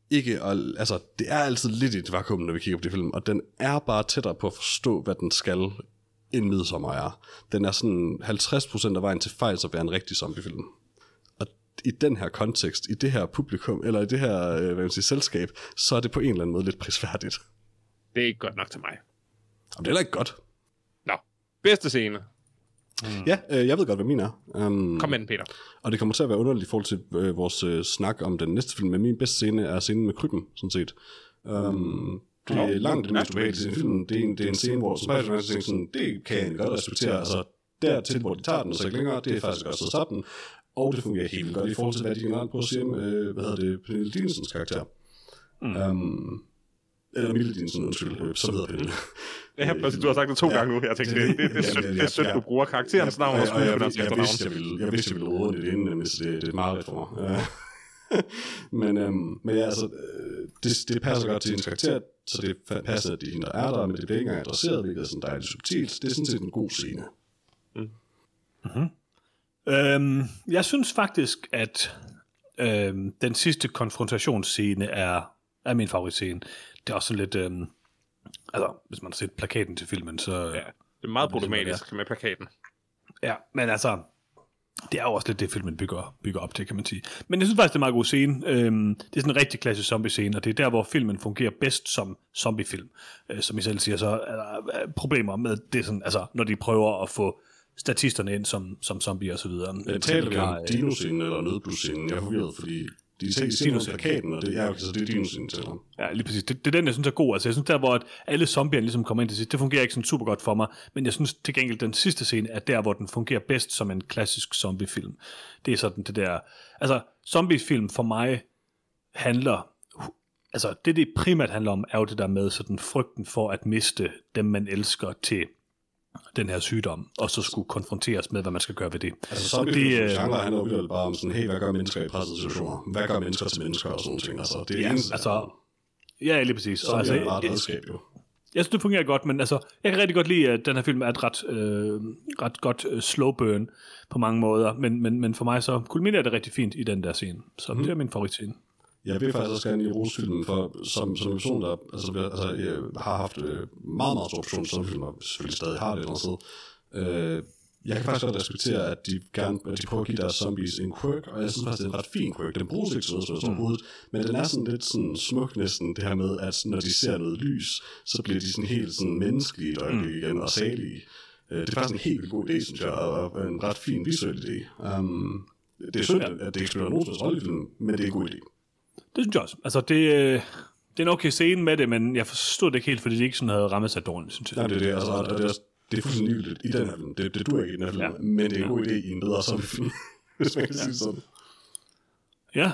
ikke at... Altså, det er altid lidt i et vakuum, når vi kigger på de film, og den er bare tættere på at forstå, hvad den skal, end Midsommer er. Den er sådan 50% af vejen til fejl, så være en rigtig zombiefilm. Og i den her kontekst, i det her publikum, eller i det her, øh, hvad man siger, selskab, så er det på en eller anden måde lidt prisværdigt. Det er ikke godt nok til mig. Og det er heller ikke godt. Nå, bedste scene. Ja, øh, jeg ved godt, hvad min er. Um, Kom med den, Peter. Og det kommer til at være underligt i forhold til øh, vores øh, snak om den næste film, men min bedste scene er scenen med krybben, sådan set. Um, det er langt det mest i filmen. Det er en, det er en scene, hvor Spider-Man tænker sådan, det kan jeg godt respektere. Altså, dertil, hvor de tager den, og så ikke længere, det er faktisk godt at stoppe den. Og det fungerer helt godt i forhold til, hvad de generelt prøver at sige med, øh, hvad hedder det, Pernille Dinsens karakter. Mm. Um, eller Mille Dinesen, undskyld, øh, så hedder Pernille. Ja, præcis, du har sagt det to ja. gange nu. Jeg tænkte, det, det, det, det, det, det er sødt, du bruger karakterens navn og jeg, jeg, skuespillerens jeg, jeg, efternavn. vidste, jeg, ville, jeg vidste, jeg ville råde det inden, men det, det er et meget for mig. Ja. men, øhm, men ja, altså, øh, det, det passer godt til hendes karakter, så det passer, at det er hende, der er der, men det bliver ikke engang adresseret, hvilket er sådan dejligt subtilt. Det er sådan set en god scene. Øhm, jeg synes faktisk, at øhm, den sidste konfrontationsscene er, er min favoritscene. Det er også sådan lidt... Øhm, altså, hvis man har set plakaten til filmen, så... Ja, det er meget problematisk med plakaten. Ja, men altså, det er jo også lidt det, filmen bygger, bygger op til, kan man sige. Men jeg synes faktisk, det er en meget god scene. Øhm, det er sådan en rigtig klassisk zombie-scene, og det er der, hvor filmen fungerer bedst som zombiefilm. Øh, som I selv siger, så er der øh, problemer med det, sådan, altså, når de prøver at få statisterne ind som, som zombie og så videre. Jeg taler vi om dinoscenen eller nødblusscenen. Jeg er forvirret, fordi de ser de på plakaten, og det er, okay, så det er dinoscenen til ham. Ja, lige præcis. Det, det er den, jeg synes er god. Altså, jeg synes der, hvor at alle zombierne ligesom kommer ind til sidst, det fungerer ikke sådan super godt for mig, men jeg synes til gengæld, den sidste scene er der, hvor den fungerer bedst som en klassisk zombiefilm. Det er sådan det der... Altså, zombiefilm for mig handler... Altså, det det primært handler om, er jo det der med sådan frygten for at miste dem, man elsker til den her sygdom, og så skulle konfronteres med, hvad man skal gøre ved det. Altså, zombiefilm som genre handler jo bare om sådan, hey, hvad gør mennesker i pressede situationer? Hvad gør mennesker til mennesker og sådan ting? Altså, det er Ja, eneste, altså, ja, lige præcis. så er altså, det bare et redskab jo. Jeg synes, det fungerer godt, men altså, jeg kan rigtig godt lide, at den her film er et ret, øh, ret godt øh, slow burn på mange måder, men, men, men for mig så kulminerer det rigtig fint i den der scene. Så mm. det er min favoritscene. Jeg vil faktisk også gerne i rose filmen, for som, som person, der altså, altså, jeg har haft øh, meget, meget stor person som film, og selvfølgelig stadig har det et eller andet sted. Øh, jeg kan faktisk godt respektere, at de, gerne, at de prøver at give deres zombies en quirk, og jeg synes faktisk, det er en ret fin quirk. Den bruges ikke til noget som overhovedet, men den er sådan lidt sådan smuk næsten, det her med, at når de ser noget lys, så bliver de sådan helt sådan menneskelige et øjeblik igen, og salige. Øh, det er faktisk en helt god idé, synes jeg, og og en ret fin visuel idé. Um, det er synd, at det ikke spiller nogen rolle i filmen, men det er en god idé. Det synes jeg også. Altså, det, øh, det det er en okay scene med det, men jeg forstod det ikke helt, fordi det ikke sådan havde rammet sig dårligt, synes jeg. Nej, det er det, altså, og det er, det er fuldstændig ligegyldigt i den her film. Det, det duer ikke i den her film, Ja. ja. men det er en god idé i en bedre zombiefilm, hvis man kan sige sådan. Ja.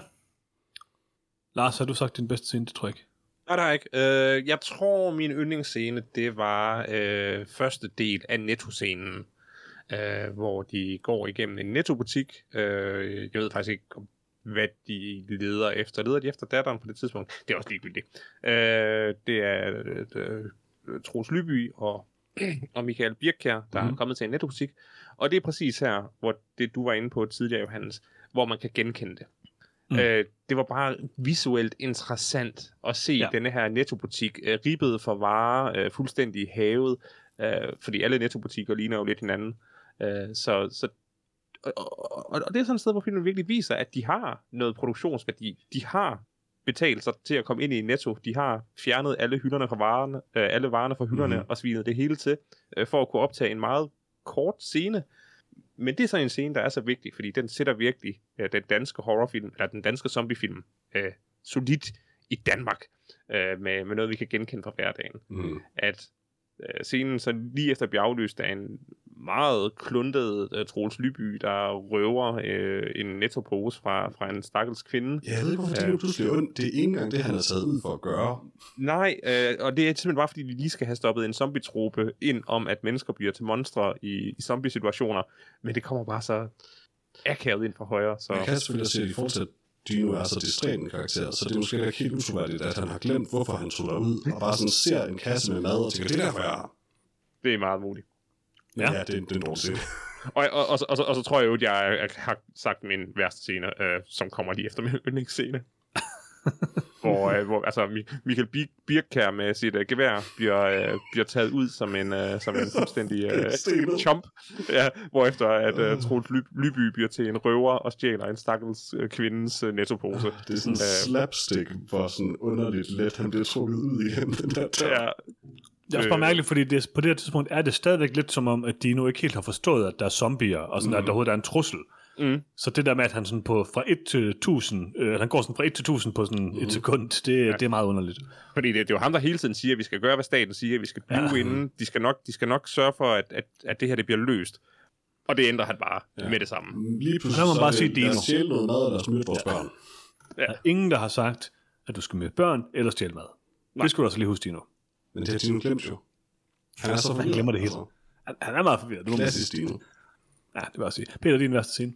Lars, har du sagt din bedste scene? Det tror jeg ikke. Nej, der er ikke. Øh, jeg tror, min yndlingsscene, det var øh, første del af Netto-scenen, øh, hvor de går igennem en Netto-butik. Øh, jeg ved faktisk ikke, om- hvad de leder efter. Leder de efter datteren på det tidspunkt? Det er også ligegyldigt. Øh, det er øh, Troels Lyby og, og Michael Birkær, der mm. er kommet til en Netto-butik. Og det er præcis her, hvor det du var inde på tidligere, Johannes, hvor man kan genkende det. Mm. Øh, det var bare visuelt interessant at se Ja. denne her nettobutik øh, ribbet for varer, øh, fuldstændig havet, øh, fordi alle nettobutikker ligner jo lidt hinanden. Øh, så, så og, og, og det er sådan et sted, hvor filmen virkelig viser, at de har noget produktionsværdi. De har betalt sig til at komme ind i netto. De har fjernet alle hylderne fra varerne, øh, alle varerne fra hylderne Mhm. mm-hmm. og svinet det hele til, øh, for at kunne optage en meget kort scene. Men det er sådan en scene, der er så vigtig, fordi den sætter virkelig øh, den danske horrorfilm, eller den danske zombiefilm, øh, solidt i Danmark, øh, med, med noget, vi kan genkende fra hverdagen. Mm. At øh, scenen så lige efter bliver aflyst af en meget kluntet øh, Troels Lyby, der røver øh, en nettopose fra, fra en stakkels kvinde. Ja, jeg ved ikke, hvorfor det nu pludselig er ondt. Det er ikke engang det, han er taget ud for at gøre. Nej, øh, og det er simpelthen bare, fordi de lige skal have stoppet en zombie-trope ind om, at mennesker bliver til monstre i, i zombie-situationer. Men det kommer bare så akavet ind fra højre. Så. Jeg kan selvfølgelig se, at i forhold til, at Dino er så distræt en karakter, så det er måske ikke helt utroværdigt, at han har glemt, hvorfor han tog ud og bare sådan ser en kasse med mad og tænker, det er derfor, jeg er. Det er meget muligt. Men ja, det, er, det er en dårlig scene. Og, og, og, og, så, og så tror jeg jo, at jeg, jeg har sagt min værste scene, øh, som kommer lige efter min yndlingsscene. hvor, øh, hvor altså, Mi- Michael Bir- Birkær med sit øh, gevær bliver, øh, bliver taget ud som en, øh, som en fuldstændig øh, chomp. Ja, hvorefter at øh, Troels Ly- Lyby bliver til en røver og stjæler en stakkels øh, kvindes øh, nettopose. Det er sådan en slapstick, hvor sådan underligt let han bliver trukket ud igen, den der tør. Ja, Det er også bare Øh. mærkeligt, fordi det, på det her tidspunkt er det stadigvæk lidt som om, at de nu ikke helt har forstået, at der er zombier, og sådan, mm. at der overhovedet er en trussel. Mm. Så det der med, at han sådan på, fra 1 til 1000, øh, at han går sådan fra 1 til 1000 på sådan mm. et sekund, det, ja. det er meget underligt. Fordi det, det er jo ham, der hele tiden siger, at vi skal gøre, hvad staten siger, vi skal blive Ja. ja. inden, de skal, nok, de skal nok sørge for, at, at, at det her det bliver løst. Og det ændrer han bare ja. med det samme. Lige pludselig må man så bare er det, sige Dino. os stjæle noget mad, os myrde vores børn. Der er ingen, der har sagt, at du skal med børn eller stjæle mad. Nej. Det skal du også lige huske, Dino. Men det har Dino glemt jo. Han er så forvirret. glemmer det hele. Altså, Han, han er meget forvirret. Du må klassisk Dino. Ja, det vil jeg sige. Peter, din værste scene.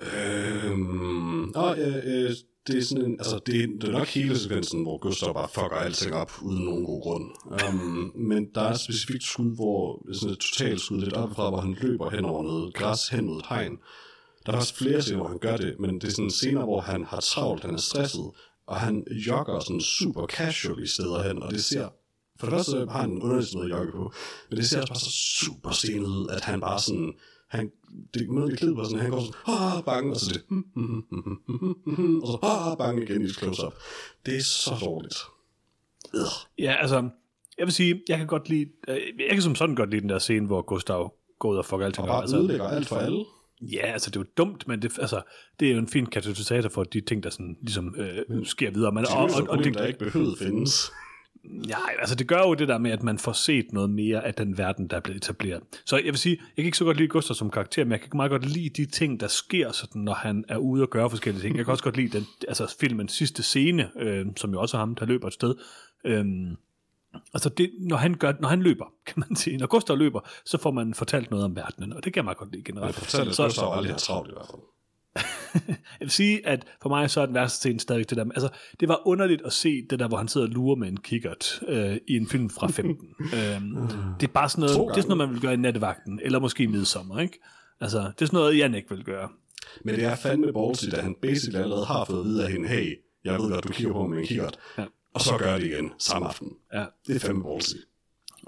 Øhm, og, øh, øh, det er sådan en, altså, det, er, det er nok hele sekvensen, hvor Gustav bare fucker alting op, uden nogen god grund. Um, men der er et specifikt skud, hvor, sådan et totalt skud lidt opfra, hvor han løber hen over noget græs, hen mod et hegn. Der er også flere scener, hvor han gør det, men det er sådan scener, hvor han har travlt, han er stresset, og han jogger sådan super casual i steder hen, og det ser for det første har han en underlig jogge på, men det ser også bare så super stenet ud, at han bare sådan, han, det måden det på, sådan, han går sådan, ah, bange, og så det, og så, ah, bange igen i close-up. Det er så dårligt. Ugh. Ja, altså, jeg vil sige, jeg kan godt lide, øh, jeg kan som sådan godt lide den der scene, hvor Gustav går ud og fucker alting Og bare Altså, ødelægger alt for alle. ja, altså, det er jo dumt, men det, altså, det er jo en fin katalysator for de ting, der sådan, ligesom øh, sker videre. Men, Det og, er og, et og, problem, det, der ikke behøvede findes. Ja, altså, det gør jo det der med, at man får set noget mere af den verden, der er blevet etableret. Så jeg vil sige, jeg kan ikke så godt lide Gustav som karakter, men jeg kan meget godt lide de ting, der sker, sådan, når han er ude og gøre forskellige ting. Jeg kan også godt lide den, altså, filmens sidste scene, øh, som jo også er ham, der løber et sted. Øhm, Altså, det, når, han gør, når han løber, kan man sige, når Gustav løber, så får man fortalt noget om verdenen, og det kan jeg meget godt lide Jeg generelt. fortæller, at så, Gustav aldrig har travlt i hvert fald. Jeg vil sige, at for mig så er den værste scene stadig det der, altså, det var underligt at se det der, hvor han sidder og lurer med en kikkert øh, i en film fra 15. øhm, det er bare sådan noget, det er sådan noget, man vil gøre i nattevagten, eller måske i midsommer, ikke? Altså, det er sådan noget, Jan ikke vil gøre. Men det er fandme ballsy, da han basically allerede har fået at vide af hende, hey, jeg ved godt, du kigger på mig med en kikkert. Ja. Og så gør det igen samme aften. Ja. Det er fandme ballsy.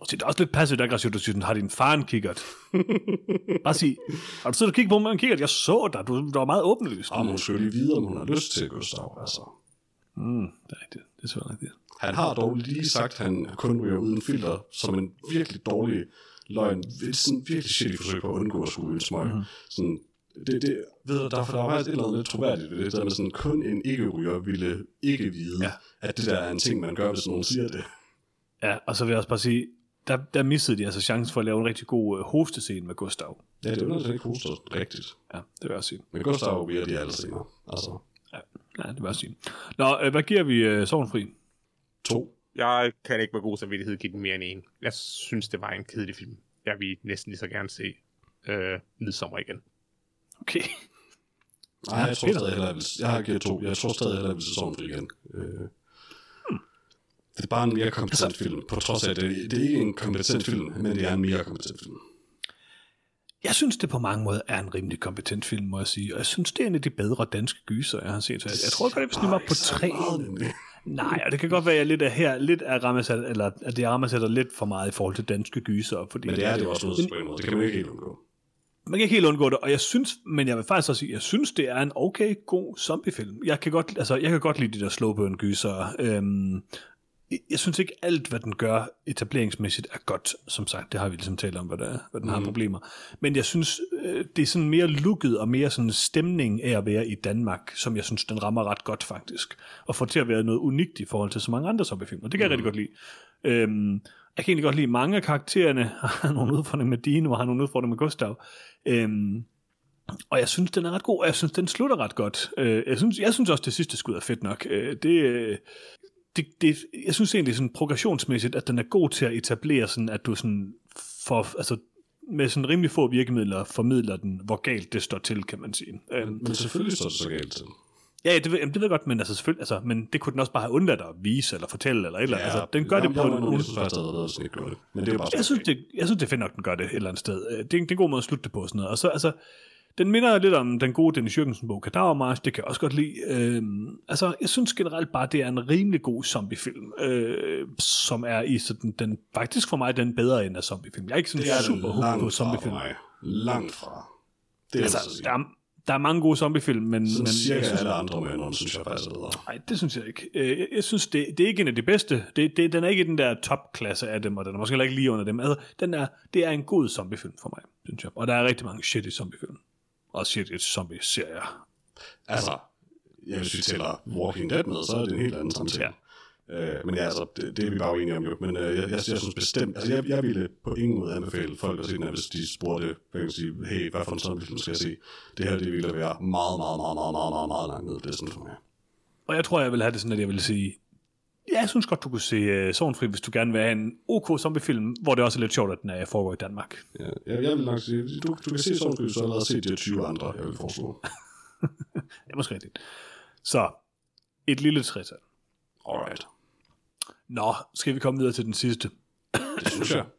Og det er også lidt passivt aggressivt, at du siger, har din far en kikkert? Bare sig, har du siddet og kigget på mig med en kikkert? Jeg så dig, du, du var meget åbenlyst. Og hun skal lige vide, om hun har lyst til Gustav. Altså. Mm, det er rigtigt. Det er rigtigt. Han har dog lige sagt, at han kun ryger uden filter, som en virkelig dårlig løgn. Sådan virkelig shitty forsøg på at undgå at skulle en smøg. Mm. Sådan, det, det, ved du, derfor der er faktisk et eller andet lidt troværdigt ved det, der med sådan, kun en ikke-ryger ville ikke vide, ja. at det der er en ting, man gør, hvis nogen siger det. Ja, og så vil jeg også bare sige, der, der missede de altså chancen for at lave en rigtig god øh, hostescene med Gustav. Ja, det er jo ikke hoster rigtigt. Ja, det vil jeg også sige. Men Gustav bliver de alle senere. Altså, Ja, ja det vil jeg også sige. Nå, øh, hvad giver vi øh, Sovnfri? to. Jeg kan ikke med god samvittighed give den mere end en. Jeg synes, det var en kedelig film. Jeg vil næsten lige så gerne se øh, Midsommer igen. Okay. Nej, jeg tror stadig hellere, jeg, vil, jeg har givet to. Jeg tror stadig hellere, jeg vil sæsonen for igen. Øh, det er bare en mere kompetent film, på trods af, at det, det er ikke en kompetent film, men det er en mere kompetent film. Jeg synes, det på mange måder er en rimelig kompetent film, må jeg sige. Og jeg synes, det er en af de bedre danske gyser, jeg har set. Så jeg, jeg tror godt, vil snige mig på tre. Nej, og det kan godt være, at jeg lidt er her, lidt er rammesat, eller at det rammesætter lidt for meget i forhold til danske gyser. Fordi Men det er det også til på en måde. Det kan man ikke helt undgå. man kan ikke helt undgå det, og jeg synes, men jeg vil faktisk også sige, jeg synes, det er en okay, god zombiefilm. Jeg kan godt, altså, jeg kan godt lide de der slow burn gyser. Øhm, jeg synes ikke alt, hvad den gør etableringsmæssigt, er godt. Som sagt, det har vi ligesom talt om, hvad, der, hvad den mm. har problemer. Men jeg synes, øh, det er sådan mere lukket og mere sådan stemning af at være i Danmark, som jeg synes, den rammer ret godt faktisk. Og får til at være noget unikt i forhold til så mange andre zombiefilm. Og det kan jeg rigtig godt lide. Øhm, jeg kan egentlig godt lide mange af karaktererne. har nogle udfordringer med Dino, og har nogle udfordringer med Gustav. Øhm, og jeg synes, den er ret god, og jeg synes, den slutter ret godt. Øh, jeg, synes, jeg synes også, det sidste skud er fedt nok. Øh, det, det, det, jeg synes egentlig sådan progressionsmæssigt, at den er god til at etablere sådan, at du sådan får, altså med sådan rimelig få virkemidler formidler den, hvor galt det står til, kan man sige. Øhm, Men selvfølgelig står det så galt til. ja, det, ved- jamen, det ved jeg godt, men altså selvfølgelig, altså, men det kunne den også bare have undladt at vise eller fortælle eller et eller andet. altså, den gør det på en, en... Jeg synes faktisk, det sådan, ikke det. Men det er bare jeg synes, det, jeg synes, det er fedt nok, den gør det et eller andet sted. Øh, Det er, det er en god måde at slutte det på sådan noget. Og så, altså, den minder lidt om den gode Dennis Jørgensen-bog, Kadavermarsch, det kan jeg også godt lide. Øhm, altså, jeg synes generelt bare, det er en rimelig god zombiefilm, øh, som er i sådan, den, faktisk for mig den bedre end af zombiefilm. Jeg er ikke sådan det er super hooked på fra zombiefilm. mig. Langt fra. Det er altså, Altså, der er, der er mange gode zombiefilm, men, Sådan men cirka jeg synes, alle andre med, synes jeg faktisk er bedre. Nej, det synes jeg ikke. Øh, Jeg, jeg synes, det, det er ikke en af de bedste. Det, det, den er ikke i den der topklasse af dem, og den er måske heller ikke lige under dem. Altså, den er, det er en god zombiefilm for mig, synes jeg. Og der er rigtig mange shitty zombiefilm. Og shitty zombie-serier. Altså, jeg hvis vi tæller Walking Dead med, så er det en helt anden samtale. Ja. Øh, men ja, altså, det, det er vi bare uenige om jo. Men øh, jeg, jeg, jeg, synes bestemt, altså jeg, jeg ville på ingen måde anbefale folk at se den her, hvis de spurgte, hvad kan man sige, hey, hvad for en zombiefilm skal jeg se? Det her, det ville være meget, meget, meget, meget, meget, meget, meget langt ned i listen for mig. Og jeg tror, jeg vil have det sådan, at jeg vil sige, jeg synes godt, du kunne se uh, Sorgenfri, hvis du gerne vil have en OK zombiefilm, hvor det også er lidt sjovt, at den er, foregår i Danmark. Ja, jeg, jeg vil nok sige, du, du kan se sådan, du så allerede set de her 20 andre, jeg vil foreslå. Det er måske rigtigt. Så, et lille trætal. Alright. Nå, skal vi komme videre til den sidste? Det synes jeg.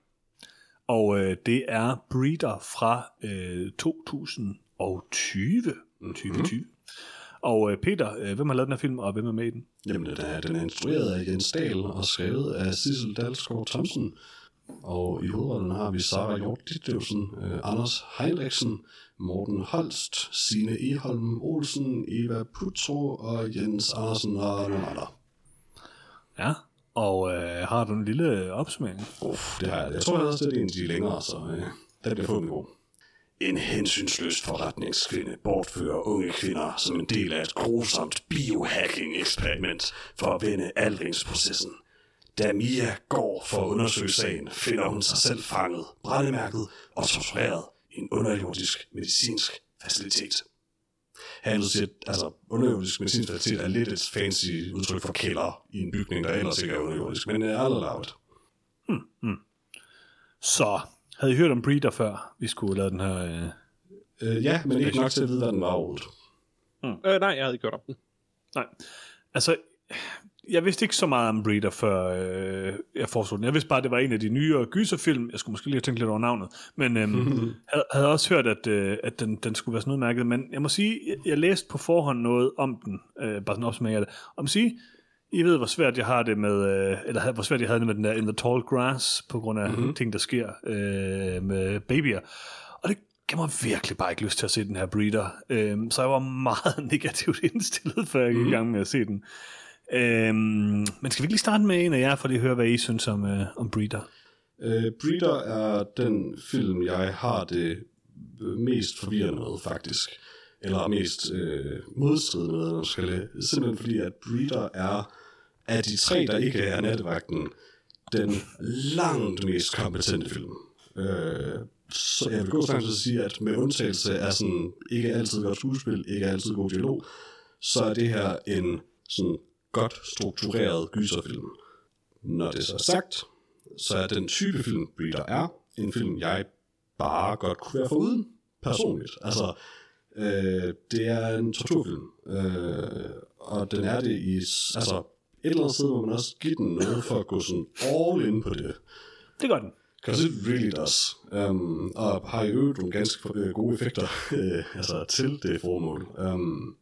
Og øh, det er Breeder fra øh, 2020. Mm-hmm. 2020. Og øh, Peter, øh, hvem har lavet den her film, og hvem er med i den? Jamen, den er, den er instrueret af Jens Dahl og skrevet af Sissel Dalsgaard Thomsen. Og i hovedrollen har vi Sara Hjort Ditlevsen, øh, Anders Heinrichsen, Morten Holst, Sine Eholm Olsen, Eva Putro og Jens Andersen og nogle andre. Ja, og øh, har du en lille opsummering? Uff, det har jeg. Jeg tror jeg også, det er en af de længere, så øh, den bliver forhåbentlig god. En hensynsløs forretningskvinde bortfører unge kvinder som en del af et grusomt biohacking-eksperiment for at vende aldringsprocessen. Da Mia går for at undersøge sagen, finder hun sig selv fanget, brændemærket og tortureret i en underjordisk medicinsk facilitet. Handel siger, altså underjordisk medicinsk facilitet er lidt et fancy udtryk for kælder i en bygning, der ellers ikke er underjordisk, men er aldrig lavet. Hmm, hmm. Så, havde I hørt om Breeder før, vi skulle lave den her... Øh... Øh, ja, men ikke nok til at vide, hvad den var overhovedet. Øh, nej, jeg havde ikke hørt om den. Nej, altså, jeg vidste ikke så meget om Breeder, før øh, jeg foreslog den. Jeg vidste bare, at det var en af de nyere gyserfilm. Jeg skulle måske lige have tænkt lidt over navnet. Men øhm, havde, havde også hørt, at, øh, at den, den skulle være sådan udmærket. Men jeg må sige, jeg, jeg læste på forhånd noget om den. Øh, bare sådan opsummering af det. Og må sige, I ved, hvor svært jeg har det med, øh, eller hvor svært jeg havde det med den der In the Tall Grass, på grund af mm-hmm. ting, der sker øh, med babyer. Og det gav mig virkelig bare ikke lyst til at se den her Breeder. Øh, så jeg var meget negativt indstillet, før jeg gik i gang med at se den. Øhm, men skal vi ikke lige starte med en af jer, for lige at høre, hvad I synes om, øh, om Breeder? Øh, Breeder er den film, jeg har det mest forvirrende med, faktisk. Eller mest øh, modstridende med, skal det. Simpelthen fordi, at Breeder er af de tre, der ikke er nattevagten, den langt mest kompetente film. Øh, så jeg vil gå så langt til at sige, at med undtagelse af sådan, ikke altid godt skuespil, ikke altid god dialog, så er det her en sådan godt struktureret gyserfilm. Når det så er sagt, så er den type film, Breeder er, en film, jeg bare godt kunne være foruden, personligt. Altså, øh, det er en torturfilm, øh, og den er det i, altså, et eller andet sted må man også give den noget for at gå sådan all in på det. Det gør den. Because it really does. Um, og har i øvrigt nogle ganske øh, gode effekter øh, altså, til det formål. Um,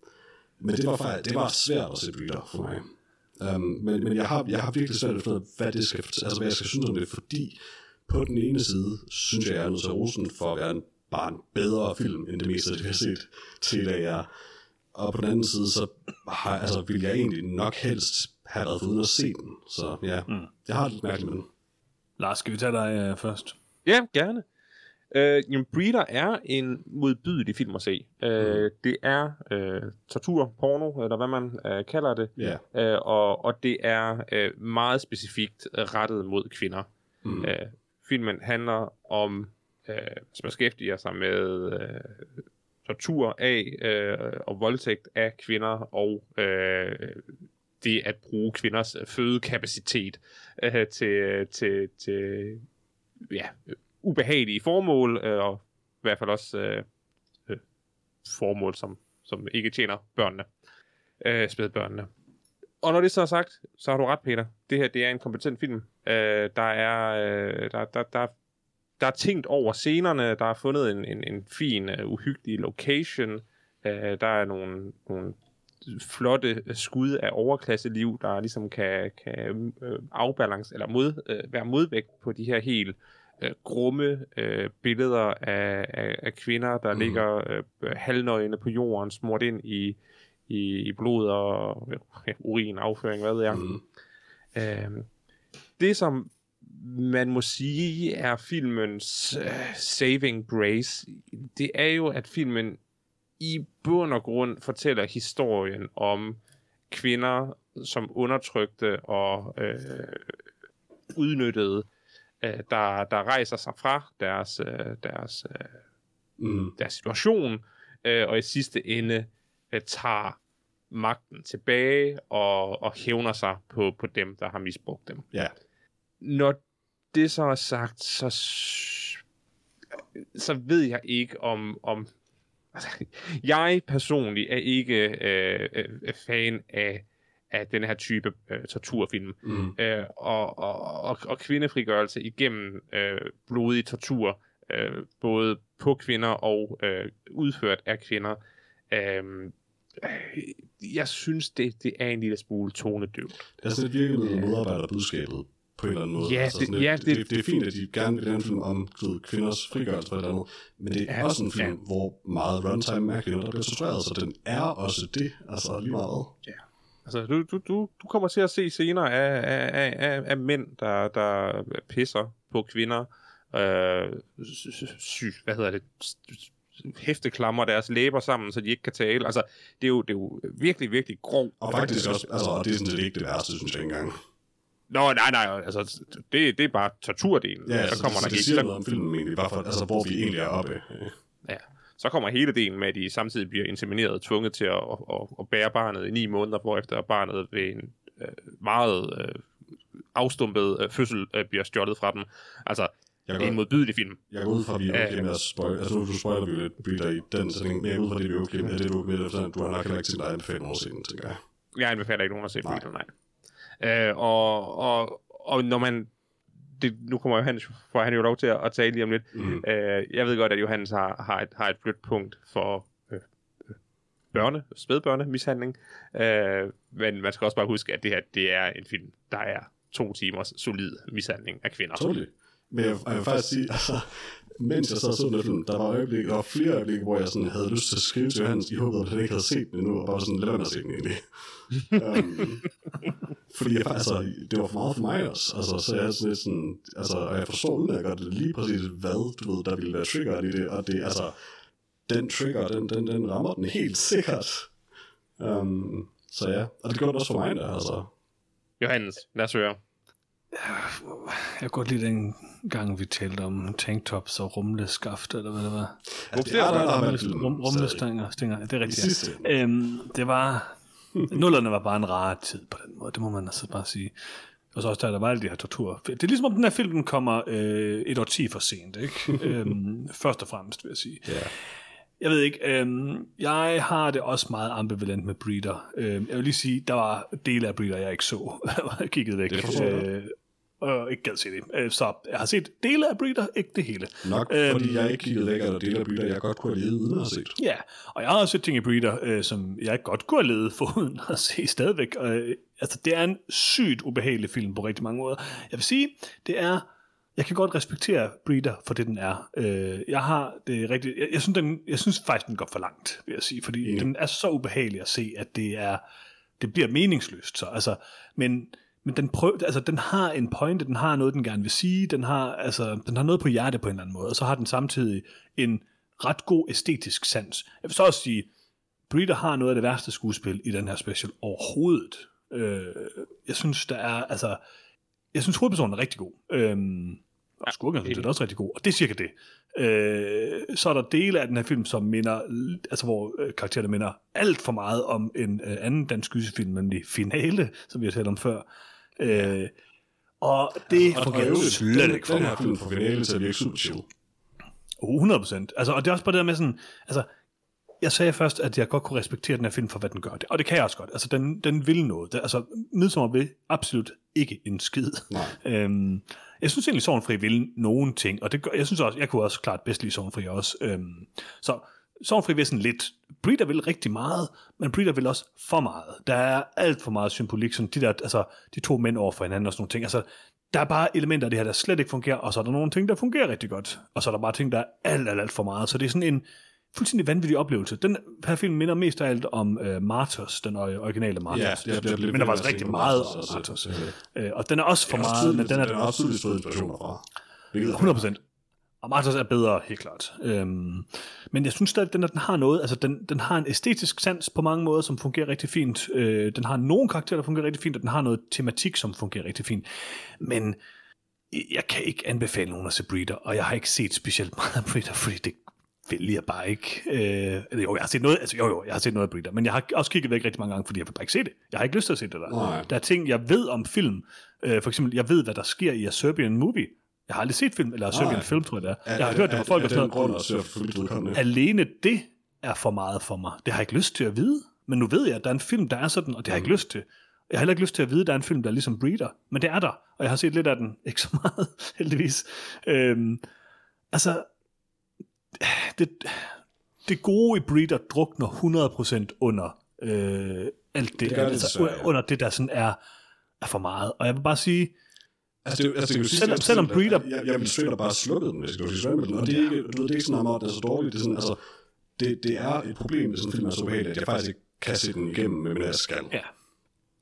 men det var, faktisk, det var svært at se Breeder for mig. Um, men, men jeg, har, jeg har virkelig svært at finde hvad, det skal, altså, hvad jeg skal synes om det, fordi på den ene side, synes jeg, jeg er nødt til rosen for at være en, bare en bedre film, end det meste, det vi har set til af jer. Og på den anden side, så har, altså, vil jeg egentlig nok helst have været uden at se den. Så ja, mm. jeg har det lidt mærkeligt med den. Lars, skal vi tage dig uh, først? Ja, gerne. Øh, jamen, Breeder er en modbydelig film at se. Øh, mm. Det er øh, tortur, porno, eller hvad man øh, kalder det. Yeah. Øh, og, og det er øh, meget specifikt rettet mod kvinder. Mm. Øh, filmen handler om, øh, som beskæftiger sig med øh, tortur af øh, og voldtægt af kvinder og øh, det at bruge kvinders øh, fødekapacitet øh, til, øh, til, til ja, ubehagelige formål, øh, og i hvert fald også øh, øh, formål, som, som ikke tjener børnene, øh, spædbørnene. Og når det så er sagt, så har du ret, Peter. Det her, det er en kompetent film. Øh, der er, øh, der, der, der, der er tænkt over scenerne, der er fundet en, en, en fin, uh, uhyggelig location, øh, der er nogle, nogle flotte skud af overklasseliv, der ligesom kan, kan øh, afbalance eller mod, øh, være modvægt på de her helt øh, grumme øh, billeder af, af, af kvinder, der mm. ligger øh, halvnøgne på jorden, smurt ind i, i, i blod og øh, urin, afføring, hvad ved jeg. Mm. Øh, det, som man må sige er filmens uh, saving grace, det er jo, at filmen i bund og grund fortæller historien om kvinder, som undertrykte og øh, udnyttede, øh, der, der rejser sig fra deres, øh, deres, øh, mm. deres situation, øh, og i sidste ende øh, tager magten tilbage og, og hævner sig på, på dem, der har misbrugt dem. Ja. Når det så er sagt, så, så ved jeg ikke om, om altså, jeg personligt er ikke øh, øh, fan af, af den her type øh, torturfilm. Mm. Øh, og, og, og, og kvindefrigørelse igennem øh, blodig tortur, øh, både på kvinder og øh, udført af kvinder. Øh, jeg synes, det, det er en lille smule tonedøvt. Det er sådan et virkelig modarbejderbudskabet på en eller anden måde. Ja, altså det, det, ja, det, det, det, er fint, at de gerne vil lave en film om ved, kvinders frigørelse eller andet, men det er ja, også en film, ja. hvor meget runtime er kvinder, der bliver tortureret, så den er også det, altså lige meget. Ja. Altså, du, du, du, du kommer til at se scener af, af, af, af mænd, der, der pisser på kvinder, øh, syg, hvad hedder det, hæfteklammer deres læber sammen, så de ikke kan tale. Altså, det er jo, det er jo virkelig, virkelig grov. Og faktisk også, altså, og det er sådan set ikke det værste, synes jeg engang. Nå, nej, nej, altså, det, det er bare torturdelen. Ja, så altså, kommer det, der det siger noget om filmen egentlig, bare for, altså, hvor vi egentlig er oppe. Ja, så kommer hele delen med, at de samtidig bliver insemineret tvunget til at, at, at, bære barnet i ni måneder, hvor efter barnet ved en øh, meget øh, afstumpet øh, fødsel øh, bliver stjålet fra dem. Altså, jeg det er en modbydelig film. Jeg går ud fra, at vi er okay med at spoil. Altså, nu du spoiler vi lidt Breeder i den sætning, men jeg går ud fra, det er okay med, det er okay med, du har nok heller ikke til dig anbefale nogen at se den, tænker jeg. Jeg anbefaler ikke nogen at se Breeder, nej. Øh, og, og, og når man det, nu kommer Johannes, for han jo lov til at, at tale lige om lidt. Mm. Øh, jeg ved godt, at Johannes har, har, et, har et blødt punkt for øh, børne, spædbørne mishandling. Øh, men man skal også bare huske, at det her det er en film, der er to timers solid mishandling af kvinder. Totally. Men jeg, jeg vil faktisk sige, altså, mens jeg sad og så den film, der var, øjeblik, der var flere øjeblikke, hvor jeg sådan havde lyst til at skrive til Johannes, i håbet, at han ikke havde set den endnu, og bare sådan, lad mig at se den egentlig. um, Fordi jeg, altså, det var for meget for mig også. Altså, så jeg er sådan lidt sådan, altså, og jeg forstår udmærket godt lige præcis, hvad du ved, der ville være triggeret i det, og det, altså, den trigger, den, den, den rammer den helt sikkert. Um, så ja, og det gjorde det også for mig der, altså. Johannes, lad os høre. Jeg kan godt lide den gang, vi talte om tanktops og rumleskaft, eller hvad det var. Altså, det er der, der været Rum, rumlestænger, det er rigtigt. Ja. Øhm, det var... Nullerne var bare en rar tid på den måde, det må man altså bare sige. Og så også der, der var alle de her tortur. Det er ligesom om den her film den kommer øh, et år ti for sent, ikke? øhm, først og fremmest, vil jeg sige. Ja. Jeg ved ikke, øhm, jeg har det også meget ambivalent med Breeder. Øhm, jeg vil lige sige, der var dele af Breeder, jeg ikke så. jeg kiggede væk. Det øh, og ikke gad se det. Øh, så jeg har set dele af Breeder, ikke det hele. Nok Øhm, fordi jeg ikke kiggede væk, eller deler bytter, jeg godt kunne have levet uden at set. Ja, og jeg har også set ting i Breeder, øh, som jeg godt kunne have levet foruden at se stadigvæk. Øh, altså, det er en sygt ubehagelig film på rigtig mange måder. Jeg vil sige, det er... Jeg kan godt respektere Breeder for det, den er. Øh, jeg har det rigtigt... Jeg, jeg, synes, den, jeg synes faktisk, den går for langt, vil jeg sige. Fordi Enig. den er så ubehagelig at se, at det er... Det bliver meningsløst. Så, altså, men men den, prøv, altså, den har en pointe, den har noget, den gerne vil sige, den har, altså, den har noget på hjerte på en eller anden måde, og så har den samtidig en ret god æstetisk sans. Jeg vil så også sige, Breeder har noget af det værste skuespil i den her special overhovedet. Øh, jeg synes, der er, altså, jeg synes hovedpersonen er rigtig god. Øhm, og skurken er også rigtig god, og det er cirka det. Øh, så er der dele af den her film, som minder, altså hvor øh, karaktererne minder alt for meget om en øh, anden dansk gyserfilm, nemlig Finale, som vi har talt om før. Øh, og det Og fungerer øvrigt, slet den, ikke for den mig. her film får finale til at virke super chill. 100 procent. Altså, og det er også bare det der med sådan, altså, jeg sagde først, at jeg godt kunne respektere den her film for, hvad den gør. Og det kan jeg også godt. Altså, den, den vil noget. Det, altså, Midsommer vil absolut ikke en skid. Øhm, jeg synes egentlig, Sorgenfri vil nogen ting, og det gør, jeg synes også, jeg kunne også klart bedst lide Sorgenfri også. Øhm, så Sorgenfri vil sådan lidt, Breeder vil rigtig meget, men Breeder vil også for meget. Der er alt for meget symbolik, sådan de der, altså, de to mænd over for hinanden og sådan nogle ting. Altså, der er bare elementer af det her, der slet ikke fungerer, og så er der nogle ting, der fungerer rigtig godt. Og så er der bare ting, der er alt, alt, alt for meget. Så det er sådan en fuldstændig vanvittig oplevelse. Den her film minder mest af alt om uh, Martyrs, den originale Martyrs. Ja, det det er- den minder faktisk rigtig meget om Martyrs. Øh, og den er også for meget, men den er, den er også tydeligt fået inspirationer fra. Hvilket er 100 procent. Og Martyrs er bedre, helt klart. Øhm, men jeg synes stadig, at den, den har noget. Altså, den, den har en æstetisk sans på mange måder, som fungerer rigtig fint. Øh, den har nogle karakterer, der fungerer rigtig fint, og den har noget tematik, som fungerer rigtig fint. Men jeg kan ikke anbefale nogen at se Breeder, og jeg har ikke set specielt meget af Breeder, fordi det vil jeg bare ikke. Øh, jo, jeg har set noget, altså, jo, jo, jeg har set noget af Breeder, men jeg har også kigget væk rigtig mange gange, fordi jeg vil bare ikke se det. Jeg har ikke lyst til at se det der. Nej. Der er ting, jeg ved om film. Øh, for eksempel, jeg ved, hvad der sker i A Serbian Movie. Jeg har aldrig set film, eller Serbian Nej. Film, tror jeg det er. Er- Jeg har er- hørt det fra folk er og sådan noget. Alene det er for meget for mig. Det har jeg ikke lyst til at vide. Men nu ved jeg, at der er en film, der er sådan, og det har jeg ikke lyst til. Jeg har heller ikke lyst til at vide, at der er en film, der er ligesom Breeder. Men det er der, og jeg har set lidt af den. Ikke så meget, heldigvis. Øhm, altså, det, det gode i Breeder drukner 100% under øh, alt det, Det gør det altså, desværre, ja. under det, der sådan er, er for meget. Og jeg vil bare sige, Altså, det, altså, det Selvom- selvom Breeder- Jeg, jeg ville straight up bare slukke den, hvis jeg skulle sige med den. Og det er ikke, du ved, det er ikke sådan, at det er så dårligt. Det er sådan, altså, det, det er et problem, hvis sådan en film er så ubehagelig, at jeg faktisk ikke kan se den igennem, med jeg skal. Ja.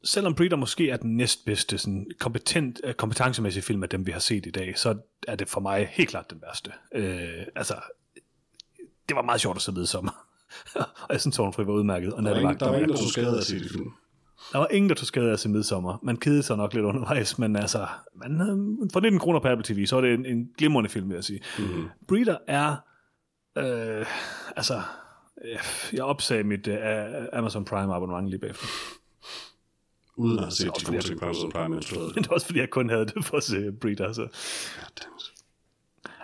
Selvom Breeder måske er den næstbedste sådan kompetent, øh, kompetencemæssige film af dem, vi har set i dag, så er det for mig helt klart den værste. Øh, altså, det var meget sjovt at se med sommer. og jeg synes, Tårnfri var udmærket. Og Der var ingen, der var ingen, der tog skade af se det film. Der var ingen, der tog skade af se midsommer. Man kedede sig nok lidt undervejs, men altså, man, øh, for 19 kroner på Apple TV, så er det en, en glimrende film, vil jeg sige. Mm-hmm. Breeder er, øh, altså, øh, jeg opsagde mit øh, Amazon Prime abonnement lige bagefter. Uden at set også de gode ting på Amazon Prime, Men det var også fordi, jeg kun havde det for at se Breeder. Så. Goddammit.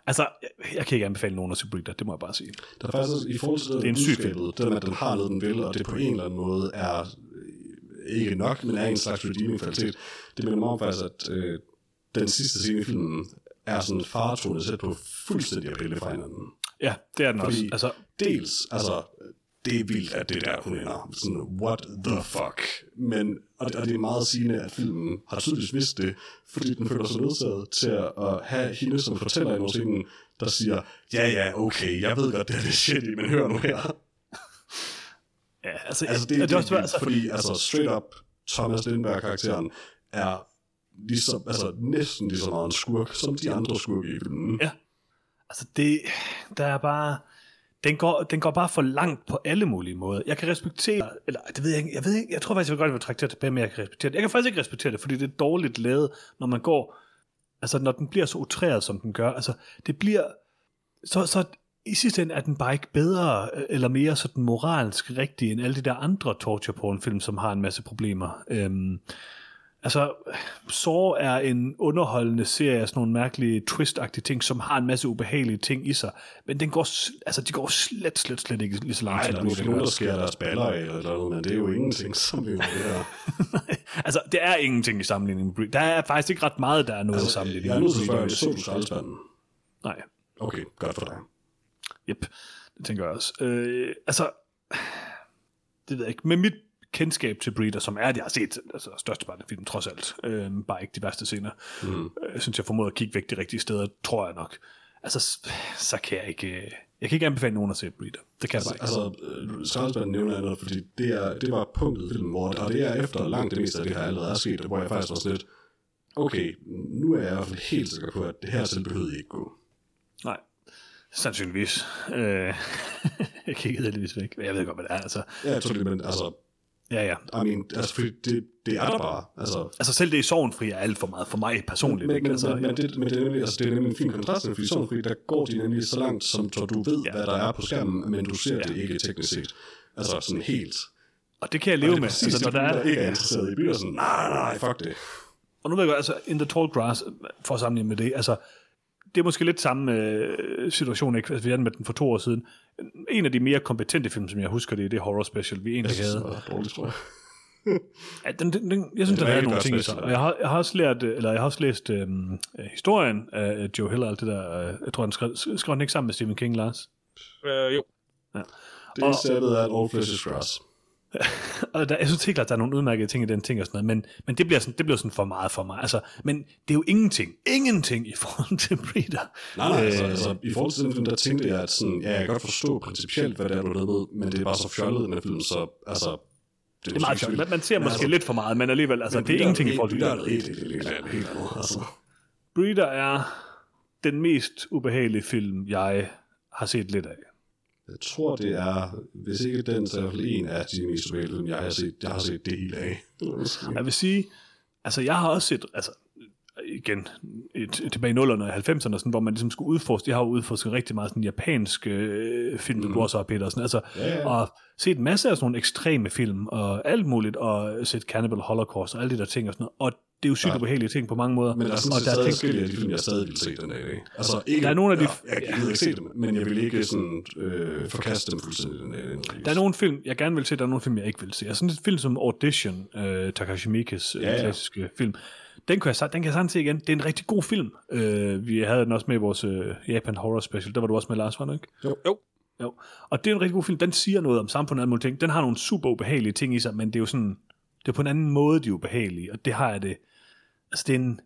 Altså, jeg, jeg kan ikke anbefale nogen at se Breeder, det må jeg bare sige. Der er faktisk i forhold til det, Det er en syg film. med, at den har noget, den vil, og det på en eller anden måde er øh, ikke nok, men er en slags redeeming kvalitet. Det minder mig om faktisk, at øh, den sidste scene i filmen er sådan faretonet sæt på fuldstændig at pille fra hinanden. Ja, det er den Fordi også. Altså, dels, altså, det er vildt, at det der, hun ender. Sådan, what the fuck? Men, og det, og det er meget sigende, at filmen har tydeligvis vidst det, fordi den føler sig nødsaget til at, have hende, som fortæller i scenen, der siger, ja, ja, okay, jeg ved godt, det er det shit, men hør nu her. ja, altså, Altså, det, ja, det, det, også, altså, fordi, altså, straight up, Thomas Lindberg-karakteren er ligesom, altså næsten lige så meget en skurk, som de andre skurke i filmen. Ja. Altså det, der er bare, den går, den går bare for langt på alle mulige måder. Jeg kan respektere, eller det ved jeg ikke, jeg ved ikke, jeg tror faktisk, jeg vil godt vil trække det tilbage, men jeg kan respektere det. Jeg kan faktisk ikke respektere det, fordi det er dårligt lavet, når man går, altså når den bliver så utræret, som den gør. Altså det bliver, så, så i sidste ende er den bare ikke bedre, eller mere sådan moralsk rigtig, end alle de der andre torture porn film, som har en masse problemer. Øhm, Altså, Saw er en underholdende serie af sådan nogle mærkelige twist ting, som har en masse ubehagelige ting i sig. Men den går, altså, de går slet, slet, slet ikke lige så langt. Nej, der er nogen, der skærer deres baller af, eller noget, men det er jo ingenting sammenlignet med det her. altså, det er ingenting i sammenligning med Der er faktisk ikke ret meget, der er noget altså, sammenligning Jeg er nødt til at spørge, så du skraldespanden? Nej. Okay, godt for dig. Yep, det tænker jeg også. Øh, altså, det ved jeg ikke. Med mit kendskab til Breeder, som er, at jeg har set altså, størstepart af filmen, trods alt. Øh, bare ikke de værste scener. Mm. Jeg synes, jeg formoder at kigge væk de rigtige steder, tror jeg nok. Altså, så kan jeg ikke... Øh, jeg kan ikke anbefale nogen at se Breeder. Det kan altså, jeg bare ikke. Altså, øh, Skraldespanden nævner jeg noget, fordi det, er, det var punktet i filmen, hvor, og det er efter langt det meste af det her allerede er sket, hvor jeg faktisk var sådan lidt, okay, nu er jeg i hvert fald helt sikker på, at det her selv behøvede ikke gå. Nej, sandsynligvis. Øh, jeg kiggede heldigvis væk. Jeg ved godt, hvad det er. Altså. Ja, jeg tror det, men altså, Ja, ja. I mean, altså, fordi det, det er der bare. Altså, altså selv det i Sovnfri er alt for meget for mig personligt. Men, ikke? men, altså, men, men, det, men det, er nemlig, altså, det er nemlig en fin kontrast, fordi Sovnfri, der går de nemlig så langt, som så du ved, ja. hvad der er på skærmen, men du ser ja. det ikke teknisk set. Altså sådan helt. Og det kan jeg leve med. Præcis, altså, når der er, ikke er interesseret i byer, sådan, nej, nej, fuck det. Og nu ved jeg godt, altså, In the Tall Grass, for at sammenligne med det, altså, det er måske lidt samme øh, situation, ikke? Altså, vi havde med den for to år siden. En af de mere kompetente film, som jeg husker det, det er Horror Special, vi egentlig havde. Det er. Ja, den, den, den, jeg synes, den havde nogle ting i sig. Jeg har, jeg har også lært, eller jeg har også læst øhm, historien af Joe Hill og alt det der. Øh, jeg tror, han skrev, skrev den ikke sammen med Stephen King, Lars? Øh, jo. Ja. Det er sættet af All Flesh is Grass. og der, jeg synes helt klart, at der er nogle udmærkede ting i den ting og sådan noget, men, men det, bliver sådan, det bliver sådan for meget for mig. Altså, men det er jo ingenting, ingenting i forhold til Breeder. Nej, nej, altså, altså, i forhold til den film, der tænkte jeg, at sådan, ja, jeg kan godt forstå principielt, hvad det er, du ved, men det er bare så fjollet, den film, så altså, det, det er meget sjovt. Man, man ser måske altså, lidt for meget, men alligevel, altså, men det er ingenting i forhold til Breeder. Breeder er helt, helt, helt andet, altså. Breeder er den mest ubehagelige film, jeg har set lidt af. Jeg tror, det er, hvis ikke den, så er det en af de mest film, jeg har set, jeg har set det hele af. Jeg vil sige, altså jeg har også set, altså igen, et, tilbage i 0'erne og 90'erne, sådan, hvor man ligesom skulle udforske, jeg har jo udforsket rigtig meget sådan japanske øh, film, mm. du også har, Peter, sådan, altså, ja, ja. og set en masse af sådan nogle ekstreme film, og alt muligt, og set Cannibal Holocaust, og alle de der ting, og sådan noget, og det er jo sygt ja. ubehagelige ting på mange måder. Men der er sådan og der er ting, forskellige af de film, jeg stadig vil se den dag. Altså, ikke, der er nogle af de... Ja, jeg gider ikke se dem, men jeg vil ikke sådan, øh, forkaste dem fuldstændig den dag. Der er nogle film, jeg gerne vil se, der er nogle film, jeg ikke vil se. Altså sådan et film som Audition, øh, Takashi Miikes øh, ja, ja. klassiske film, den kan, jeg, den kan jeg sagtens se igen. Det er en rigtig god film. Øh, vi havde den også med i vores øh, Japan Horror Special. Der var du også med, Lars, var du ikke? Jo. jo. Jo. Og det er en rigtig god film. Den siger noget om samfundet og alle ting. Den har nogle super ubehagelige ting i sig, men det er jo sådan, det er på en anden måde, de er ubehagelige, og det har jeg det. Altså, det er en,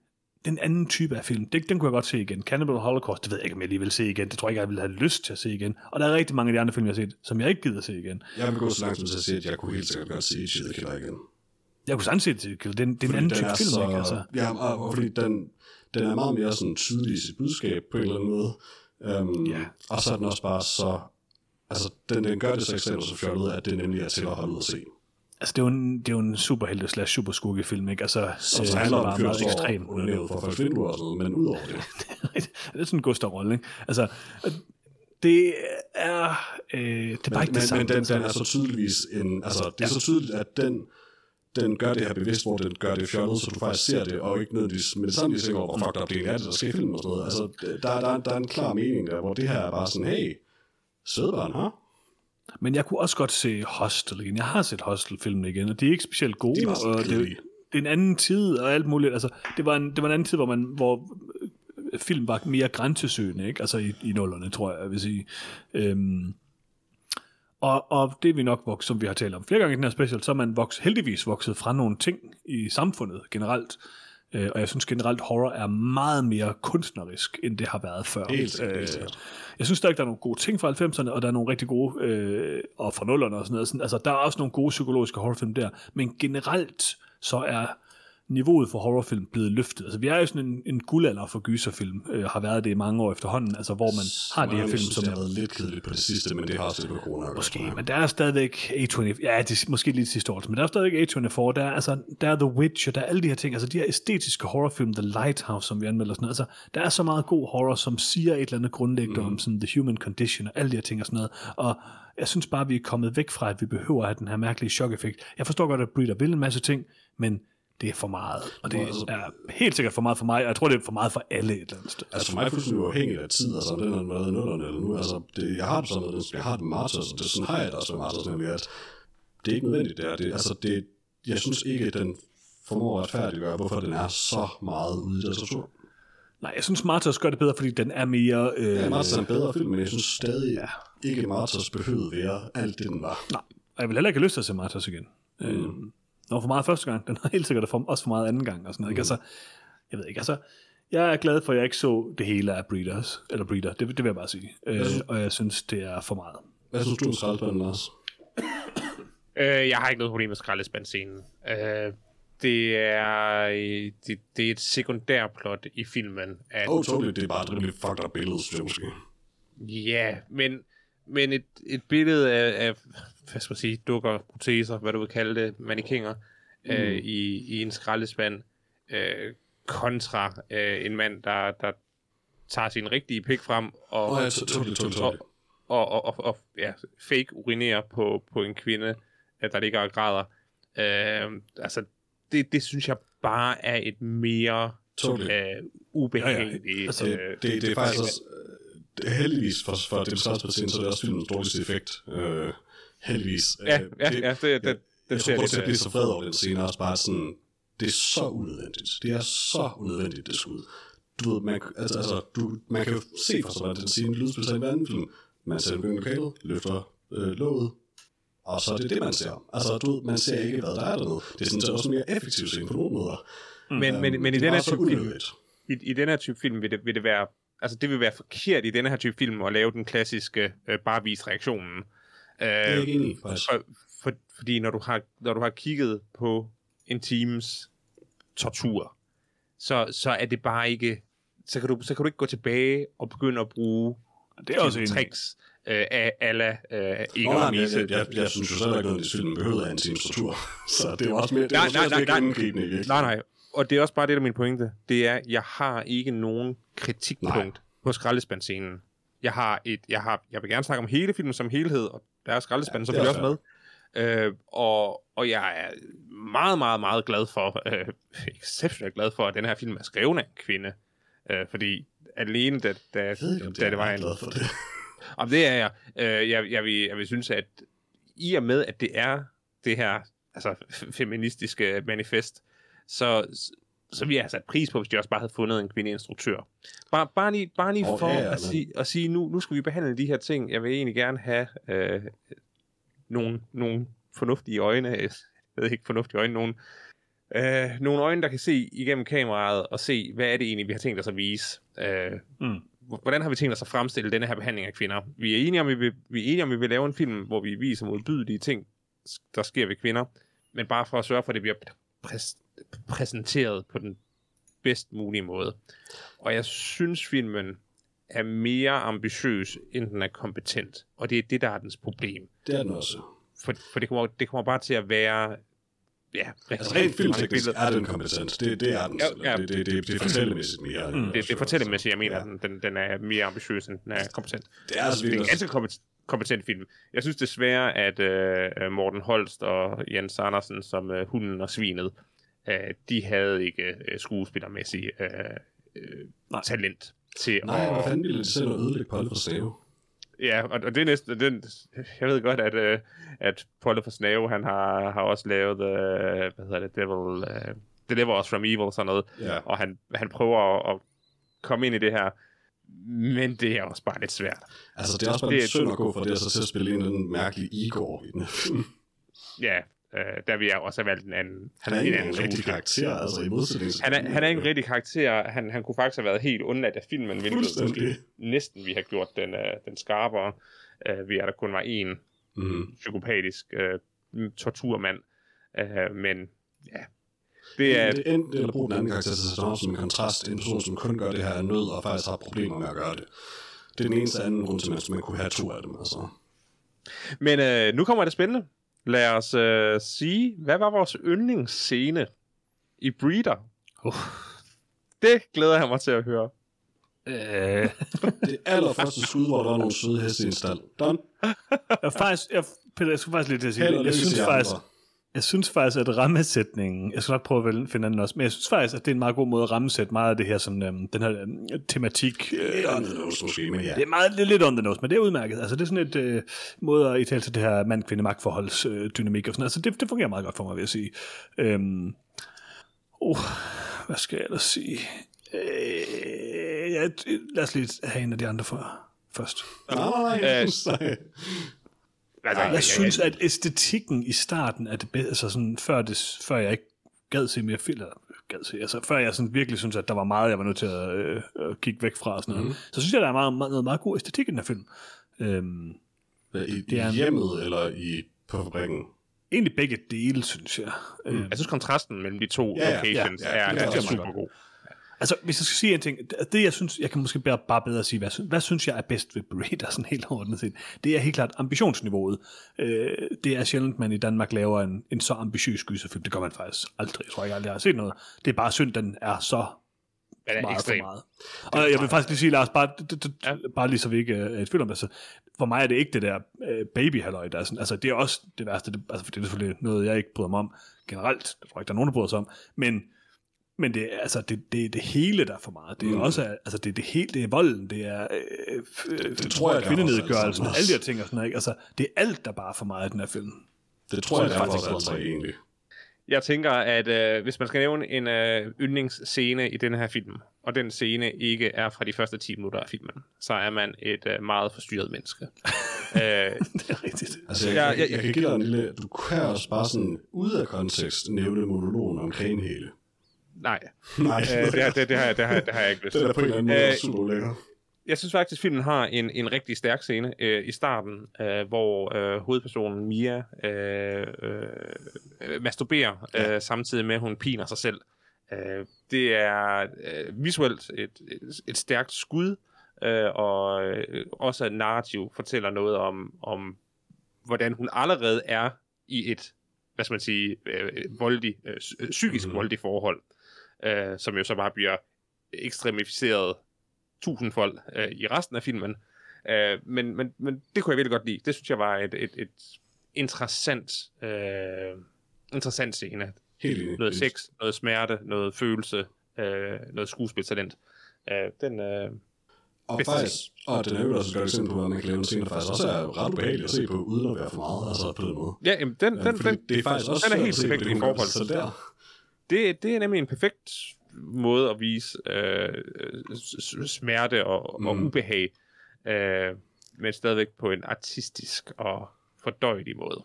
det er en anden type af film. Det, den kunne jeg godt se igen. Cannibal Holocaust, det ved jeg ikke, om jeg lige vil se igen. Det tror jeg ikke, jeg vil have lyst til at se igen. Og der er rigtig mange af de andre film, jeg har set, som jeg ikke gider se igen. Jeg vil gå så langt som til at sige, at jeg kunne helt sikkert godt se Chile Killer igen. Jeg kunne sagtens se det. Det er en, det er en anden type film, så, ikke? Altså. Ja, og, og fordi den, den er meget mere sådan tydelig i sit budskab på en eller anden måde. Um, ja. Og så er den også bare så... Altså, den, den gør det så ekstremt så fjollet, at det nemlig er til at holde ud at se. Altså, det er jo en, det er jo en superhelte slash superskugge film, ikke? Altså, så øh, handler om der ekstrem. under nævet for folks vinduer og sådan men udover det. det er sådan en Gustav-rolle, ikke? Altså, det er, øh, det er bare men, ikke det samme. Men den, den er så tydeligvis en, altså, det er ja. så tydeligt, at den, den gør det her bevidst, hvor den gør det fjollet, så du faktisk ser det, og ikke nødvendigvis med det samme tænker over, hvor fucked up det er det, der sker i filmen og sådan noget. Altså, der, der, der er en klar mening der, hvor det her er bare sådan, hey, sødbarn? Huh? Men jeg kunne også godt se Hostel igen. Jeg har set Hostel-filmen igen, og de er ikke specielt gode. Det og det, det er en anden tid og alt muligt. Altså, det, var en, det var en anden tid, hvor, man, hvor øh, film var mere grænsesøgende, ikke? Altså i, i nullerne, tror jeg, jeg vil sige. Øhm, og, og det er vi nok vokset, som vi har talt om flere gange i den her special, så er man vokset, heldigvis vokset fra nogle ting i samfundet generelt. Øh, og jeg synes generelt, horror er meget mere kunstnerisk, end det har været før. Helt, øh, helt jeg synes stadig, der er nogle gode ting fra 90'erne, og der er nogle rigtig gode, øh, og fra 0'erne og sådan noget. Sådan, altså, der er også nogle gode psykologiske horrorfilm der, men generelt så er niveauet for horrorfilm blevet løftet. Altså, vi er jo sådan en, en guldalder for gyserfilm, øh, har været det i mange år efterhånden, altså, hvor man har de her film, synes, som det har været lidt kedeligt på det sidste, men det har også lidt med corona. Måske, men der er stadigvæk A24, ja, det er måske lidt sidste år, men der er stadigvæk A24, der er, altså, der er The Witch, og der er alle de her ting, altså de her æstetiske horrorfilm, The Lighthouse, som vi anmelder, og sådan noget, altså, der er så meget god horror, som siger et eller andet grundlæggende mm. om sådan the human condition, og alle de her ting og sådan noget, og jeg synes bare, vi er kommet væk fra, at vi behøver at have den her mærkelige chok-effekt. Jeg forstår godt, at Breeder vil en masse ting, men det er for meget, og det Altså- er helt sikkert for meget for mig, og jeg tror, det er for meget for alle et eller andet sted. Altså for mig er det fuldstændig uafhængigt af tid, altså om den været i nullerne eller nu, altså det, jeg har det sådan noget, jeg har det med Martyrs, og det sådan har jeg det også med Martyrs, nemlig at det er ikke nødvendigt det her, det, altså det, jeg synes ikke, at den formår at retfærdiggøre, hvorfor den er så meget ude i litteratur. Nej, jeg synes, Martyrs gør det bedre, fordi den er mere... Øh, Ja, Martyrs er en bedre film, men jeg synes stadig ja. ikke, Martyrs behøvede være alt det, den var. Nej, og jeg vil heller ikke have lyst til at se Martyrs igen. Mm. Øh, den var for meget første gang, den har helt sikkert for, også for meget anden gang. Og sådan noget, mm. ikke? Altså, jeg ved ikke, altså, jeg er glad for, at jeg ikke så det hele af Breeders, eller Breeder, det, det vil jeg bare sige. Øh, og jeg synes, det er for meget. Hvad synes du om skraldespanden, Lars? Øh, jeg har ikke noget problem med skraldespandscenen. Øh, det er, det, det er et sekundærplot i filmen. At, oh, totally, det er bare et rimelig fucked up billede, synes jeg måske. Ja, men, men et, et billede af, af, hvad skal man sige, dukker, proteser, hvad du vil kalde det, mannekinger, mm. øh, i, i en skraldespand, øh, kontra øh, en mand, der, der tager sin rigtige pik frem og, ja, og, og, og, og, og ja, fake urinerer på, på en kvinde, øh, der ligger og græder. Øh, altså, det, det synes jeg bare er et mere Totally. øh, ubehageligt. Ja, ja. Altså, Det, det, det er faktisk også, øh, det heldigvis for, for det største scene, så er det også filmens dårligste effekt. Øh, heldigvis. Ja, Øh, ja, ja, det, det, det, jeg tror, at jeg bliver så vred over den scene, også bare sådan, det er så unødvendigt. Det er så unødvendigt, det skud. Du ved, man, altså, altså, du, man kan jo se for sig, hvordan den scene lydspil sig i en anden film. Man ser den i lokalet, løfter øh, låget, og så er det det, man ser. Altså, du ved, man ser ikke, hvad der er dernede. Det er sådan set også en mere effektiv scene på nogle måder. Men, men, men i det er den her type film, i, i den her type film vil det, vil det være, altså det vil være forkert i den her type film at lave den klassiske øh, bare vis reaktionen. Øh, Det er jeg ikke enig i, faktisk. for, for, fordi når du, har, når du har kigget på en teams tortur, så, så er det bare ikke, så kan, du, så kan du ikke gå tilbage og begynde at bruge Det er også en... tricks øh, af alla øh, Egon og jeg, jeg, jeg, jeg synes jo selv ikke, at det film behøvede af en times tortur. Så det er også mere, det er Nej, også nej, mere nej, nej. gennemgribende i virkeligheden. Nej, nej. Og det er også bare det, der er min pointe. Det er, jeg har ikke nogen kritikpunkt nej. på skraldespandscenen. Jeg har et, jeg har, jeg vil gerne snakke om hele filmen som helhed, og der er skraldespanden ja, det selvfølgelig også med. Øh, og, og jeg er meget, meget, meget glad for, øh, exceptionelt glad for, at den her film er skrevet af en kvinde. Øh, fordi alene da, da, Jeg ved ikke, om det da er det var en... glad for det. Om det er jeg. Øh, jeg, jeg, vil, jeg vil synes, at i og med, at det er det her altså, feministiske manifest, så, så vil jeg have sat pris på, hvis de også bare havde fundet en kvindelig instruktør. Bare, bare lige, bare lige Åh, for ja, at, sige, at sige nu, nu skal vi behandle de her ting. Jeg vil egentlig gerne have øh, nogle, nogle fornuftige øjne. Jeg ved ikke fornuftige øjne, nogle, øh, nogle øjne, der kan se igennem kameraet og se, hvad er det egentlig, vi har tænkt os at vise. Øh, Mm. hvordan har vi tænkt os at fremstille denne her behandling af kvinder? Vi er enige om, vi vil, vi er enige om, vi vil lave en film, hvor vi viser modbydelige ting, der sker ved kvinder, men bare for at sørge for, at det bliver præs- præsenteret på den bedst mulige måde. Og jeg synes, filmen er mere ambitiøs, end den er kompetent. Og det er det, der er dens problem. Det er den også. For, for det, kommer, det kommer bare til at være... Ja, Altså rent filmteknisk er den kompetent. Det, det er den. Ja, ja. Det, det, det, det fortællemæssigt mere. Det, det er fortællemæssigt, jeg mener, Ja. den, den, er mere ambitiøs, end den er kompetent. Det er altså det er en ganske kompetent, kompetent film. Jeg synes desværre, at øh, Morten Holst og Jens Andersen, som øh, hunden og svinet, øh, de havde ikke øh, skuespillermæssigt øh, øh, talent til Nej, at... hvad fanden ville de selv ødelægge Polly for Snave? Ja, og, og det er næsten... Den, jeg ved godt, at, øh, at Polle for Snave, han har, har også lavet... Øh, hvad hedder det? Devil... Øh, Deliver Us From Evil og sådan noget. Ja. Og han, han prøver at, at komme ind i det her. Men det er også bare lidt svært. Altså, det er også bare Det det er- synd at gå fra det, og så til at spille en eller anden mærkelig Igor i den. Ja, øh, der vil jeg også have valgt en anden. Han er en ikke anden en rigtig karakter, altså i modsætning til... Han er, han er ikke en rigtig karakter. Han, han kunne faktisk have været helt undladt af filmen, hvilket næsten vi har gjort den, uh, den skarpere, uh, ved at der kun var en Mm. psykopatisk uh, torturmand. Uh, men ja, Det er, Det er enten eller bruge den anden karakter til op som en kontrast. En person, som kun gør det her af nød, og faktisk har problemer med at gøre det. Det er den eneste anden grund til, at man kunne have to af dem. Altså. men øh, nu kommer det spændende. Lad os øh, sige, hvad var vores yndlingsscene i Breeder? Uh. Det glæder jeg mig til at høre. Øh, Det allerførste skud, hvor der var nogle søde heste i en stald. Done. jeg, faktisk, jeg, Peter, jeg skulle faktisk lidt til at sige, Held jeg synes faktisk, andre. Jeg synes faktisk, at rammesætningen, jeg skal nok prøve at vælge- finde den også, men jeg synes faktisk, at det er en meget god måde at rammesætte meget af det her, sådan, øhm, den her øhm, tematik. Øh, Det er anderledes måske, men ja. det er meget det er lidt on the nose, men det er udmærket. Altså, det er sådan et øh, måde at i tale til det her mand-kvinde-magtforholds øh, dynamik og sådan noget. Altså, det, det fungerer meget godt for mig, vil jeg sige. Øhm, uh, hvad skal jeg ellers sige? Øh, ja, lad os lige have en af de andre for, først. Nej, nej, nej. Øh, nej. Altså, Jeg synes, at æstetikken i starten er det bedste, altså sådan, før, det, før jeg ikke gad se mere film, eller gad se, altså før jeg sådan virkelig synes, at der var meget, jeg var nødt til at, øh, at kigge væk fra og sådan noget, Mhm. så synes jeg, der er meget, meget, noget meget god æstetik i den her film. Øhm, I, Det er I en- hjemmet eller i på fabrikken? egentlig begge dele, synes jeg. Mm. Øhm, Jeg synes, kontrasten mellem de to Ja, ja, locations ja, ja, er, det er, er er også super meget god. Altså, hvis jeg skal sige en ting, det jeg synes, jeg kan måske bare, bare bedre sige, hvad, hvad synes jeg er bedst ved Breeder, sådan helt ordentligt set, det er helt klart ambitionsniveauet. Øh, det er sjældent, man i Danmark laver en, en så ambitiøs gyserfilm. Det gør man faktisk aldrig. Jeg tror ikke aldrig, jeg har set noget. Det er bare synd, den er så Den er meget ekstrem. for meget. Og jeg vil faktisk lige sige, Lars, bare, d- d- Ja. bare lige så vi ikke er i tvivl om det, så for mig er det ikke det der øh, baby halløj, der er sådan, altså det er også det værste, det, altså for det er selvfølgelig noget, jeg ikke bryder mig om generelt, det tror jeg ikke, der er nogen, der bryder sig om, men men det er altså det, det, er det hele, der er for meget. Det er mm. Også, altså det det hele, det er volden, det er øh, øh, Det tror jeg, er kvindenedgørelsen, også, altså. alle de her ting og sådan noget, ikke? Altså, det er alt, der bare er for meget i den her film. Det tror jeg, er faktisk alle tre egentlig. Jeg tænker, at øh, hvis man skal nævne en øh, yndlingsscene i den her film, og den scene ikke er fra de første 10 minutter af filmen, så er man et øh, meget forstyrret menneske. øh, det er rigtigt. Altså, jeg, ja, ja, jeg, jeg kan give dig en lille... Du kan også bare sådan ud af kontekst nævne monologen om kanehæle. Nej, Nej, øh, det, har, det, det, har, jeg- det, har, det har jeg ikke lyst til. er da på en eller anden måde Øh, super lækker. jeg synes faktisk, at filmen har en, en rigtig stærk scene øh, i starten, øh, hvor øh, hovedpersonen Mia øh, øh, masturberer, øh, samtidig med, at hun piner sig selv. Øh, det er øh, visuelt et, et, et stærkt skud, øh, og øh, også et narrativ fortæller noget om, om, hvordan hun allerede er i et, hvad skal man sige, øh, voldig, øh, psy- øh, psykisk Mhm. mm-hmm. voldig forhold, øh, som jo så bare bliver ekstremificeret tusindfold øh, i resten af filmen. Øh, men, men, men det kunne jeg virkelig godt lide. Det synes jeg var et, et, et interessant, øh, interessant scene. Helt. Noget sex, noget smerte, noget følelse, øh, noget skuespiltalent. Øh, den, øh, Og faktisk, og den er jo også et godt eksempel på, hvad man kan lave en scene, der faktisk også er ret ubehagelig at se på, uden at være for meget, altså på den måde. ja, jamen, den, Ja, den, den, det er faktisk også den er helt at perfekt i forhold til der, det, det er nemlig en perfekt måde at vise øh, smerte og, mm. og Mm. ubehag, øh, men stadigvæk på en artistisk og fordøjelig måde.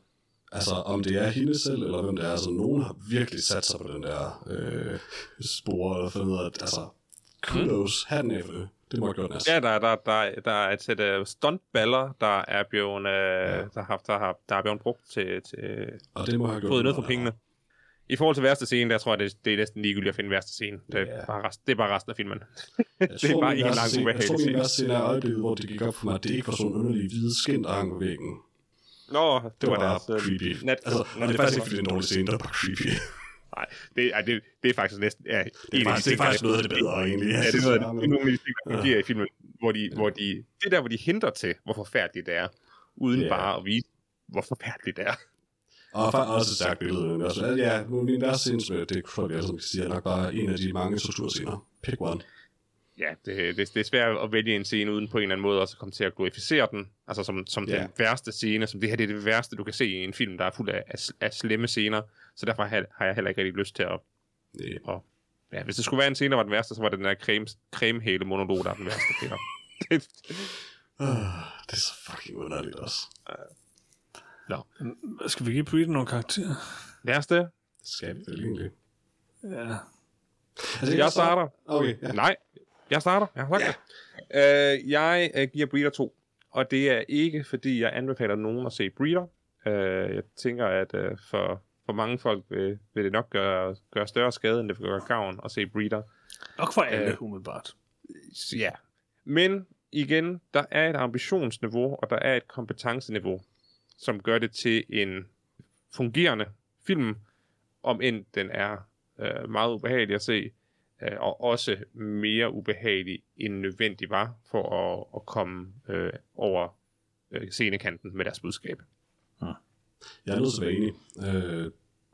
altså om det er hende selv, eller hvem det er, altså nogen har virkelig sat sig på den der øh, spor, eller af, at altså, kudos, hatten af for det. Det må jeg godt næste. Ja, der, der, der, der er et sæt uh, stuntballer, der er blevet, uh, ja. der, har, der, har, der er blevet brugt til, til Og det må have fået noget for pengene. I forhold til værste scene, der tror jeg, det, det er næsten ligegyldigt at finde værste scene. Det, er Ja. bare, rest, det er bare resten af filmen. Jeg Det er bare en lang scene- Jeg tror, min scene. værste scene er øjeblikket, hvor det gik op for mig, at det ikke var sådan en underlig hvide skin, der hang på væggen. Nå, det, Det var, var deres... bare creepy. Nat, Altså, og det er faktisk ikke, fordi det er en dårlig scene, der er bare creepy. Nej, det, ej, det, det er faktisk næsten... Ja, Det er faktisk, det er faktisk noget af det bedre, egentlig. Ja, det er, noget, af det, det er nogle af de ting, der fungerer i filmen, hvor de, hvor de, det er der, hvor de henter til, hvor forfærdeligt det er, uden yeah. bare at vise, hvor forfærdeligt det er. Og faktisk også et stærkt billede. Men også, ja, min værste scene, som jeg- det tror jeg, sammen kan sige, er nok bare en af de mange torturscener. Pick one. Ja, det, det, det er svært at vælge en scene uden på en eller anden måde også at komme til at glorificere den. Altså som, som Ja. den værste scene, som det her det er det værste, du kan se i en film, der er fuld af, af, af slemme scener. Så derfor har, har jeg heller ikke rigtig lyst til at... Det, Ja, hvis det skulle være en scene, der var den værste, så var det den der creme, cremehæle monolog, der er den værste. Peter. det, uh, det er så fucking underligt også. Skal vi give Breeder nogle karakterer? Det skal vi vel egentlig. Ja. Altså, Jeg starter. Okay, ja. Nej, jeg starter. Jeg har sagt det. Øh, jeg øh, giver Breeder 2. Og det er ikke, fordi jeg anbefaler nogen at se Breeder. Øh, jeg tænker, at øh, for for mange folk vil, vil det nok gøre, gøre større skade, end det vil gøre gavn at se Breeder. Nok for alle, Øh. umiddelbart. Ja. Men igen, der er et ambitionsniveau, og der er et kompetenceniveau, som gør det til en fungerende film, om end den er øh, meget ubehagelig at se, øh, og også mere ubehagelig end nødvendig var for at, at komme øh, over øh, scenekanten med deres budskab. Jeg er nødt til at være enig. Øh,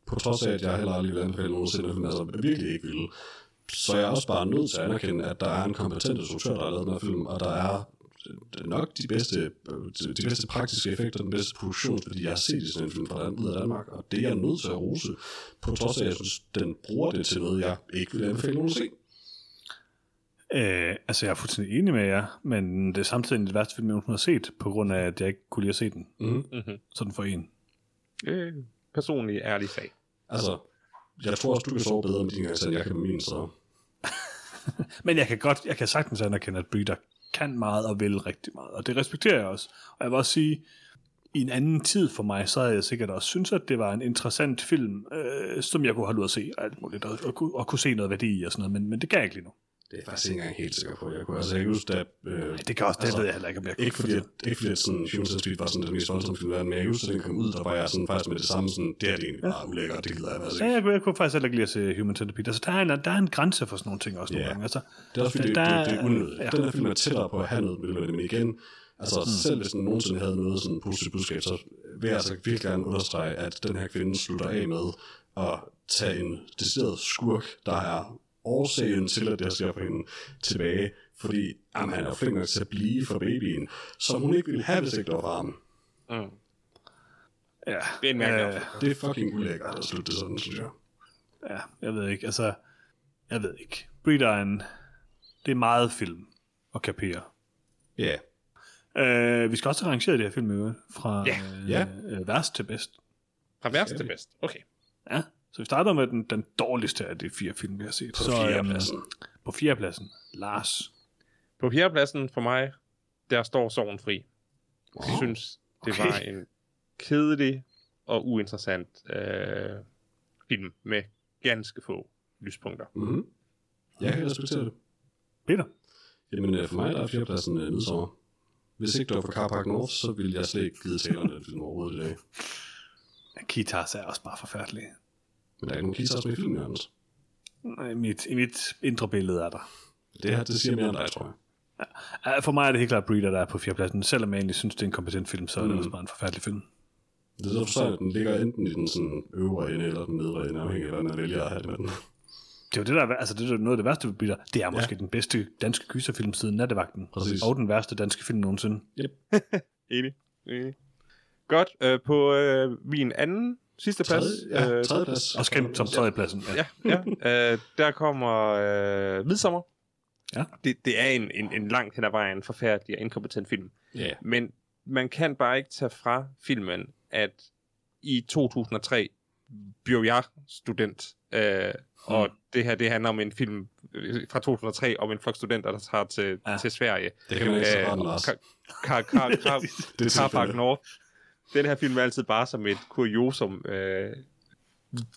på trods af, at jeg heller aldrig vil anbefale nogen sinde, film, altså virkelig ikke vil, så er jeg også bare nødt til at anerkende, at der er en kompetent instruktør, der har lavet den her film, og der er nok de bedste, øh, de bedste praktiske effekter, den bedste produktion, fordi jeg har set i sådan en film fra ud af Danmark, og det er jeg nødt til at rose, på trods af, at jeg synes, den bruger det til noget, jeg ikke vil anbefale nogen at se. Øh, altså, jeg er fuldstændig enig med jer, men det er samtidig det værste film, jeg nogensinde har set, på grund af, at jeg ikke kunne lide at se den. Mm. Mm-hmm. Sådan for en. Øh, personlig ærlig sag. Altså, jeg tror også, du kan sove bedre med din gang, end jeg kan med min, så... Men jeg kan godt, jeg kan sagtens anerkende, at Breeder kan meget og vil rigtig meget, og det respekterer jeg også. Og jeg vil også sige, i en anden tid for mig, så havde jeg sikkert også synes, at det var en interessant film, øh, som jeg kunne have ud at se, og alt muligt, og, og, kunne- og kunne se noget værdi i og sådan noget, men, men det kan jeg ikke lige nu. Det er jeg faktisk ikke engang helt sikker på. Jeg kunne altså ikke huske, at... Øh, Det kan også, det altså, ved jeg heller ikke, om jeg kunne Ikke fordi, at, ikke fordi at sådan, Human Centipede var sådan den mest voldsomme film i verden, men jeg kan huske, at den kom ud, der var jeg sådan faktisk med det samme, sådan, det er det egentlig bare ulækkert, det gider jeg altså Ja, ikke. jeg, kunne- jeg kunne faktisk heller ikke lide at se Human Centipede. Altså, der er en, der er en grænse for sådan nogle ting også nogle Ja. gange. Altså, Det er også fordi, det, der- det, det, er unødigt. ja. Den her film er tættere på at have noget med det, igen, altså Hmm. selv hvis den nogensinde havde noget sådan positivt budskab, så vil jeg altså virkelig gerne understrege, at den her kvinde slutter af med at tage en decideret skurk, der er årsagen til, at det her sker for hende, tilbage, fordi jamen, han er flink nok til at blive for babyen, som hun ikke ville have, hvis ikke det var for ham. Mm. ja, Det er en mærkelig øh. Det er fucking ulækkert at slutte det sådan, synes jeg. ja, jeg ved ikke, altså, jeg ved ikke. Breeder er en, det er meget film at kapere. Ja. Uh, vi skal også have rangeret det her film fra Ja, øh, ja. øh, værst til bedst. Fra værst til bedst. Okay. Ja, så vi starter med den, den dårligste af de fire film, vi har set. På så, fjerdepladsen. øhm, på fjerdepladsen, Lars. På fjerdepladsen for mig, der står Sorgen Fri. Jeg synes, det Okay. var en kedelig og uinteressant øh, film med ganske få lyspunkter. Mm-hmm. Jeg kan respektere det. Peter. Jamen, øh, for mig der er fjerdepladsen øh, Midsommer. Hvis ikke det var for Carpark North, så ville jeg slet ikke give talerne den film overhovedet i dag. Kitas er også bare forfærdelig. Men der er ikke nogen guitars med i filmen, Jørgens. I mit, I mit indre billede er der. Det her, det siger mere end dig, tror jeg. Uh, For mig er det helt klart Breeder, der er på fjerdepladsen. Selvom jeg egentlig synes, det er en kompetent film, så er det Mm. også bare en forfærdelig film. Det er så, at den ligger enten i den sådan øvre ende eller den nedre ende, afhængig af, hvordan man vælger at have det med den. Det er jo det, der er, altså det er noget af det værste ved Breeder. Det er måske den bedste danske gyserfilm siden Nattevagten. Præcis. Og den værste danske film nogensinde. Enig. Enig. Godt. Øh, på øh, min anden sidste plads. Tredje, ja, øh, tredje plads. Også kendt som tredjepladsen. Ja. ja, ja. Øh, der kommer øh, Midsommer. Ja. Det, det er en, en, en langt hen ad vejen forfærdelig og inkompetent film. Ja. Men man kan bare ikke tage fra filmen, at i 2003 blev jeg student. Øh, og det her, det handler om en film øh, fra 2003 om en flok studenter, der tager til, Ja. til Sverige. Det kan man ikke så rart, Lars. Kar, kar, kar, kar, Det er Carpark tilfældet. North. Den her film er altid bare som et kuriosum. Øh,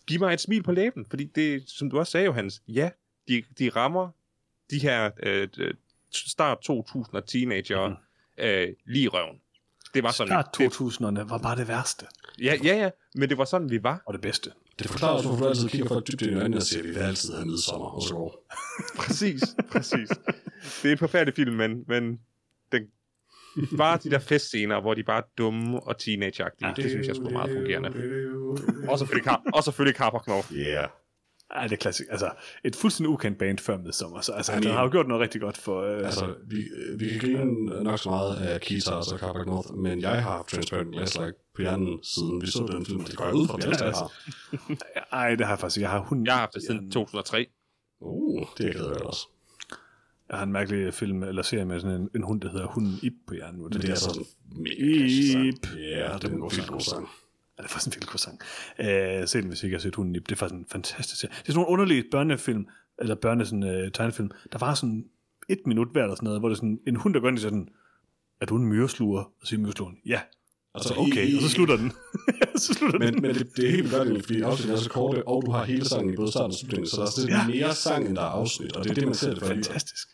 giv mig et smil på læben, fordi det, som du også sagde, Johannes, ja, de, de rammer de her øh, start 2000 teenager mm. øh, lige i røven. Det var sådan. Start det, 2000'erne var bare det værste. ja, ja, ja, men det var sådan, vi var. Og det bedste. Det forklarer også, hvorfor du altid kigger folk dybt ind i øjnene og siger, at vi vil altid have midsommer, og så går. Præcis, præcis. Det er en forfærdelig film, men, men bare de der festscener, hvor de bare er dumme og teenageagtige, ja, det synes jeg skulle meget fungerende. Og selvfølgelig, Car- og selvfølgelig North. Yeah. Ej, det er klassik. Altså, et fuldstændig ukendt band før Midsommer. Så altså, I han mean- har jo gjort noget rigtig godt for... Øh, Altså, vi, vi kan grine nok så meget af Keitars og Carpac North, men jeg har haft Transparent Glass like på hjernen, siden vi så den film. Det går jeg ud fra, tre har. ej, det har jeg faktisk. Jeg har, hun, Jeg har haft det siden 2003. Uh, det er jeg også. Jeg har en mærkelig film eller serie med sådan en, en hund, der hedder Hunden Ip på hjernen. Men det er sådan mega Ip. Ja, det er en god sang. Ja, det er faktisk en vildt god sang. Øh, se den, hvis I ikke har set Hunden Ip. Det er faktisk en fantastisk serie. Det er sådan nogle underlige børnefilm, eller børne sådan, øh, tegnefilm. Der var sådan et minut hver eller sådan noget, hvor det er sådan en hund, der går ind og sådan, er du en myresluger? Og siger myreslugeren, ja. Altså, Okay, i, og så slutter den. så slutter den. Men, men det, det er helt godt, fordi afsnittet er så korte, og du har hele sangen i både starten og slutningen, så der er sådan mere sang, end der er afsnit, og det er det, man ser det for. Fantastisk.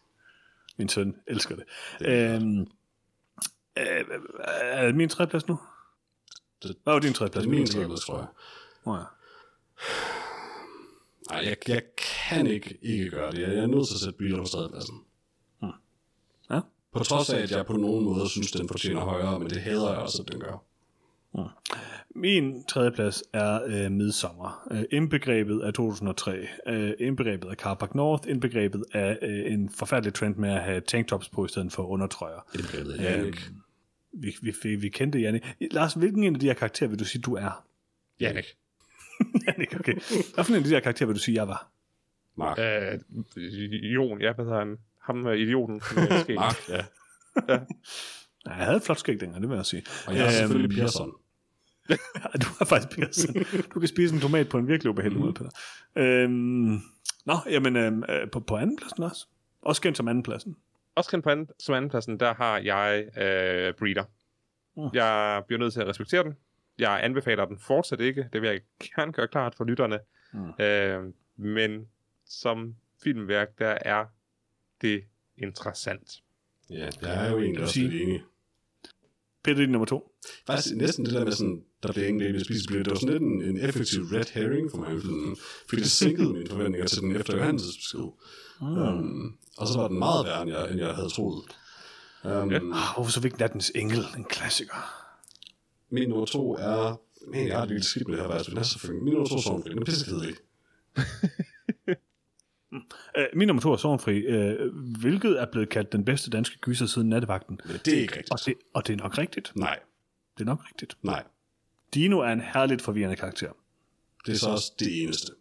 Min søn elsker det. Øhm, øh, er det min tredjeplads nu? Det- Hvad var din Det tredjeplads? er min tredje, tror jeg. Nå ja. Nej, jeg, jeg kan ikke ikke gøre det. Jeg er nødt til at sætte Breeder på tredjepladsen. Ja. På trods af, at jeg på nogen måde synes, den fortjener højere, men det hader jeg også, at den gør. Min tredjeplads er øh, Midsommer. Øh, indbegrebet af 2003. Øh, indbegrebet af Carpac North. Indbegrebet af øh, en forfærdelig trend med at have tanktops på i stedet for undertrøjer. Indbegrebet Øhm, ikke. Vi, vi, vi, vi kendte Janne. Lars, hvilken en af de her karakterer vil du sige, du er? Jannik. Jannik, okay. For en af de her karakterer vil du sige, jeg var? Mark. Øh, Jon, ja, hvad hedder han? Ham med idioten. Mark, ja. Nej, jeg havde et flot skæg dengang, det vil jeg sige. Og jeg er selvfølgelig Pearson. Ja, du er faktisk Pearson. Du kan spise en tomat på en virkelig ubehagelig måde, Peter. Øhm, nå, jamen, øhm, øh, på, på anden pladsen også. Også kendt som anden pladsen. Også kendt på anden, som andenpladsen, der har jeg øh, Breeder. Mm. Jeg bliver nødt til at respektere den. Jeg anbefaler den fortsat ikke. Det vil jeg gerne gøre klart for lytterne. Mm. Øh, men som filmværk, der er det interessant. Ja, jeg er jo egentlig også sige- lidt enig. Peter, din nummer to. Faktisk næsten det der med sådan, der blev ingen baby spist, det var sådan lidt en, en effektiv red herring for mig i filmen, fordi det sænkede mine forventninger til den efter Johannes besked. Mm. Um, og så var den meget værre, end jeg, end jeg havde troet. Um, Ja. Oh, hvorfor så vigtigt Nattens Engel, en klassiker? Min nummer to er... Men jeg har det lidt skidt med det her, faktisk, men det er selvfølgelig... Min nummer to er Sorgenfri. Den er pissekedelig. Øh, min nummer to er Sorgenfri, øh, hvilket er blevet kaldt den bedste danske gyser siden nattevagten. Men det er ikke rigtigt. Og det, og det er nok rigtigt. Nej, Det er nok rigtigt. nej. Dino er en herligt forvirrende karakter. Det er så også det eneste.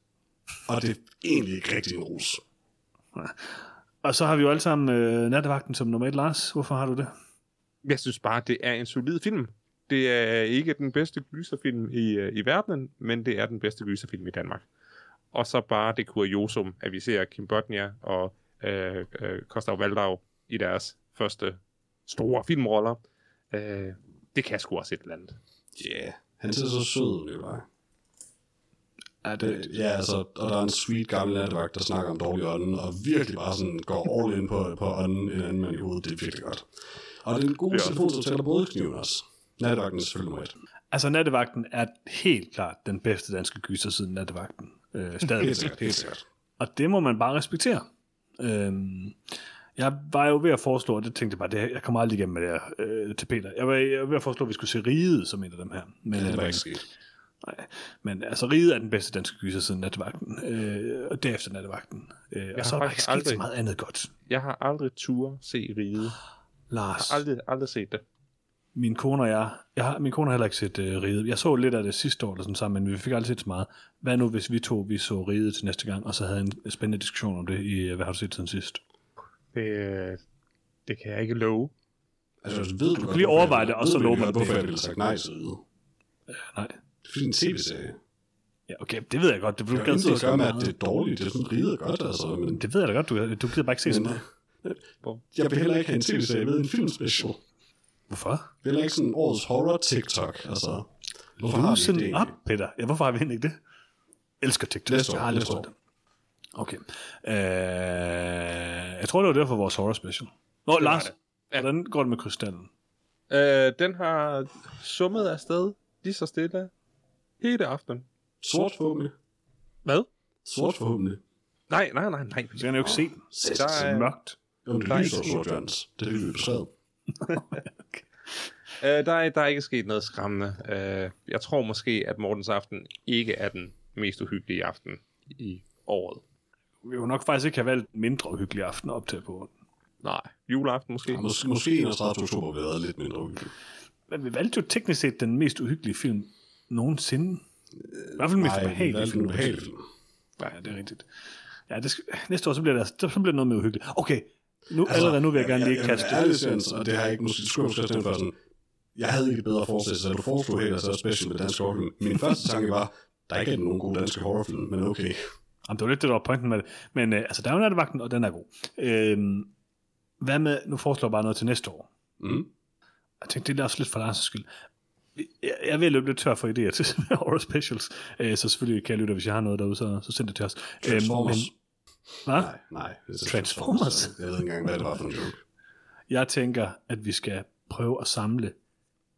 Og det er egentlig ikke rigtig en ros. Og så har vi jo alle sammen øh, nattevagten som nummer et. Lars, hvorfor har du det? Jeg synes bare, det er en solid film. Det er ikke den bedste gyserfilm i, øh, i verdenen, men det er den bedste gyserfilm i Danmark. Og så bare det kuriosum, at vi ser Kim Bodnia og øh, øh, Kostav Valdau i deres første store filmroller. Øh, det kan sgu også et eller andet. Ja, yeah. han ser så sød ud, Nikolaj. Ja, Det, ja, altså, og der er en sweet gammel nattevagt, der snakker om dårlig ånden, og virkelig bare sådan går all in på, på ånden en anden mand i hovedet. Det er virkelig godt. Og det er en god Ja. telefon, som tæller både kniven også. Nattevagten er selvfølgelig nummer et. Altså, nattevagten er helt klart den bedste danske gyser siden nattevagten. Øh, stadig. Helt sikkert, helt sikkert. Og det må man bare respektere. Øhm, jeg var jo ved at foreslå, og det tænkte jeg bare, det, jeg kommer aldrig igennem med det her øh, til Peter. Jeg var, jeg var ved at foreslå, at vi skulle se Riget som en af dem her. Men, Ja, det var øh, ikke sket. nej, men altså, Riget er den bedste danske gyser siden nattevagten. Øh, og derefter nattevagten. Øh, og har så er der ikke faktisk sket så aldrig- meget andet godt. Jeg har aldrig tur se Ride. Lars, Aldrig, aldrig set det. Min kone og jeg, jeg har, min kone har heller ikke set øh, Riget. Jeg så lidt af det sidste år, eller sådan sammen, men vi fik aldrig set så meget. Hvad nu, hvis vi to vi så Riget til næste gang, og så havde en spændende diskussion om det i, øh, hvad har du set siden sidst? Det, det kan jeg ikke love. Altså, ved du, du kan lige overveje det, og så lover man hvorfor det. jeg ville sagt nej til det. Nej. Det er fordi en tv-serie. Ja, okay, det ved jeg godt. Det, Det at så gøre med, at det er dårligt. Det er sådan riget godt, altså. Men, Det ved jeg da godt, du, du gider bare ikke se så men meget. jeg vil heller ikke have en tv-serie med en filmspecial. Hvorfor? Vil heller ikke sådan årets horror-TikTok. Altså, hvorfor har vi det egentlig? Peter. Ja, hvorfor har vi ikke det? Elsker TikTok. Næste år, Jeg har aldrig det. Okay. Øh, jeg tror, det var derfor vores horror special. Nå, Lars, det. Ja. hvordan går det med krystallen? Øh, den har summet afsted lige så stille hele aften. Sort forhåbentlig. Hvad? Sort forhåbentlig. Nej, nej, nej, nej. Så kan jeg jo ikke se den. Det er er, mørkt. Jo, det er lyser sort, Jørgens. Det er det, vi beskrevet. øh, der, er, der er ikke sket noget skræmmende. Øh, jeg tror måske, at Mortens aften ikke er den mest uhyggelige aften i året. Vi vil nok faktisk ikke have valgt mindre uhyggelig aften op til på. Nej. Juleaften måske. Ja, måske, måske 31. oktober have været lidt mindre uhyggeligt. Men vi valgte jo teknisk set den mest uhyggelige film nogensinde. I hvert fald den mest Nej, valgte film. Ja, det er rigtigt. Ja, det skal, næste år, så bliver, det, så bliver det noget mere uhyggeligt. Okay, nu, altså, allerede nu vil jeg gerne lige jeg, kaste... Jeg, jeg, og det har jeg ikke måske skulle jeg måske for sådan, jeg havde ikke bedre sig, at du foreslog helt så special med dansk horrorfilm. Min første tanke var, der er ikke nogen gode danske horrorfilm, men okay. Jamen, det var lidt det, der var pointen med det. Men øh, altså, der er jo nattevagten, og den er god. Øhm, hvad med, nu foreslår jeg bare noget til næste år. Mm. Jeg tænkte, det er også lidt for Lars' skyld. jeg, jeg at løbe lidt tør for idéer til horror specials, øh, så selvfølgelig kan jeg lytte, hvis jeg har noget derude, så, så send det til os. Øh, Transformers. Hvad? Nej, nej. Det er Transformers? Jeg ved ikke engang, hvad det var for en joke. Jeg tænker, at vi skal prøve at samle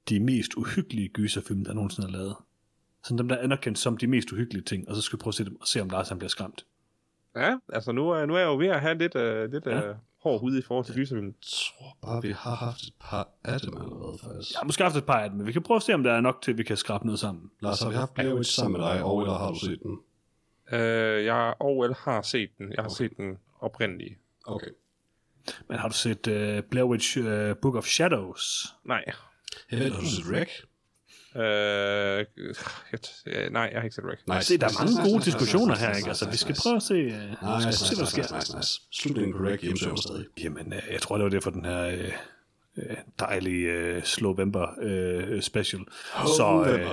de mest uhyggelige gyserfilm, der nogensinde er lavet. Sådan dem, der er anerkendt som de mest uhyggelige ting, og så skal vi prøve at se, dem, og se om Lars han bliver skræmt. Ja, altså nu, er- nu er jeg jo ved at have lidt, uh, lidt Ja. ja. uh, hård hud i forhold til gyserfilm. Jeg tror bare, vi har haft et par af dem allerede, faktisk. Har måske haft et par af dem, men vi kan prøve at se, om der er nok til, at vi kan skrabe noget sammen. Lars, har vi haft Blair Witch sammen med dig, og eller har du set den? Uh, jeg og eller har set den. Jeg har set den oprindelige. Okay. Men har du set uh, Blair Witch uh, Book of Shadows? Nej. Ved, har du set Wreck? Uh, jeg, t- nej, jeg har ikke set Rick. Nice. Se, der er Nice, mange nice, gode nice, diskussioner nice, her, nice, ikke? Altså, nice, vi skal nice. prøve at se, uh, Nice, se, nice, hvad der sker. nice, nice, nice. Slutningen på Wreck hjemsøger mig stadig. Jamen, øh, jeg tror, det var det for den her øh, øh, dejlige øh, Slovember øh, special. Så, øh,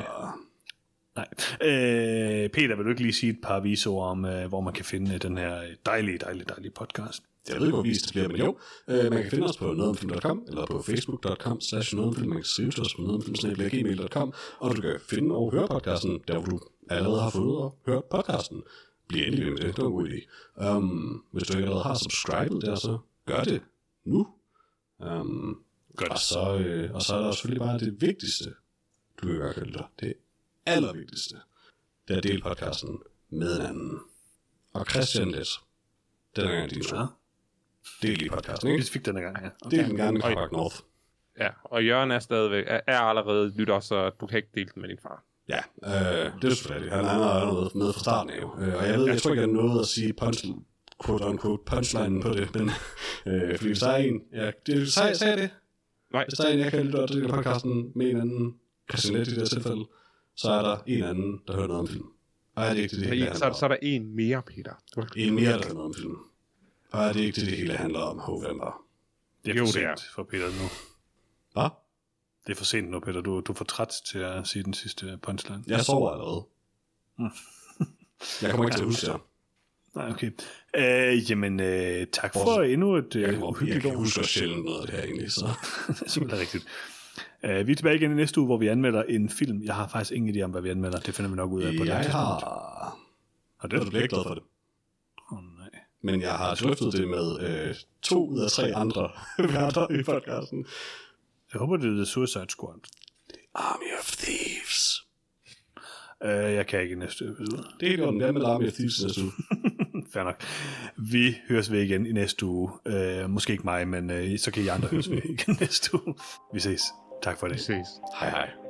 nej. Øh, Peter, vil du ikke lige sige et par visord om, øh, hvor man kan finde øh, den her dejlige, dejlige, dejlige podcast? Jeg ved ikke, hvor vi det bliver, men jo. Øh, man kan finde os på nogetomfilm.com, eller på facebook.com slash nogetomfilm. Man kan skrive til os på nogetomfilm.gmail.com, og du kan finde og høre podcasten, der hvor du allerede har fundet og hørt podcasten. Bliv endelig ved med det, det var en god idé. Um, hvis du ikke allerede har subscribet der, så gør det nu. Um, Gør det. og, så, øh, og så er der selvfølgelig bare det vigtigste, du kan gøre, Kølter. Det allervigtigste, det er at dele podcasten med en anden. Og Christian Let, den er gang din tur. Del lige podcasten, vi ikke? fik den gang, ja. Del den gerne med North. Ja, og Jørgen er stadigvæk, er, er allerede lytter, så du kan ikke dele den med din far. Ja, øh, det er selvfølgelig. Han, har allerede med fra starten af. jo. Øh, og jeg ved, jeg tror ikke, jeg nåede at sige punch, quote unquote, punchline på det, men øh, fordi hvis der er en, ja, det, sagde, sagde jeg det? Nej, Hvis der er en, jeg kan lytte til podcasten med en anden, Christian Lett i det her tilfælde, så er der en anden, der hører noget om film. Og er det ikke det, det hele så, handler så, er der en mere, Peter. En mere, der hører noget om film. Og er det ikke det, det hele handler om, Hovember? Det er Jo, for det er. sent for Peter nu. Hvad? Det er for sent nu, Peter. Du, du er for træt til at sige den sidste punchline. Jeg sover allerede. Jeg kommer ikke til at huske det. Nej, okay. Øh, jamen, øh, tak for endnu et Jeg øh, kan, jeg uhyggeligt kan huske sjældent noget af det her egentlig, så... det er simpelthen rigtigt. Uh, vi er tilbage igen i næste uge, hvor vi anmelder en film. Jeg har faktisk ingen idé om, hvad vi anmelder. Det finder vi nok ud af på det Jeg tidspunkt. har... Har Det du? du ikke glad for det. Oh, nej. Men jeg har drøftet det med øh, to ud af tre andre værter i podcasten. Jeg håber, det er The Suicide Squad. Army of Thieves. Uh, jeg kan ikke næste episode. Det er helt godt, med Army of Thieves næste uge. Fair nok. Vi høres ved igen i næste uge. Uh, måske ikke mig, men uh, så kan I andre høres ved igen næste uge. Vi ses. Tak for det. Vi ses. Hej hej.